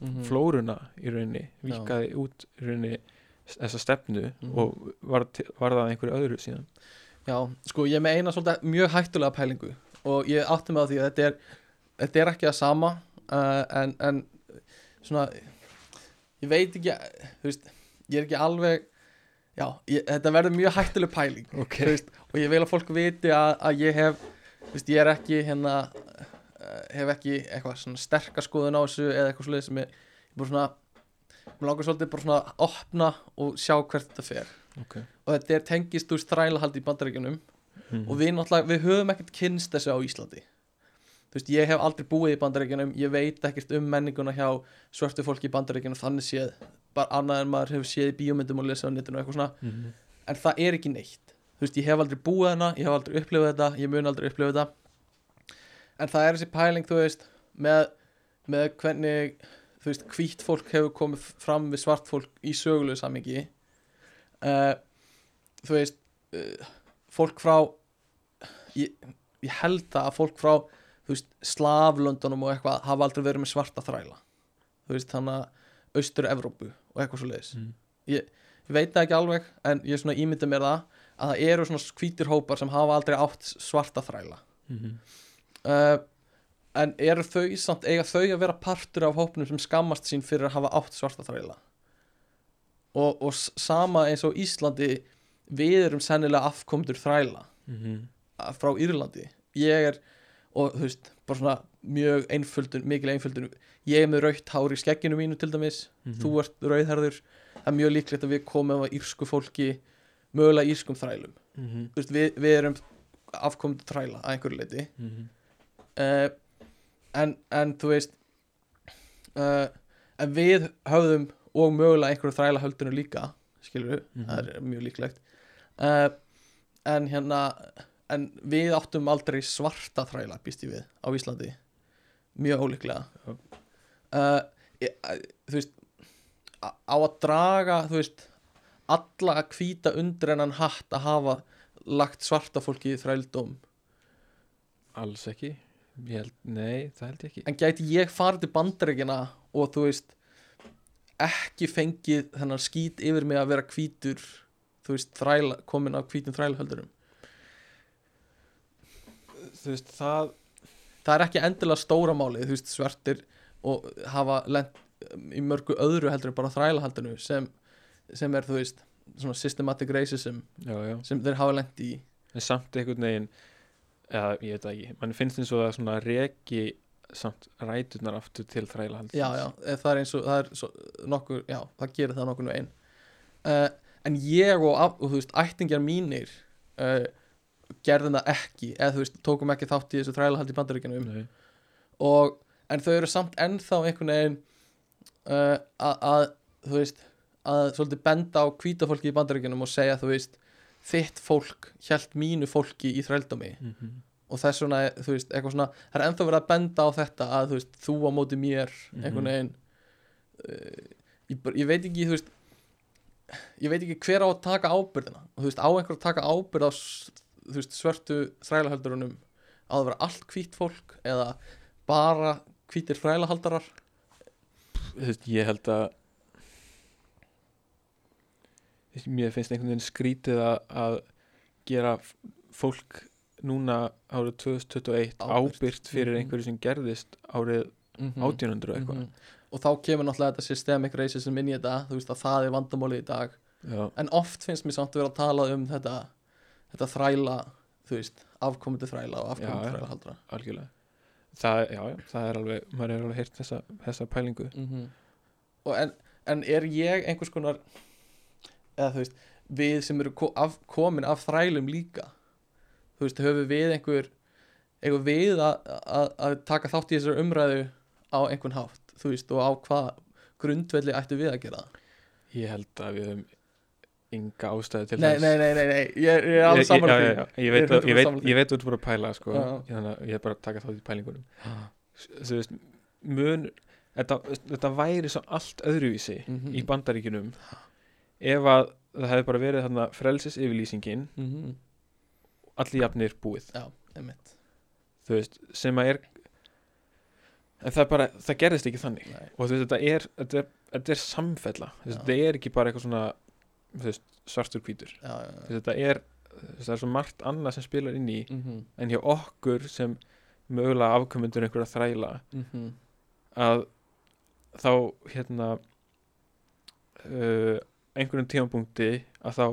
Mhm. flóruna í rauninni, vikaði út í rauninni þessa stefnu Mhm. og var, var það einhverju öðru síðan Já, sko ég er með eina svolítið mjög hættulega pælingu og ég átti með því að þetta er, þetta er ekki það sama uh, en, en svona ég veit ekki, þú veist ég er ekki alveg já, ég, þetta verður mjög hættuleg pæling ok, þú veist, og ég vil að fólk viti að, að ég hef veist, ég er ekki hérna uh, hef ekki eitthvað svona sterka skoðun á þessu eða eitthvað svoleiðis sem ég, ég bara svona mér langar svolítið bara svona að opna og sjá hvert þetta fer. Ok. Og þetta er tengist úr þrælahald í bandaríkjunum. Mm. og við náttúrulega, við höfum ekkert kynst þessu á Íslandi. Þú veist, ég hef aldrei búið í bandaríkjunum ég veit ekkert um menninguna hjá svörtu fólki í bandaríkjunum þannig séð bara annað en maður hefur séð í bíómyndum og lesað á netinu og eitthvað svona. Mm. en það er ekki neitt. Þú veist, ég hef aldrei búið hana, ég hef aldrei upplifað þetta ég mun aldrei upplifað þetta. En það er þessi pæling, þú veist með, með hvernig þú veist, hvítt fólk hefur komið fram við svart fólk í sögulegu samingi uh, þú veist uh, fólk frá ég, ég held það að fólk frá veist, slavlöndunum og eitthvað hafa aldrei verið með svarta þræla. Veist, þannig að austur-Evrópu og eitthvað svo leiðis Mm. ég veit það ekki alveg en ég svona ímynda mér það að það eru svona hvítir hópar sem hafa aldrei átt svarta þræla Mm. uh, en eru þau samt eiga þau að vera partur af hópnum sem skammast sín fyrir að hafa átt svarta þræla og, og sama eins og Íslandi við erum sennilega afkomdur þræla Mm. að- frá Írlandi ég er, og þú veist bara svona mjög einföldun, mikil einföldun ég er með rautt hár í skegginu mínu til dæmis Mhm. þú ert rauðherður það er mjög líklegt að við komum af írsku fólki mögulega írskum þrælum Mm. Þú veist, við, við erum afkomdu þræla að einhverju leiti Mm. uh, en, en þú veist uh, en við höfðum og mögulega einhverju þræla höldunum líka skilur við, Mhm. það er mjög líklegt uh, en hérna en við áttum aldrei svarta þræla býst ég við á Íslandi. Mjög ólíklega. Já. uh, ég, uh, þú veist á að draga þú veist alla að hvíta undir hennan hatt að hafa lagt svarta fólki í þrældóm? Alls ekki. Held, nei, það held ég ekki. En gæti ég farið til bandaríkina og þú veist ekki fengið þennan skít yfir mig að vera hvítur þú veist, þræla, komin af hvítum þrælahöldurum þú veist, það það er ekki endilega stóra málið þú veist, svartir og hafa lent í mörgu öðru heldur en bara þrælahaldinu sem, sem er, þú veist svona systematic racism já, já, sem þeir hafa lent í. En samt einhvern veginn eða, ég veit ekki, mann finnst eins og það svona reki samt ræturnar aftur til þrælahalds já, já, eh, það er eins og það er svo, nokkur, já, það gerir það nokkur veginn. Uh, en ég og, og þú veist, ættingjar mínir uh, gerðum það ekki eða þú veist, tókum ekki þátt í þessu þrælahald í bandaríkjanum og, en þau eru samt ennþá einhvern veginn uh, að, að þú veist að svolítið benda á hvíta fólki í bandaríkjanum og segja, þú veist þitt fólk hjælt mínu fólki í þrældómi Mhm. og þess vegna, þú veist, eitthvað svona það er ennþá verið að benda á þetta að þú veist, þú á móti mér, einhvern Mhm. veginn uh, ég, ég veit ekki, þú veist ég veit ekki hver á að taka ábyrðina og þú veist, á einhver að taka ábyrð á þú veist, svörtu þrælahaldurunum að vera allt hvít fólk eða bara hvítir þrælahaldarar? Þú veist, ég held að mér finnst einhvern veginn skrítið að, að gera fólk núna árið 2021 Ábyrgt. fyrir Mhm. einhverju sem gerðist árið mm 1800 eitthvað. Og þá kemur náttúrulega þetta systemic racism inn í þetta þú veist að það er vandamálið í dag. Já, en oft finnst mér samt að vera að tala um þetta þetta þræla þú veist, afkomandi þræla og já. þræla haldra algjörlega. Það, já, já, það er alveg maður er alveg heyrt þessa, þessa pælingu. Og en, en er ég einhvers konar eða þú veist, við sem eru ko af, komin af þrælum líka? Þú veist, höfum við einhver einhver við að, taka þátt í þessar umræðu á einhvern hátt? Þú veist, og á hvað grundvelli ættu við að gera ég held að við höfum ynga ástæðu til þess. nei, nei, nei, nei, ég, er alveg Ég- saman já, því. ég veit, Ég að- ég 100% veit, sammála því. ég veit þú ert búin að pæla sko, þannig að ég er bara að taka þátt í pælingunum. Þú veist, mun þetta, þetta væri svo allt öðruvísi Mhm. í bandaríkinum ef að það hefði bara verið þarna frelsis yfirlýsingin Mhm. allir jafnir búið. Já, einmitt. Þú veist, sem að er en það bara, það gerðist ekki þannig. Nei. og þú veist, þetta er, þetta er, þetta er samfella. Þetta er ekki bara eitthvað svona veist, svartur hvítur Þú já, já, já. þetta er, það er svo margt annað sem spilar inn í Mhm, en hjá okkur sem mögulega afkomendur einhverja þræla mhm, að þá hérna uh, einhverjum tímapunkti að þá,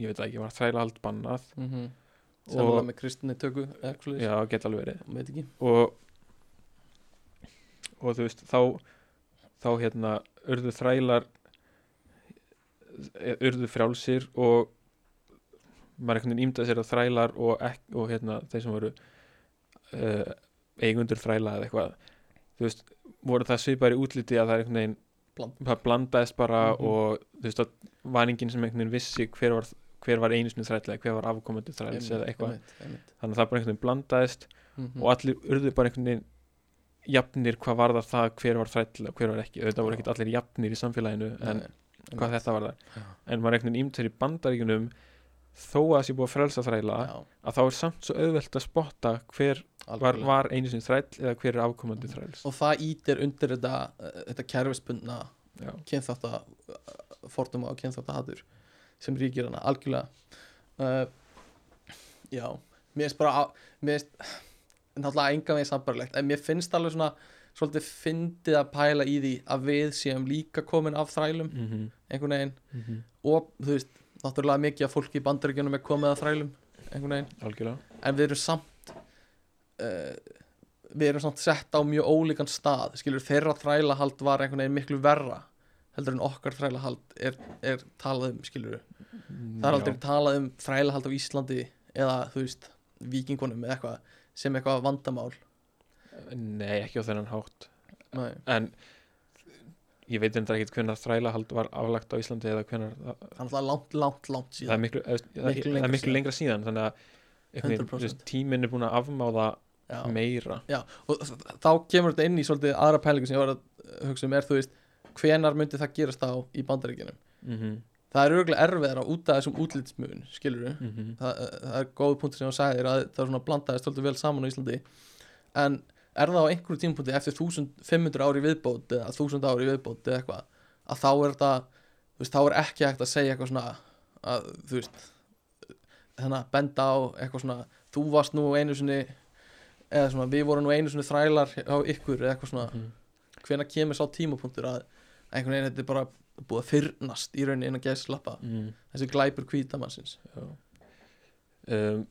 ég veit ekki, var þrælahald bannað mhm. Og- Sennilega með kristinni svoleiðis. já, geta alveg verið og og þú veist, þá þá hérna, urðu þrælar urðu frjálsir og maður einhvern veginn ímdaði sér að þrælar og, ek, og hérna, þeir sem voru uh, eigundur þræla eða eitthvað þú veist, voru það svipar í útliti að það er einhvern veginn það blandaðist bara Mhm. og þú veist, það var enginn sem einhvern veginn vissi hver var, hver var einu sinni þræll eða hver var afkomandi þræls eða eitthvað. þannig að það bara einhvern veginn blandaðist Mhm. og allir urðu bara einhvern veginn jafnir hvað var það hver var þræll og hver var ekki, auðvitað voru ekkert allir jafnir í samfélaginu en Nei, hvað þetta var það. En maður einhvern veginn ímtur í bandaríkunum þó að það sé búið að frelsa þræla Já, að þá er samt svo auðvelt að spotta hver var, var einu sinni þræll eða hver er afkomandi þræls. Og það ítir undir þetta, þetta kerfispundna já, kynþátta forduma og kynþátta hatur sem ríkir hana algjörlega. Uh, já, mér finnst bara mér finnst náttúrulega enga veginn sambarlegt en mér finnst alveg svona svolítið fyndið að pæla í því að við séum líka komin af þrælum mm -hmm. einhvern veginn. Mm og þú veist, náttúrulega mikið af fólki í bandaríkjunum er komið af þrælum einhvern veginn. Algjörlega. En við erum samt uh, við erum samt sett á mjög ólíkan stað. Skilur þeirra þrælahald var einhvern veginn miklu verra heldur en okkar þrælahald er, er talað um skilur það er aldrei talað um þrælahald á Íslandi eða þú veist vikingunum eða eitthvað sem eitthvað vandamál nei, ekki á þennan hátt Nei. en ég veit enda ekkert hvenær þrælahald var aflagt á Íslandi eða hvenær það, er langt, langt, langt það er síðan miklu, Miklu það lengra er miklu síðan. lengra síðan þannig að einhvern veginn, 100%. þú veist, tíminn er búin að afmáða Já. meira og þ- þá kemur þetta inn í svolítið aðra pælingu sem ég var að hugsa um er þú veist hvenar myndi það gerast á í bandaríkjunum mm -hmm. það er örgulega erfiðar út af þessum útlitsmun skilur Mm -hmm. það, það er góð punktur sem þú sagðir að það er svona blandaðist svolítið vel saman á Íslandi en er það á einhverju tímapunkti eftir 1500 ári viðbót eða 1000 ári viðbót eða eitthvað að þá er þetta þú veist, þá er ekki hægt að segja eitthvað svona að þú veist þannig að benda á eitthvað svona þú varst nú einu sinni eða svona við vorum nú einu sinni þrælar á ykkur eða eitthvað svona Mhm. hvenær kemur sá tímapunktur að einhvern veginn þetta er bara búið að fyrnast í rauninni innan gæðslappa mm. þessi glæpur hvítamannsins Já um,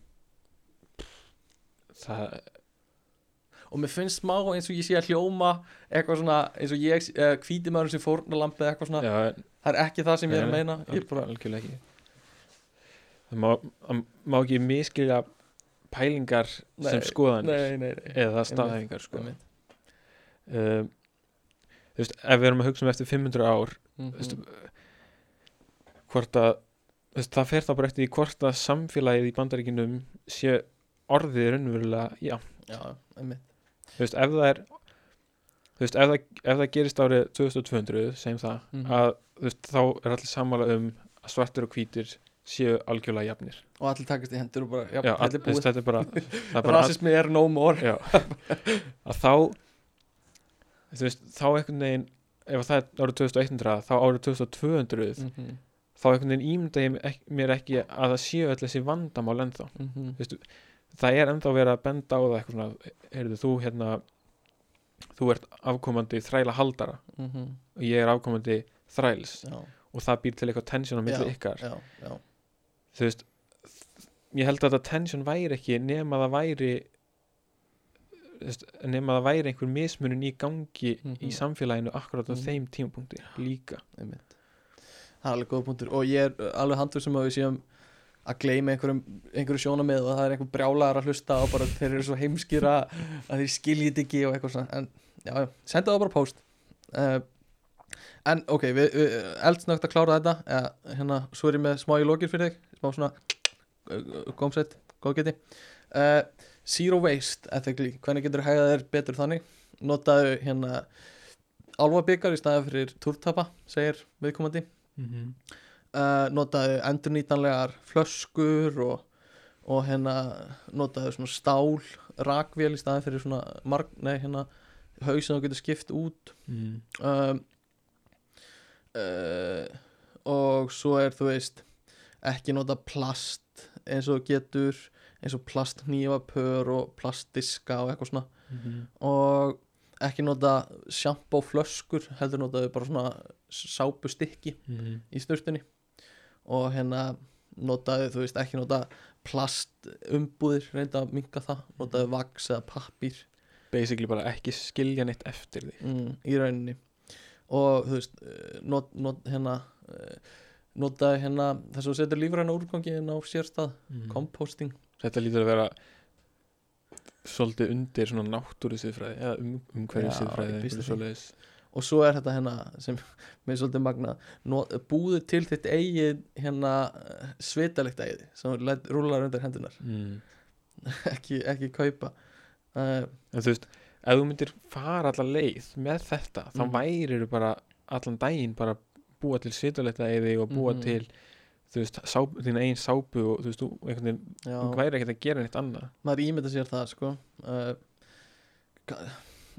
Það og mér finnst smá eins og ég sé að hljóma eitthvað svona eins og ég uh, hvíti maður sem fórnalamb eða eitthvað svona Já, það er ekki það sem ég er að meina ég bara, algjörlega ekki Það má, má ekki miskilja pælingar sem Nei, skoðanir nei, nei, nei eða staðhæfingar sko. Einmitt. um, Þú veist, ef við erum að hugsa um eftir 500 ár Mhm. þú veist, hvort að veist, það fer þá bara eftir hvort að samfélagið í bandaríkinum sé orðið raunverulega já, já, einmitt þú veist, ef það er þú veist, ef það, ef það gerist árið 2200, segjum það Mhm. að þú veist, þá er allir sammála um að svartir og hvítir séu algjörlega jafnir. Og allir takast í hendur og bara, já, já, all, þetta þú veist, búið þetta er bara, er bara rasismi er no more. Já, að þá þú veist, þá einhvern veginn ef það er árið 2100 þá árið 2200 Mhm, þá einhvern veginn ímynda ég mér ekki að það séu öll þessi vandamál ennþá. Mhm, það er ennþá verið að benda á það eitthvað svona, heyrðu þú hérna þú ert afkomandi þræla haldara mhm, og ég er afkomandi þræls. Já, og það býr til eitthvað tensjón á milli Já, ykkar. já, þú veist ég held að þetta tensjón væri ekki nema það væri nema það væri einhver mismunun í gangi í Mhm. samfélaginu akkurat á Mhm. þeim tímapunkti líka. Einmitt. Það er alveg góð punktur. Og ég er uh, alveg handur sem að við séum að gleyma einhverjum, einhverju sjónamið og það er einhver brjálagar að hlusta og bara þeir eru svo heimskir að þeir skiljið þetta ekki og eitthvað svona. En já, já, senda það bara post. Uh, en ok, við, við eldsnögt að klára þetta. Eða, hérna, svo er ég með smá í lókir fyrir þig. Smá svona uh, gómsett, góð geti. Uh, Zero Waste ethically, hvernig getur hægða þér betur þannig? Notaðu hérna álfabikar í staðið fyrir túrtapa segir viðkomandi. Mm -hmm. Uh, notaðu endurnýtanlegar flöskur og, og hérna notaðu svona stál rakvél í staðið fyrir svona marg, nei hérna haus sem þú getur skipt út mm. um, uh, og svo er þú veist ekki nota plast eins og getur eins og plasthnífapör og plastdiska og eitthvað svona Mhm. og ekki nota sjampó flöskur heldur notaðu bara svona sápustykki Mhm. í sturtunni og hérna notaðu, þú veist, ekki nota plastumbúðir, reynda að minka það notaðu vaks eða pappír. Basically bara ekki skilja neitt eftir því. Mm, í rauninni. Og þú veist, eh, not, not, hérna eh, notaðu hérna þess að þú setur lífræna úrgangi inn á sérstað mm. composting. Þetta lítur að vera svolítið undir svona náttúru siðfræði eða um, umhverju Og svo er þetta hérna sem með svolítið magna búðu til þitt eigið hérna svitalegt eigið sem rúllar undir hendunar mm. ekki, ekki kaupa uh, en þú veist, ef þú myndir fara alla leið með þetta, þá Mhm. værir þú bara allan daginn bara búa til svituletta eði og búa Mhm. til þú veist, sáp, þína eigin sápu og þú veist, þú einhvern veginn, þú væri ekkert að gera neitt annað maður ímynda sér það sko uh,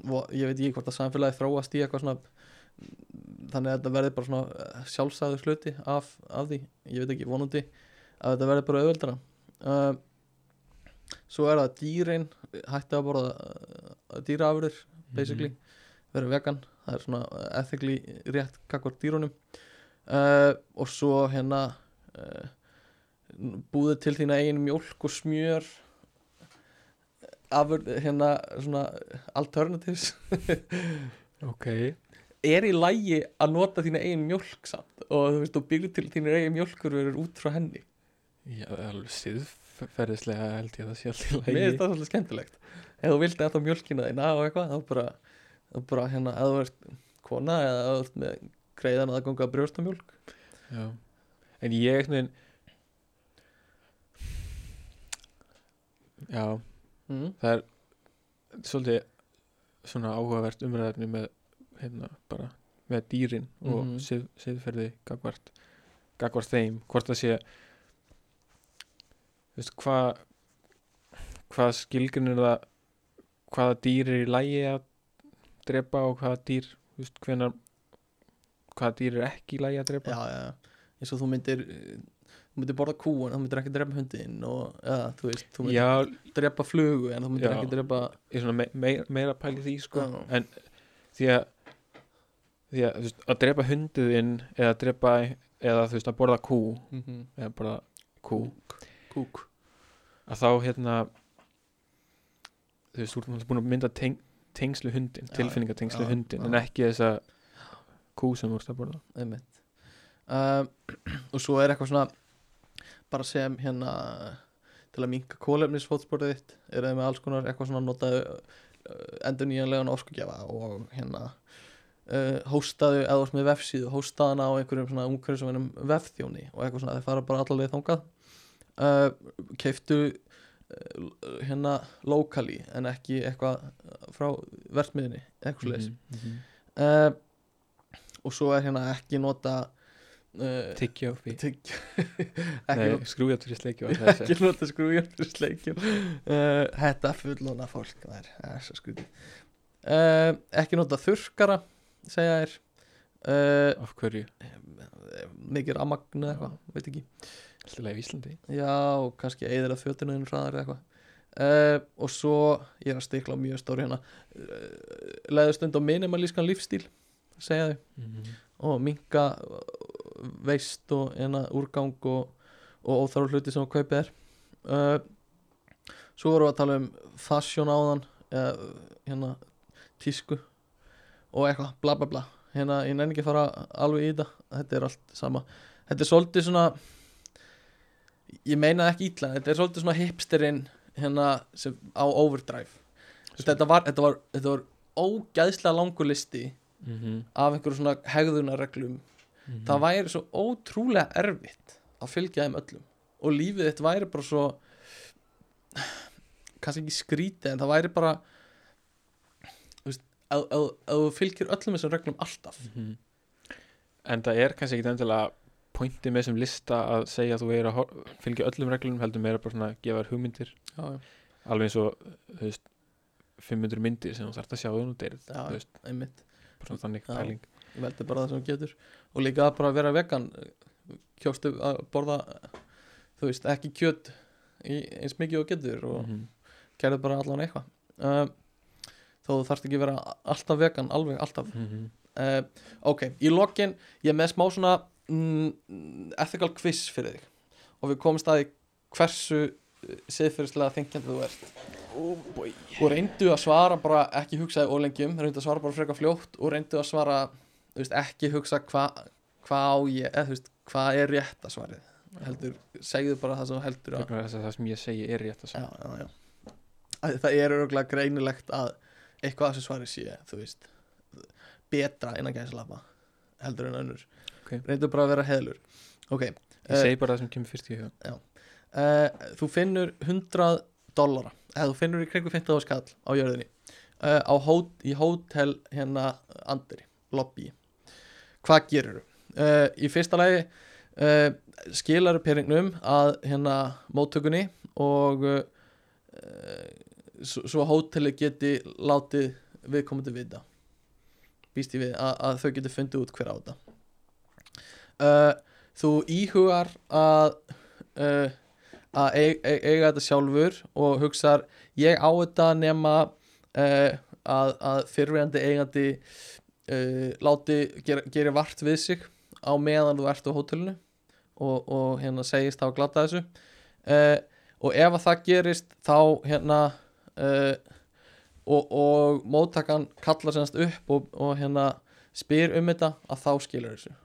vo- ég veit ekki hvort að samfélagi þróast í eitthvað svona þannig að þetta verði bara svona eh, sjálfsagður hluti af, af því, ég veit ekki vonandi að þetta verði bara auðveldara. Uh, svo er það dýrin hætti að borða uh, dýraafurðir basically, vera vegan það er svona ethically rétt kakvart dýrunum. Uh, og svo hérna búðu til þína eigin mjólk og smjör afur, hérna svona alternatives. Ok, er í lægi að nota þína eigin mjólk samt? Og þú veist, þú byggur til þína eigin mjólkur verður út frá henni. Já, alveg siðferðislega held ég að það sé allt í mér lagi. finnst það svolítið skemmtilegt. Ef þú vilt eða mjólkina þína og eitthvað þá bara, þá bara hérna, ef þú ert kona eða ef þú ert með greiðan aðganga brjóstamjólk. Já. en ég veginn já, mm. það er svolítið svona áhugavert umræðarni með hérna bara með dýrin og Mhm. sið, siðferði gagvart, gagvart þeim hvort það sé veist hvað hvað skilgrinir það hvaða dýr er í lægi að drepa og hvaða dýr veist hvenar hvaða dýr er ekki í lægi að drepa já, já, eins og þú myndir þú myndir borða kú en þú myndir ekki drepa hundin og eða, þú veist, þú myndir já. drepa flugu en þú myndir Já. ekki drepa ég er svona me meira, meira pæli því sko. Já. en því að því að, þú veist, að drepa hunduðinn eða drepa eða þú veist að borða kú mm -hmm. eða borða kú. Kúk. Að þá hérna þú veist, þú ert búin að mynda teng, tengslu hundin, tilfinningatengslu hundin en ekki þessa kú sem þú ert að borða. Einmitt. Um, og svo er eitthvað svona bara sem hérna til að minka kólefnisfótsporið þitt er það með alls konar eitthvað svona notaðu uh, endur nýjanlegan orkugjafa og hérna uh, hóstaðu eða þú ert með vefsíðu, hóstaðu hana á einhverjum svona umhverjum vefþjóni og eitthvað svona, þeir fara bara allavega þangað uh, keiftu uh, hérna locally en ekki eitthvað frá verðsmiðinni, eitthvað sliðis mm -hmm. uh, og svo er hérna ekki nota uh, tyggja upp í. tygg Nei, ekki, skrúja til sleikju ekki nota skrújum fyrir sleikjum uh, þetta fullóna fólk það er, svo skrúti uh, ekki nota þurrkara segja þér. Af hverju, mikið ramagn eða eitthvað, veit ekki. Alltaf leið í Íslandi? Já, og kannski eðir að fötinu þinn hraðar eða eitthvað. Uh, og svo ég er að stikla mjög stóri hérna. Uh, leðu stund á minimalískan lífstíl segja þau. Mm -hmm. og minka veist og ena úrgang og, og óþarf hluti sem að kaupið er. Uh, svo vorum við að tala um fashion áðan eða, hérna tísku og eitthvað bla bla bla. Hérna ég nenni ekki að fara alveg í þetta þetta er allt sama. Þetta er svolítið svona ég meina ekki ítla þetta er svolítið svona hipsterinn hérna sem á overdrive. Þetta var, þetta var, þetta var ógæðslega langur listi Mm -hmm. af einhverjum svona hegðunarreglum það væri svo ótrúlega erfitt að fylgja þeim öllum. Og lífið þitt væri bara svo kannski ekki skrítið en það væri bara ef þú fylgir öllum þessum reglum alltaf. Mhm. en það er kannski ekki endilega pointið með þessum lista að segja að þú er að fylgja öllum reglum heldur meira bara svona að gefa þér hugmyndir. Já, já. alveg eins og veist, 500 myndir sem þú þarft að sjá um deyrið þú veist, einmitt. Bara svona þannig pæling veldi bara það sem getur. Og líka bara að vera vegan Kjóstu að borða Þú veist, ekki kjöt í, eins mikið og getur og Mhm. gerðu bara allan eitthvað. Uh, Þó þú þarft ekki vera alltaf vegan Alveg alltaf. Mhm. uh, Ok, í lokin Ég með smá svona mm, Ethical quiz fyrir þig. Og við komum staði hversu Siðfyrirslega þengjandi þú ert. Oh boy. Og reyndu að svara bara ekki hugsaði ólengjum, reyndu að svara bara frekar fljótt og reyndu að svara veist, ekki hugsa hvað hva á ég eða veist, hvað er rétt að svarið heldur, segðu bara það sem heldur að Vegna þess að það sem ég segi er rétt að já, segja já, já. Að það er örgulega greinilegt að eitthvað að þessu svari sé þú veist, betra innan gæðslafa heldur en önnur. Ok. reyndu bara að vera heðlur ok, ég Eh, segi bara það sem kemur fyrst í huga. uh, þú finnur 100 dollara eða þú finnur í kringu 15 skall á jörðinni uh, á hót, í hótel hérna andri, lobby hvað gerur uh, í fyrsta lagi uh, skilar peningnum að hérna móttökunni og uh, svo, hóteli geti látið viðkomandi vita. Býst ég við að, að þau geti fundið út hver á þetta. Þú íhugar að að e e eiga þetta sjálfur og hugsar ég á þetta nema að, að fyrirverandi eigandi uh, láti gera, gera vart við sig á meðan þú ert á hótelinu og, og hérna segist þá að glata þessu uh, og ef að það gerist þá hérna uh, og, og móttakan kallar semast upp og, og hérna spyr um þetta að þá skilur þessu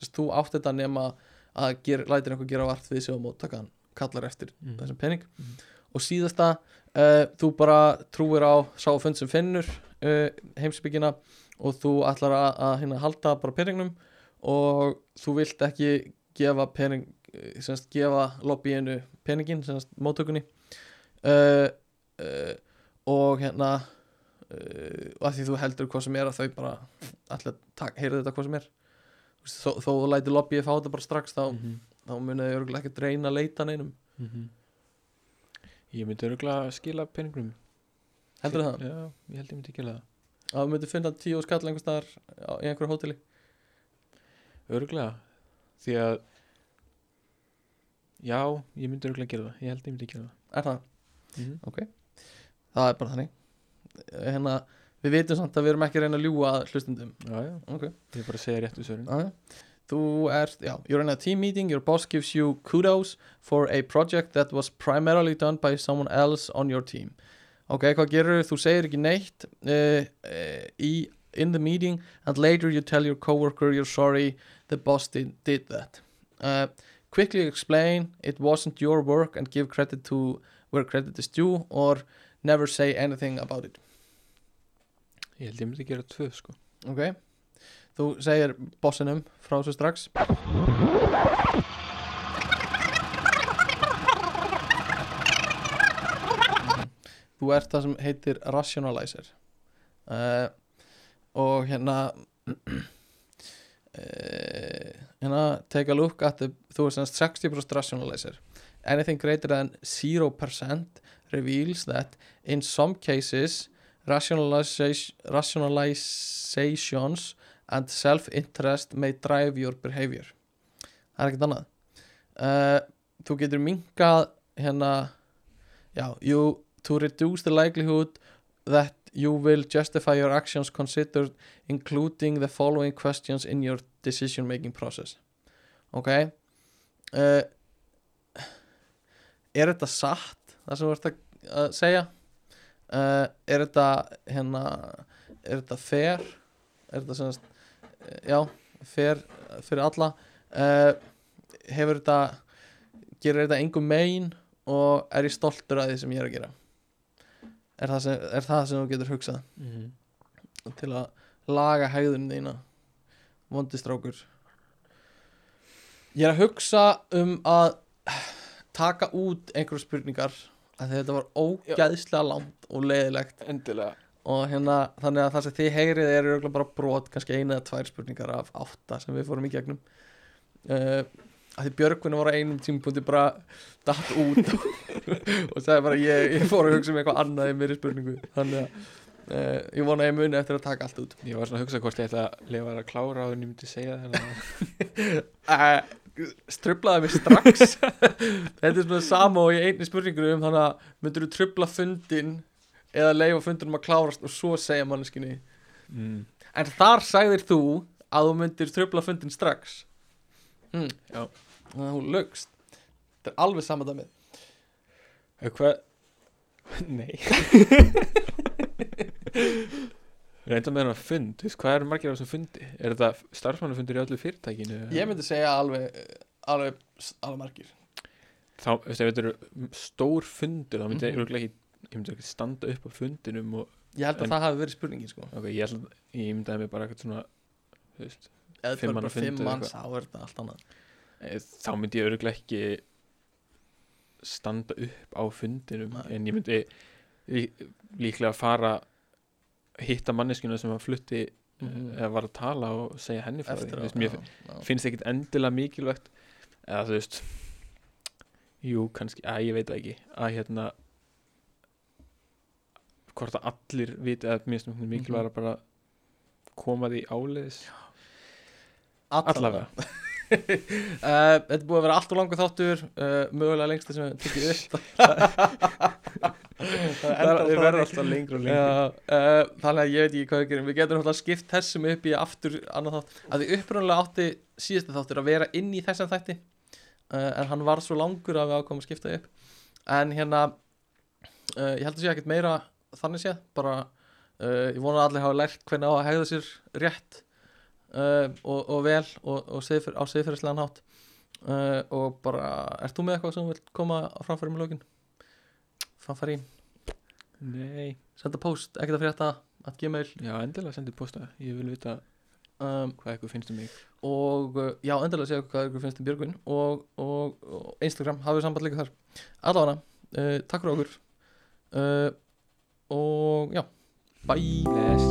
Þess, þú átt þetta nema að ger, lætir einhver gera vart við sig og móttakan kallar eftir Mhm. þessum pening Mhm. og síðasta þú bara trúir á sáfund sem finnur heimsbyggina og þú ætlar að, að hérna, halda bara peningnum og þú vilt ekki gefa pening semst gefa lobbyinu peningin semst móttökunni uh, uh, og hérna uh, og að því þú heldur hvað sem er að þau bara ætla að heyra þetta hvað sem er þó, þó þú lætir lobbyið fá þetta bara strax þá, Mhm. þá munið þau örgulega ekki reyna að leita neinum Mhm. ég myndi örgulega skila peningum heldur það? já, ég held ég myndi gera það að þú myndir finna tíu skall einhvers staðar í einhverju hóteli. Örgulega því að já, ég myndi örgulega gera það. Ég held ég myndi gera er það? það mhm. það er bara þannig. Hérna, við vitum samt að við erum ekki reyna að ljúga að hlustundum já, já, ok. Ég er bara að segja réttu svörin. Aðja. þú ert, já, you're in a team meeting. Your boss gives you kudos for a project that was primarily done by someone else on your team ok, hvað gerur þú? Segir ekki neitt uh, uh, in the meeting and later you tell your coworker you're sorry the boss did, did that. Uh, quickly explain it wasn't your work and give credit to where credit is due or never say anything about it. Ég held ég myndi gera tvö sko. Ok. Þú segir bossinum frá þessu strax þú ert það sem heitir rationalizer. Uh, og hérna uh, hérna take a look at the þú er semst 60% rationalizer. Anything greater than 0% reveals that in some cases rationalization, rationalizations and self-interest may drive your behavior. Það er ekkert annað. Uh, þú getur minkað hérna já, you, to reduce the likelihood that you will justify your actions considered including the following questions in your decision making process. Ok? Uh, er þetta satt það sem þú ert að, segja? Uh, er þetta hérna er þetta fair? Er þetta semast já, fair fyrir alla? Uh, hefur þetta gerir þetta engum megin og er ég stoltur að því sem ég er að gera er það sem, er það sem þú getur hugsað? Mm. til að laga hægðun þína. Vondistrákur ég er að hugsa um að taka út einhverju spurningar að þetta var ógæðslega langt og leiðilegt. Endilega. Og hérna þannig að það sem þið heyrið er bara brot, kannski eina eða tvær spurningar af átta sem við fórum í gegnum. Uh, að því Björgvin var á einum tímapunkti bara datt út. Og sagði bara ég, ég fór að hugsa um eitthvað annað í mér í spurningu. Þannig að uh, ég vona að ég muni eftir að taka allt út. Ég var svona að hugsa hvort ég ætla að lifa að klára ég myndi segja það. Uh, strublaði mig strax. Þetta er svona sama og í einni spurningu um þannig að myndur þú trubla fundin eða leifa fundinum að klárast og svo segja manneskinni mm. en þar sagðir þú að þú myndir trubla fundin strax mm. Þannig að hún lögst þetta er alveg sama dæmið Eh, Hvað? Nei Reynda með hennar fund, hvað eru margir á þessum fundi? Er þetta starfsmannafundur í öllu fyrirtækinu? ég myndi segja alveg alveg, alveg margir Þá, veist, ef þetta eru stór fundur, þá myndi Mhm. örugglega ekki, ég myndi ekki standa upp á fundinum og, ég held að En- það hafi verið spurningin sko ok, ég held, ég myndaði mig bara eitthvað svona, þú veist, eða það er bara fimm manns þá er þetta allt annað þá myndi ég öruglega ekki standa upp á fundinum, Nei. en ég myndi lí, líklega fara hitta manneskjuna sem að flutti Mhm. eða var að tala og segja henni frá því, eftir Þú á já, já. finnst ekkit endilega mikilvægt eða þú veist jú, kannski, að ég veit ekki að hérna hvort að allir viti að mér finnst mikilvægt að bara koma því áleiðis allavega. Uh, Þetta er búið að vera allt og langur þáttur uh, mögulega lengst sem við tekið upp. Það endar verður alltaf alltaf lengur og lengur. Uh, þannig að ég veit ekki hvað við gerum. Við getum náttúrulega skipt þessum upp í aftur annað þátt. Að því upprunalega átti síðasta þáttur að vera inn í þessum þætti en hann var svo langur að við ákomum að skipta upp. En hérna ég held að sé ekkert meira þannig séð. Bara ég vona að allir hafa lært hvernig á að hegða sér rétt uh, og, og vel og, og siðfer, á siðferðislegan hátt. Uh, og bara, ert þú með eitthvað sem þú vilt koma framfæri með lögin? Í nei, senda post, ekkert að frétta at gmail. Já, endilega sendið posta ég vil vita um, hvað eitthvað finnst um mig. og já, endilega segja hvað ykkur finnst um Björgvin og, og, Instagram, hafið samband líka þar. Allavega, uh, takk fyrir okkur. Og já, bye. Bless